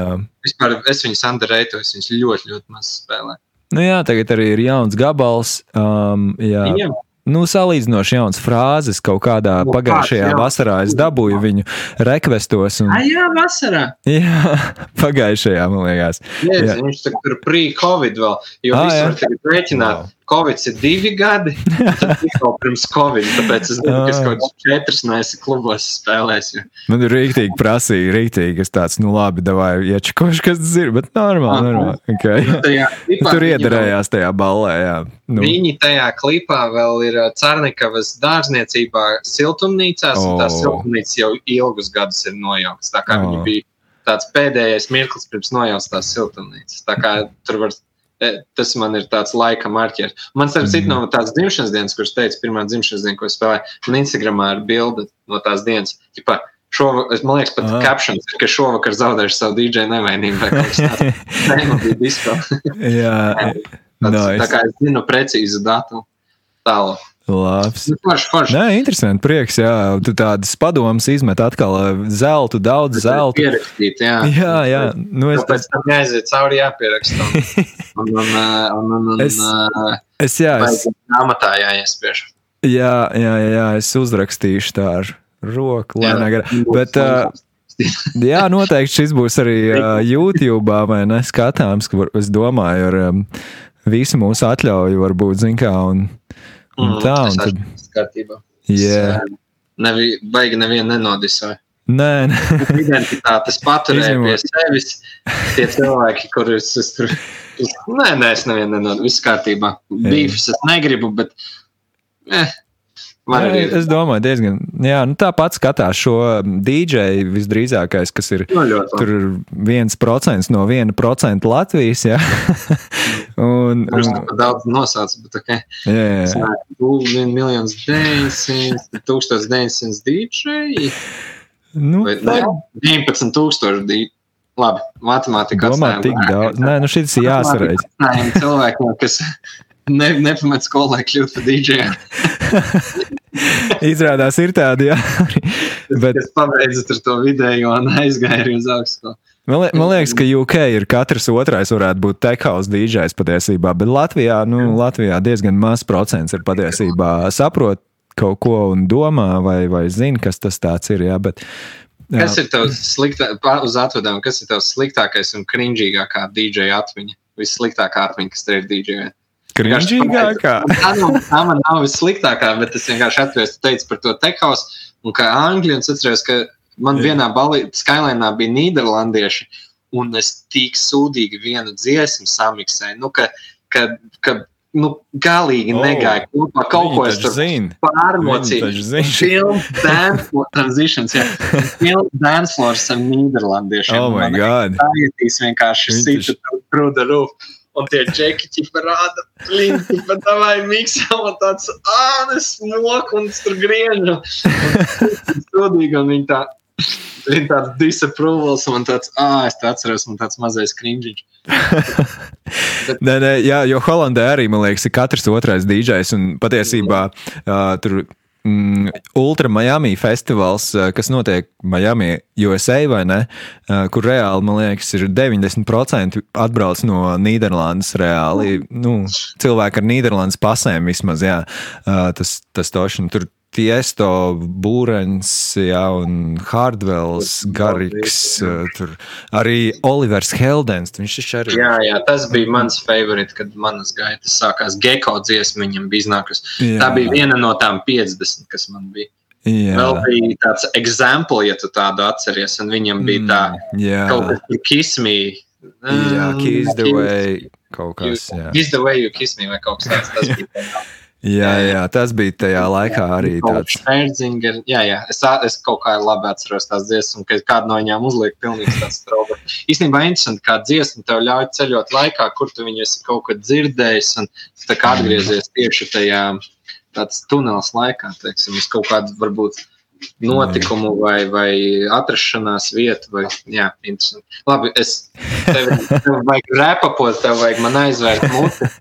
Vispār es viņus underrētoju, es viņus ļoti, ļoti maz spēlēju. Nu jā, tagad arī ir jauns gabals. Um, jā. Jā. Nu, salīdzinoši jauns frāzes kaut kādā no, pagājušajā kāds, jā. vasarā. Es dabūju viņu rekvestos. Un... A, jā, vasarā. Jā, [LAUGHS] pagājušajā, man liekas. Jā, jā. viņš tur pre-covid vēl, jo ah, visur tagad rēķināt. Wow. Covid ir divi gadi, tad [LAUGHS] jau pirms Covid. Tāpēc es zinu, ka es kaut kādus četrus neesmu klubos spēlējis. Jo. Man ir rīktīgi prasīja, rīktīgi. Es tāds, nu labi, vai iečkoši, kas tas ir, bet normāli. normāli. Okay. Nu, tajā, klipā, Tur iedarējās tajā ballē. Jā. Nu. Viņi tajā klipā vēl ir Cārnikavas dārzniecībā siltumnīcās, oh. un tās siltumnīcas jau ilgus gadus ir nojauktas. Tā kā oh. viņi bija tāds pēdējais mirklis pirms nojaustas tās siltumnīcas. Tā kā tur var tas man ir tāds laika marķers. Man, starp citu, mm. no tās dzimšanas dienas, kuras teicu, pirmā dzimšanas diena, ko es spēlēju, man Instagramā ir bilde no tās dienas. Ķipa, Šovakar, man liekas, pat ah. captions ir, ka šovakar zaudēšu savu DJ nevainību. Tāds - nebija disko. Jā, [LAUGHS] nice. tā kā es zinu precīzu datumu tālāk. Labs. Nu, forši, forši. Nē, interesanti. Prieks, jā. Tu tādas padomas izmet atkal zeltu, daudz zelta. Pierakstīt, jā. Jā, jā. Nu, es pēc tam jāaiziet cauri jāpieraksta. [LAUGHS] Un, un, un, un, un, es, es, jā, es. Grāmatā jāiespiež. Jā, jā, jā, es uzrakstīšu tā ar roku, lai negar. Bet, uh, jā, noteikti šis būs arī uh, YouTube vai ne skatāms, ka var, es domāju ar um, visu mūsu atļauju varbūt, zin kā, un, mm, tā, un tad... kārtībā. Yeah. Nevi, baigi nevienu nenodisāja. Nē, [LAUGHS] nē. identitātes paturēja pie sevis. Tie cilvēki, kurus es tur. Nē, nē, es nevienu nenodisāju. Viss kārtībā. Bīfs es negribu, bet. Eh, Man jā, es domāju, diezgan. Jā, nu tāpat skatās šo dīdžeju visdrīzākais, kas ir no, tur viens procents no viena procenta Latvijas. Jā. [LAUGHS] un, un, daudz nosauc, bet ok. Jā, jā. 1 miljonus 900, 1900 dīdžeji. Nu, Vai, ne, 19 tūkstoši dīdžeji. Labi, matemātikā. Domā, tik daudz. Nē, nu šis ir jāsareiz. Cilvēkiem, kas ne, nepamet skolu, lai kļūtu par dīdžeju. [LAUGHS] Izrādās, ir tādi, jā. Bet... Es pabeidzu to vidējo un aizgāju arī uz augstu. Man, li man liekas, ka UK ir katrs otrais, varētu būt tekaus dīdžers patiesībā, bet Latvijā, nu, Latvijā diezgan maz procents ir patiesībā saprot kaut ko un domā vai, vai zina, kas tas ir. Jā, bet, jā. Kas ir tavs sliktākais, uz atvedām, kas ir tavs sliktākais un krinžīgākā dīdžeja atmiņa? Vissliktākā atmiņa, kas tev ir dīdžeja? Krinžīgākā. Tā, nav, tā man nav vissliktākā, bet es vienkārši atceros, tu teici par to tekaus, un kā Angļu, un atceros, ka man Jā. vienā Skylinā bija Nīderlandieši, un es tik sūdīgi vienu dziesmu samiksēju, nu, ka, ka, ka nu, galīgi oh, negāja kopā. Kaut ko es tur pārmocīju. Filmu dance transitions, jā. [LAUGHS] Filmu dance floors ar Nīderlandiešiem. Oh my god. Tā ietīs vienkārši situ through the roof. Un tie džekļi parāda, ka tā vai miksā, [LAUGHS] un tāds ānes moku, un tur griežu. [LAUGHS] Studīgi, un viņi tā, viņi tāds disapprovals, un tāds, ā, es tā atceros, un tāds mazais krinžiņš. [LAUGHS] nē, nē, jā, jo Holandē arī, man liekas, ir katrs otrais dīdžais, un patiesībā uh, tur mm, Ultra Miami festivāls, eh, kas notiek Miami, USA, vai ne? Eh, kur reāli, man liekas, ir 90% atbrauc no Nīderlandes. Reāli nu, cilvēki ar Nīderlandes pasēm vismaz, jā, eh, tas, tas tošana. Tur Tiesto, Būrens, ja, un Hardvells, Garīgs, tur arī Olivers Heldens. Viņš arī. Jā, jā, tas bija mans favorīts, kad manas gaitas sākās. Geko dziesma viņam bija iznākusi. Tā bija viena no tām 50, kas man bija. Jā. Vēl bija tāds example, ja tu tādu atceries, un viņam bija tā mm, jā. kaut kas, me. Jā, kiss the way. Kaut kas, jā. Kiss the way you kiss me vai kaut kas tāds. Tas bija [LAUGHS] Jā, jā, tas bija tajā laikā arī tāds. Špērdzinger, jā, jā, es, es kaut kā labi atceros tās dziesmas, ka kādu no viņām uzliek pilnīgi tāds trauba. Īstenībā interesanti, kā dziesma tev ļauj ceļot laikā, kur tu viņu esi kaut kad dzirdējis, un tā kā atgriezies tieši tajā tāds tunels laikā, teiksim, uz kaut kādu varbūt notikumu vai, vai atrašanās vietu. Vai, jā, interesanti. Labi, es tev, tev vajag repapot, tev vajag man aizvērt muti.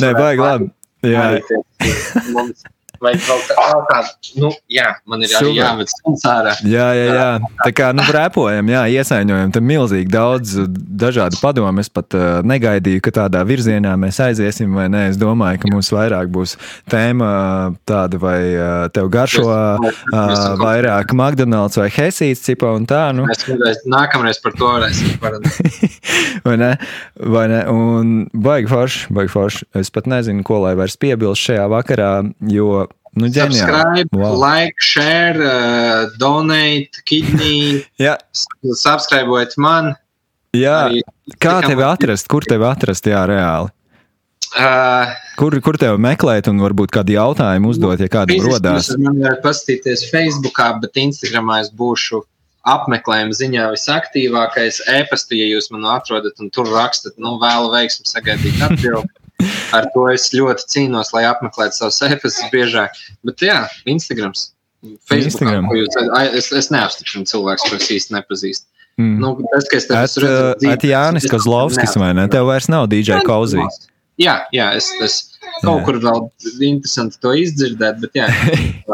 Nē, vajag labi. Jā, [LAUGHS] Vai vēl tā, nu, jā, man ir arī jāved stundas ārā. Jā, jā, jā. Tā kā, nu, rēpojam, jā, iesaiņojam. Tam milzīgi daudz dažādu padomu. Es pat uh, negaidīju, ka tādā virzienā mēs aiziesim, vai nē. Es domāju, ka mums vairāk būs tēma tāda, vai uh, tev garšo uh, vairāk McDonald's vai Hesīts cipa un tā, nu. Mēs nākamreiz par to varēsim parunāt. [LAUGHS] vai ne? Vai ne? Un baigi forši, baigi forši. Es pat nezinu, ko lai vairs piebilst šajā vakarā, jo Nu, subscribe, wow. like, share, uh, donate, kidney. [LAUGHS] Jā. Subscribējiet man. Jā. Arī, Kā tevi atrast? Kur tevi atrast? Jā, reāli. Uh, kur, kur tevi meklēt, un varbūt kādu jautājumu uzdot, ja kāda rodās? Man var paskatīties Facebookā, bet Instagramā es būšu apmeklējuma ziņā visaktīvākais. E-pastī, ja jūs mani atrodat un tur rakstat, nu, vēlu veiksmu sagaidīt atbildi. [LAUGHS] Ar to es ļoti cīnos, lai apmeklētu savus efektus biežāk. Bet, jā, Instagrams. Instagram. Jūs, es, es neapstiprinu cilvēku, kurus īsti nepazīstu. Mm. Nu, tas, ka es tev esmu redzējis, Jānis Kozlovskis, vai ne? Tev vairs nav DJ Kauzī. Jā, jā, es, es kaut jā. kur vēl interesanti to izdzirdēt, bet jā,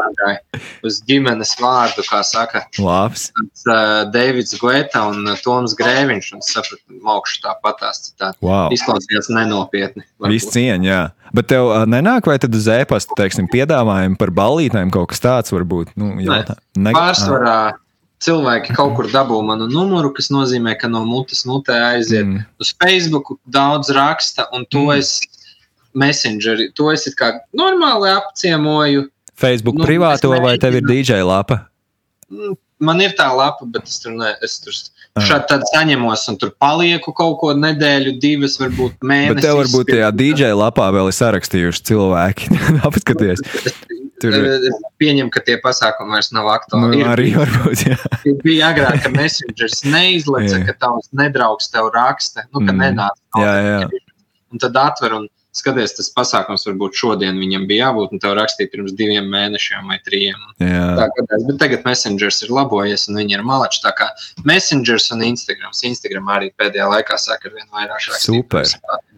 [LAUGHS] uz ģimenes vārdu, kā saka. Labs. Tas, uh, Deivids Guetta un Toms Grēviņš, un sapratu, maukšu tāpatās citādi. Wow. Izklausījās nenopietni. Viss cieņa, jā. Bet tev uh, nenāk vai tad uz ēpastu, teiksim, piedāvājumu par ballītēm kaut kas tāds varbūt? Nu, jautā. ne. Pārsvarā. Ah cilvēki kaut kur dabū manu numuru, kas nozīmē, ka no mutes mutē aiziet mm. uz Facebook, daudz raksta, un to mm. es messengeri, to es kā normāli apciemoju. Facebook nu, privāto vai tev ir DJ lapa? Mm, man ir tā lapa, bet es tur, ne, es tur ah. šādi tad saņemos un tur palieku kaut ko nedēļu, divas, varbūt mēnesis. Bet tev varbūt tajā DJ lapā vēl ir sarakstījuši cilvēki. [LAUGHS] Apskaties. [LAUGHS] Tur es pieņemu, ka tie pasākumi vairs nav aktuāli. Nu, arī varbūt, jā. Bija agrāk, ka Messengers neizleca, ka tavs nedraugs tev raksta, nu, ka mm. nenāca. Jā, jā. Un tad atver un skaties, tas pasākums varbūt šodien viņam bija jābūt, un tev rakstīja pirms diviem mēnešiem vai trim. Bet tagad Messengers ir labojies, un viņi ir malači. Tā kā Messengers un Instagrams. Instagram arī pēdējā laikā saka, ar vien vairāk rakstīt. Super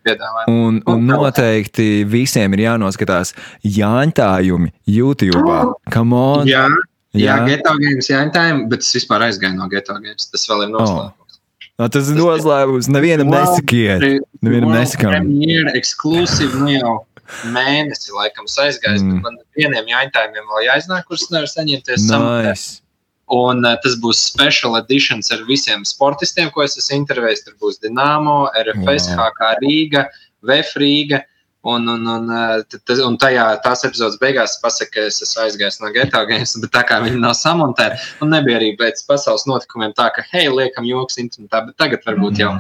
piedāvājumu. Un, un noteikti visiem ir jānoskatās jāņtājumi YouTube. Come on! Jā, jā, jā geto games jāņtājumi, bet es vispār aizgāju no geto games. Tas vēl ir noslēpums. Oh. No, tas ir noslēpums. Nevienam nesakiet. Nevienam nesakām. Premjera ekskluzīvi, nu jau mēnesi laikam aizgājis. Mm. Man vieniem jāņtājumiem vēl jāiznāk, kurus nevar saņemties. Nice. Samotēs. Un uh, tas būs special editions ar visiem sportistiem, ko es esmu intervējis. Tur būs Dienāmo, RFS, wow. HK Rīga, VF Rīga. Un, un, un, tas, un tajā tās epizodes beigās pasakā, ka es esmu aizgājis no Geta games, [LAUGHS] bet tā kā viņi nav samontēti, un nebija arī pēc pasaules notikumiem tā, ka, hei, liekam, joks internetā, bet tagad varbūt jau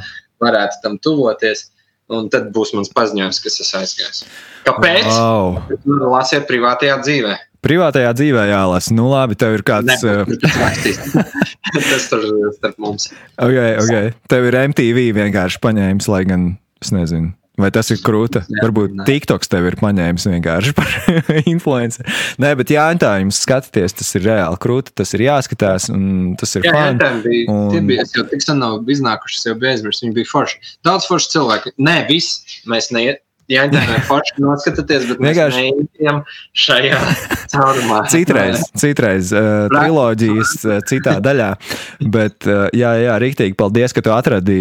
varētu tam tuvoties. Un tad būs mans paziņojums, kas es aizgāju. Kāpēc? Wow. Lasiet privātajā dzīvē. Privātajā dzīvē jālasa. Nu, labi, tev ir kāds. Ne, uh... [LAUGHS] tas tur starp mums. Okay, okay. Tev ir MTV vienkārši paņēmis, lai gan es nezinu. Vai tas ir krūta? Jā, Varbūt nē. TikToks tev ir paņēmis vienkārši par [LAUGHS] influenceru. Nē, bet jā, tā jums skatīties, tas ir reāli krūta, tas ir jāskatās, un tas ir fani. Jā, bija, un... tie bija, es jau tik sen nav iznākuši, jau bija aizmirst, viņi bija forši. Daudz forši cilvēki. Nē, viss, mēs neiet, Jā, tā [LAUGHS] ir forši noskatīties, bet vienkārši neejam šajā caurumā. Citreiz, [LAUGHS] citreiz uh, triloģijas uh, citā [LAUGHS] daļā. Bet, uh, jā, jā, rīktīgi paldies, ka tu atradi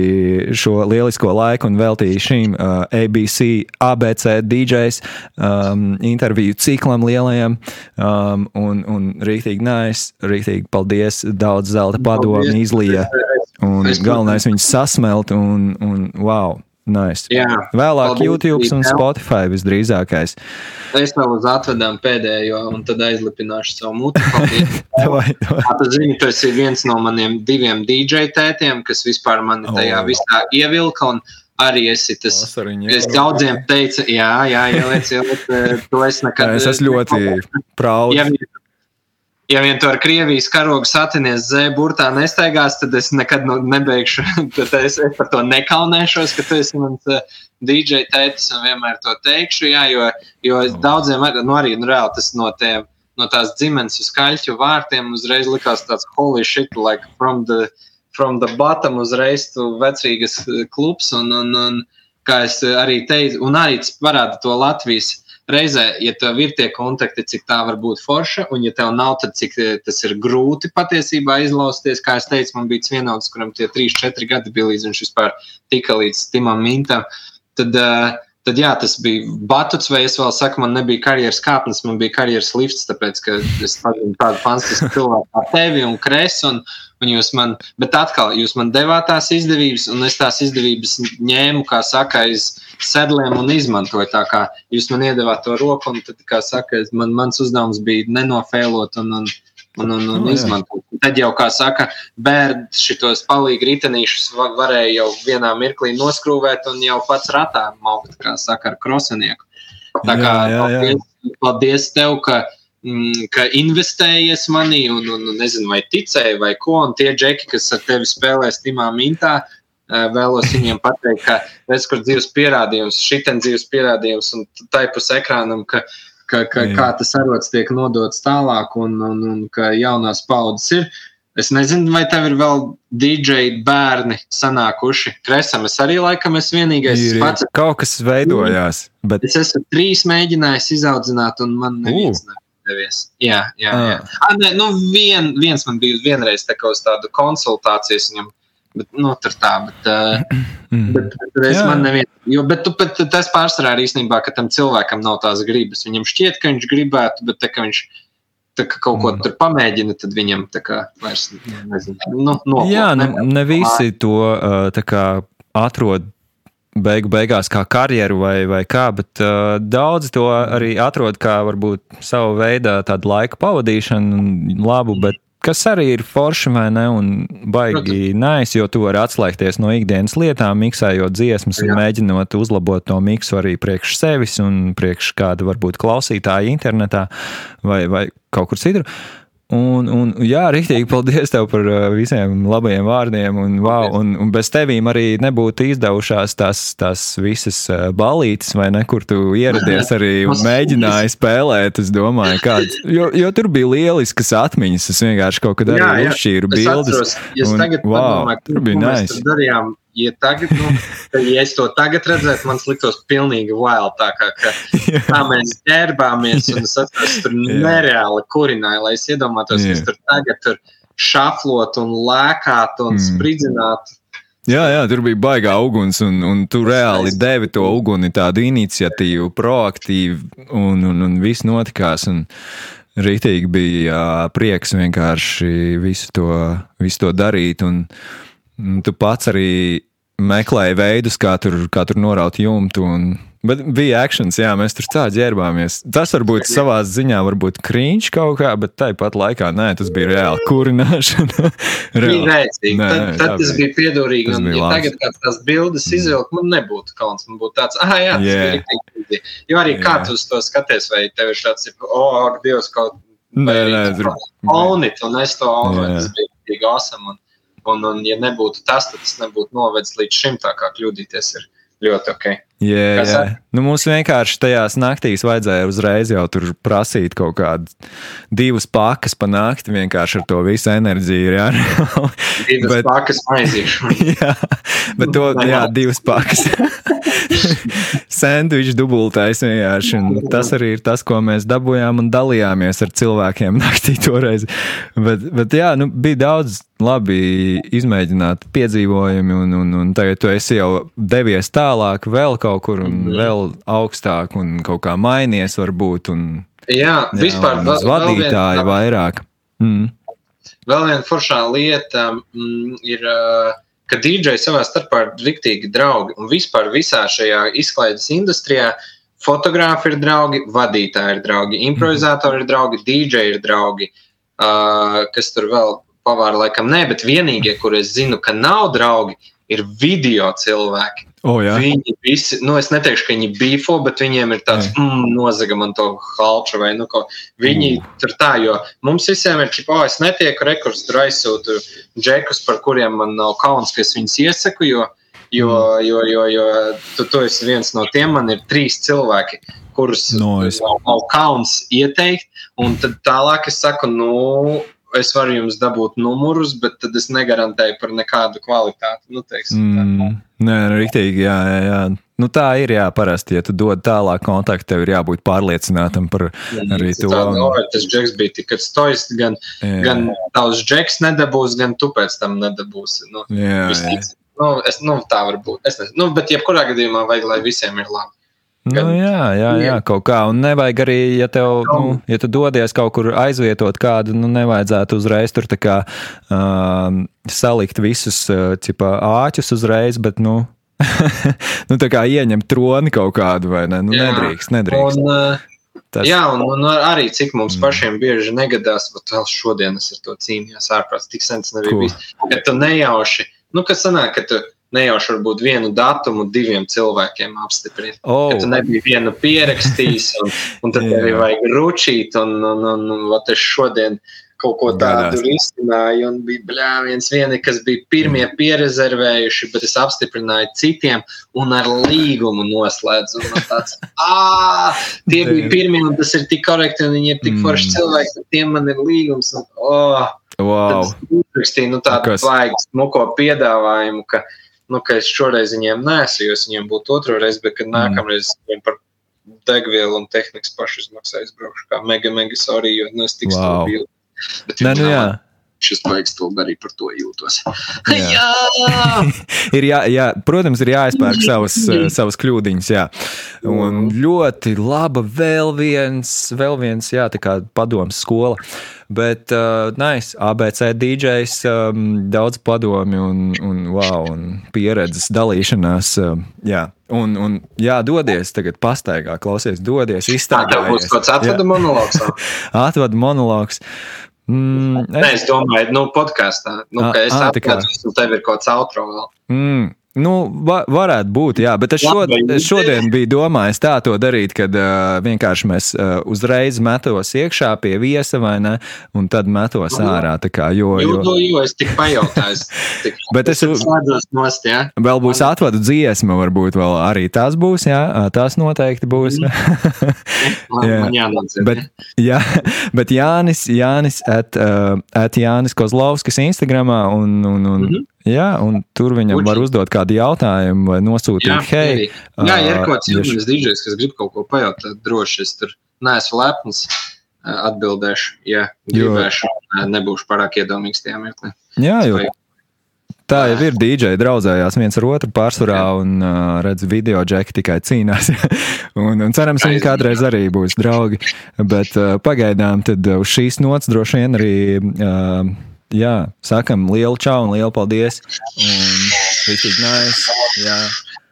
šo lielisko laiku un veltīji šīm uh, ABC, ABC DJs um, interviju ciklam lielajam. Um, un, un rīktīgi nājas, rīktīgi paldies, daudz zelta padomu izlīja. Un galvenais viņus sasmelt un, un wow! Nice. Jā, Vēlāk paldies, YouTube un Spotify visdrīzākais. Es vēl uz atvedām pēdējo, un tad aizlipināšu savu muti. [LAUGHS] Tas zini, tu esi viens no maniem diviem DJ tētiem, kas vispār mani tajā oh. visā ievilka. Un, arī esi tas. Es daudziem teicu, jā, jā, ieliec, ieliec, to es [LAUGHS] nekad. Es esmu ļoti proud. Ja ja vien to ar Krievijas karogu satinies zēburtā nestaigās, tad es nekad nu, nebeigšu. [LAUGHS] Tad es, es par to nekaunēšos, ka tu esi mans uh, eh, DJ tētis un vienmēr to teikšu. Jā, jo, jo oh. daudziem nu, arī nu, reāli tas no, tiem, no tās ģimenes uz kaļķu vārtiem uzreiz likās tāds holy shit, like from the, from the bottom uzreiz tu vecīgas eh, klubs. Un, un, un, kā es arī teicu, un arī tas parāda to Latvijas reizē, ja tev ir tie kontakti, cik tā var būt forša, un ja tev nav, tad cik tas ir grūti patiesībā izlausties. Kā es teicu, man bija vienots, kuram tie 3-4 gadi bija līdz viņš vispār tika līdz Timam Mintam. Tad, uh, Tad jā, tas bija batuts, vai es vēl saku, man nebija karjeras kāpnes, man bija karjeras lifts, tāpēc, ka es tādu fantastisku cilvēku kā tevi un kresu, un, un jūs man, bet atkal, jūs man devāt tās izdevības, un es tās izdevības ņēmu, kā saka, aiz sedliem un izmantoju tā kā jūs man iedevāt to roku, un tad, kā saka, man, mans uzdevums bija nenofēlot un, un, un, un, un no, izmantot. Tad jau, kā saka, bērns šitos palīgi ritenīšus varēja jau vienā mirklī noskrūvēt un jau pats ratā maukt, kā saka, ar krosenieku. Tā kā jā, jā, jā. Paldies, paldies tev, ka, ka investējies manī un, un, un nezinu, vai ticēji vai ko, un tie džeki, kas ar tevi spēlēs timā mintā, vēlos viņiem pateikt, ka redz, kur dzīves pierādījums, šitien dzīves pierādījums un tai pus ekrānam, ka, ka, ka, kā tas arots tiek nodots tālāk un, un, un ka jaunās paudzes ir. Es nezinu, vai tev ir vēl DJ bērni sanākuši. Kresam, es arī laikam esmu vienīgais. Ir. Pats... Kaut kas veidojās. Bet... Es esmu trīs mēģinājis izaudzināt, un man neviens uh. Nedevies. Jā, jā, jā. Ah. Ah, ne, nu vien, viens man bija vienreiz tā uz tādu konsultācijas viņam Bet, nu, tur tā, bet, mm. bet, bet es man nevienu, jo, bet, bet tas pārsvarā ir īstenībā, ka tam cilvēkam nav tās gribas. Viņam šķiet, ka viņš gribētu, bet te, ka viņš tā, ka kaut ko mm. tur pamēģina, tad viņam tā kā vairs nezinu. Nu, no, Jā, nu, ne visi to tā kā atrod beigu beigās kā karjeru vai, vai kā, bet uh, daudzi to arī atrod kā varbūt savu veidu tādu laika pavadīšanu, labu, bet kas arī ir forši vai ne, un baigi nais, jo tu vari atslēgties no ikdienas lietām, miksējot dziesmas un Jā. mēģinot uzlabot to miksu arī priekš sevis un priekš kāda varbūt klausītāja internetā vai, vai kaut kur citur. Un, un, jā, rīktīgi paldies tev par uh, visiem labajiem vārdiem. Un, wow, un, un bez tevīm arī nebūtu izdevušās tās, tās visas uh, balītes, vai ne, kur tu ieradies arī un mēģināji spēlēt. Es domāju, kāds, [LAUGHS] jo, jo tur bija lieliskas atmiņas. Es vienkārši kaut kad arī uzšķīru bildes. Atceros, ja un, wow, padomāju, tur bija nice. darījām ja, tagad, nu, ja es to tagad redzētu, man liktos pilnīgi wild. Tā kā, ka, [LAUGHS] kā mēs ģērbāmies un es atceros, tur nereāli kurināja, lai es iedomātos, kas tur tagad tur šaflot un lēkāt un mm. spridzināt. Jā, jā, tur bija baigā uguns, un, un tu reāli devi to uguni, tādu iniciatīvu, proaktīvu, un, un, un viss notikās. Un rītīgi bija jā, prieks vienkārši visu to, visu to darīt. Un, Mm, tu pats arī meklēji veidus, kā tur, kā tur noraut jumtu. Un, bet bija akcents, jā, mēs tur tā ģērbāmies. Tas varbūt savā ziņā varbūt krīņš kaut kā, bet tāpat laikā nē, tas bija reāli kurināšana. [LAUGHS] reāli. Rēcīgi. Nē, tad, tad tas bija piedurīgi. Tas un, bija ja labs. tagad kāds tās bildes mm. izvilkt, man nebūtu kauns. Man būtu tāds, ah, jā, tas yeah. bija rīktīgi. Jo arī yeah. kā tu uz to skaties, vai tev ir tāds, oh, ak, Dievs, kaut Nē, nē, tur bija. Un es to aunu, tas bija rīktīgi awesome. Un, Un, un, ja nebūtu tas, tad tas nebūtu novedis līdz šim. Tā kā kļūdīties ir ļoti ok. Jā, jā. Nu, mums vienkārši tajās naktīs vajadzēja uzreiz jau tur prasīt kaut kādas divas pakas pa nakti. Vienkārši ar to visu enerģiju. Jā, [LAUGHS] divas bet, pakas maizīšu. [LAUGHS] jā, bet to, jā, divas pakas. [LAUGHS] Sandvičs dubultais vienkārši. Tas arī ir tas, ko mēs dabūjām un dalījāmies ar cilvēkiem naktī toreiz. Bet, bet jā, nu, bija daudz labi izmēģināt piedzīvojumi, un, un, un tagad tu esi jau devies tālāk vēl kaut kaut kur un mm. vēl augstāk un kaut kā mainies varbūt. Un, jā, vispār jā, uz vadītāju vien, vairāk. Mm. Vēl viena foršā lieta mm, ir, ka DJ savā starpā ir riktīgi draugi un vispār visā šajā izklaides industrijā. Fotografi ir draugi, vadītāji ir draugi, improvizatori ir draugi, DJ ir draugi. Uh, kas tur vēl pavāra, laikam, nē, bet vienīgie, kur es zinu, ka nav draugi, ir video cilvēki. Oh, jā. viņi visi, nu, es neteikšu, ka viņi bifo, bet viņiem ir tāds, mm, nozaga man to halču vai nu ko. Viņi mm. tur tā, jo mums visiem ir čip, oh, es netieku rekurs, tur aizsūtu džekus, par kuriem man nav kauns, ka es viņus iesaku, jo, jo, mm. jo, jo, jo tu, tu esi viens no tiem, man ir trīs cilvēki, kurus no, es... nav, nav kauns ieteikt, un tad tālāk es saku, nu, es varu jums dabūt numurus, bet tad es negarantēju par nekādu kvalitāti. Nu, teiksim, mm, nē, rīktīgi, jā, jā, jā. nu, tā ir, jā, parasti, ja tu dod tālāk kontaktu, tev ir jābūt pārliecinātam par jā, arī to. Tā, no, tas džeks bija tik stojis, gan, jā. gan tavs džeks nedabūs, gan tu pēc tam nedabūsi. Nu, jā, jā. Nu, es, nu, tā var būt. Es nezinu, nu, bet jebkurā gadījumā vajag, lai visiem ir labi. Nu, jā, jā, jā, kaut kā. Un nevajag arī, ja, tev, nu, ja tu dodies kaut kur aizvietot kādu, nu, nevajadzētu uzreiz tur kā, uh, salikt visus uh, cipā, āķus uzreiz, bet, nu, [LAUGHS] nu, tā kā ieņemt troni kaut kādu, vai ne? Nu, jā. nedrīkst, nedrīkst. Un, Tas... Jā, un, un arī cik mums mm. pašiem bieži negadās, bet vēl šodien es ar to cīnījos ārprāts, tik sen tas nebija bijis. Ka tu nejauši, nu, kas sanāk, ka tu nejauši varbūt vienu datumu diviem cilvēkiem apstiprināt. Oh. Ka tu nebija vienu pierakstījis, un, un tad [LAUGHS] tev vajag ručīt, un, un, un, un, un es šodien kaut ko tādu risināju, un bija bļā, viens vieni, kas bija pirmie pierezervējuši, bet es apstiprināju citiem, un ar līgumu noslēdzu. Un tāds, [LAUGHS] tie bija pirmie, un tas ir tik korekti, un viņi ir tik forši mm. cilvēki, ka tiem man ir līgums. Un, oh, wow. Tad es uzrakstīju nu, tādu vajag smuko piedāvājumu, ka, nu, ka es šoreiz viņiem nesu, jo es viņiem būtu otru reizi, bet kad mm. nākamreiz viņiem par degvielu un tehnikas pašu izmaksā aizbraukšu kā mega, mega sorry, jo nu, es tik wow. stabili. Bet, Nē, nu, jā. Šis baigs to arī par to jūtos. Jā, [LAUGHS] jā. [LAUGHS] ir jā, jā, protams, ir jāizpērk savas, savas kļūdiņas. Jā. Un ļoti laba vēl viens, vēl viens jā, padoms skola. Bet, uh, nice, ABC DJs, um, daudz padomi un, un, wow, un pieredzes dalīšanās. Um, jā. Un, un jā, dodies, tagad pastaigā, klausies, dodies. Tā būs kāds atvada monologs. [LAUGHS] atvada monologs. Mm, es... Nē, es domāju, nu, podkāstā. Nu, a, es saprotu, ka tev ir kaut kāds outro vēl. Mm. Nu, va, varētu būt, jā, bet es, šod, šodien biju domājis tā to darīt, kad uh, vienkārši mēs uh, uzreiz metos iekšā pie viesa vai ne, un tad metos no, ārā. Kā, jo, jo, jo, jo es tik pajautāju. [LAUGHS] Tik, bet es slēdzos nost, jā. Vēl būs atvadu dziesma, varbūt vēl arī tās būs, jā, tās noteikti būs. Mm. [LAUGHS] jā, jānāc. Bet, jā, [LAUGHS] bet Jānis, Jānis at, uh, at Jānis Kozlovskis Instagramā un, un, un mm -hmm. Jā, un tur viņam Uči. var uzdot kādu jautājumu vai nosūtīt, jā, hei, jā, ja ir kaut kāds jauns dīdžers, kas grib kaut ko pajautāt, droši es tur neesmu lepns. Atbildēšu, ja gribēšu, jo. nebūšu pārāk iedomīgs tajā mirklī. Jā, jo tā jau ir dīdžeja draudzējās viens ar otru pārsvarā un uh, redz video džeki tikai cīnās. [LAUGHS] un, un cerams, viņi kādreiz arī būs draugi. Bet uh, pagaidām tad uz šīs nots droši vien arī. Uh, jā, sakam lielu čau un lielu paldies. Un rītīgi nice. Jā.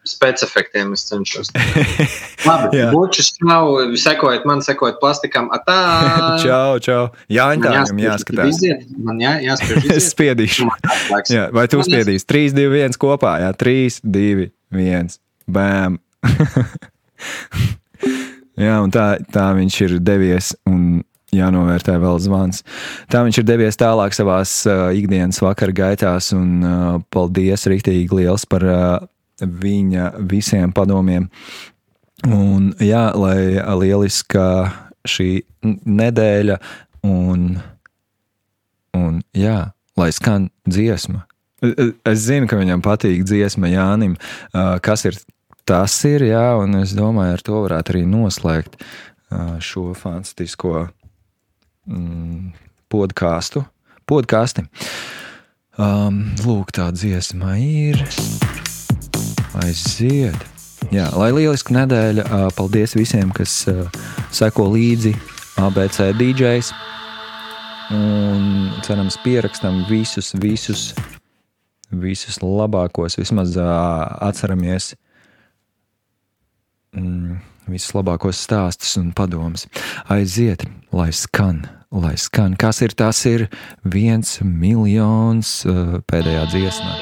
Spēcefektiem es cenšos. [LAUGHS] Labi, bučus nav, sekojiet man, sekojiet plastikam. Atā! [LAUGHS] čau, čau. Jā, tā viņam jāskatās. Iziet. Man jā, jāspiež. [LAUGHS] es spiedīšu. jā, vai tu spiedīsi? 3, 2, 1 kopā. Jā, 3, 2, 1. Bam! jā, un tā, tā viņš ir devies. Un jānovērtē vēl zvans. Tā viņš ir devies tālāk savā uh, ikdienas vakara gaitās, un uh, paldies rīktīgi liels par uh, viņa visiem padomiem. Un jā, lai lieliska šī nedēļa, un, un jā, lai skan dziesma. Es zinu, ka viņam patīk dziesma Jānim, uh, kas ir tas, ir, jā, un es domāju, ar to varētu arī noslēgt uh, šo fantastisko mm, podkāstu. Podkāsti. Um, lūk, tā dziesma ir. Aiziet! Jā, lai lieliska nedēļa. Uh, paldies visiem, kas uh, seko līdzi ABC DJs. Un cerams, pierakstam visus, visus, visus labākos. Vismaz uh, atceramies mm, visus labākos stāstus un padomus. Aiziet, lai skan! lai skan. Kas ir tas? Ir viens miljons uh, pēdējā dziesmā.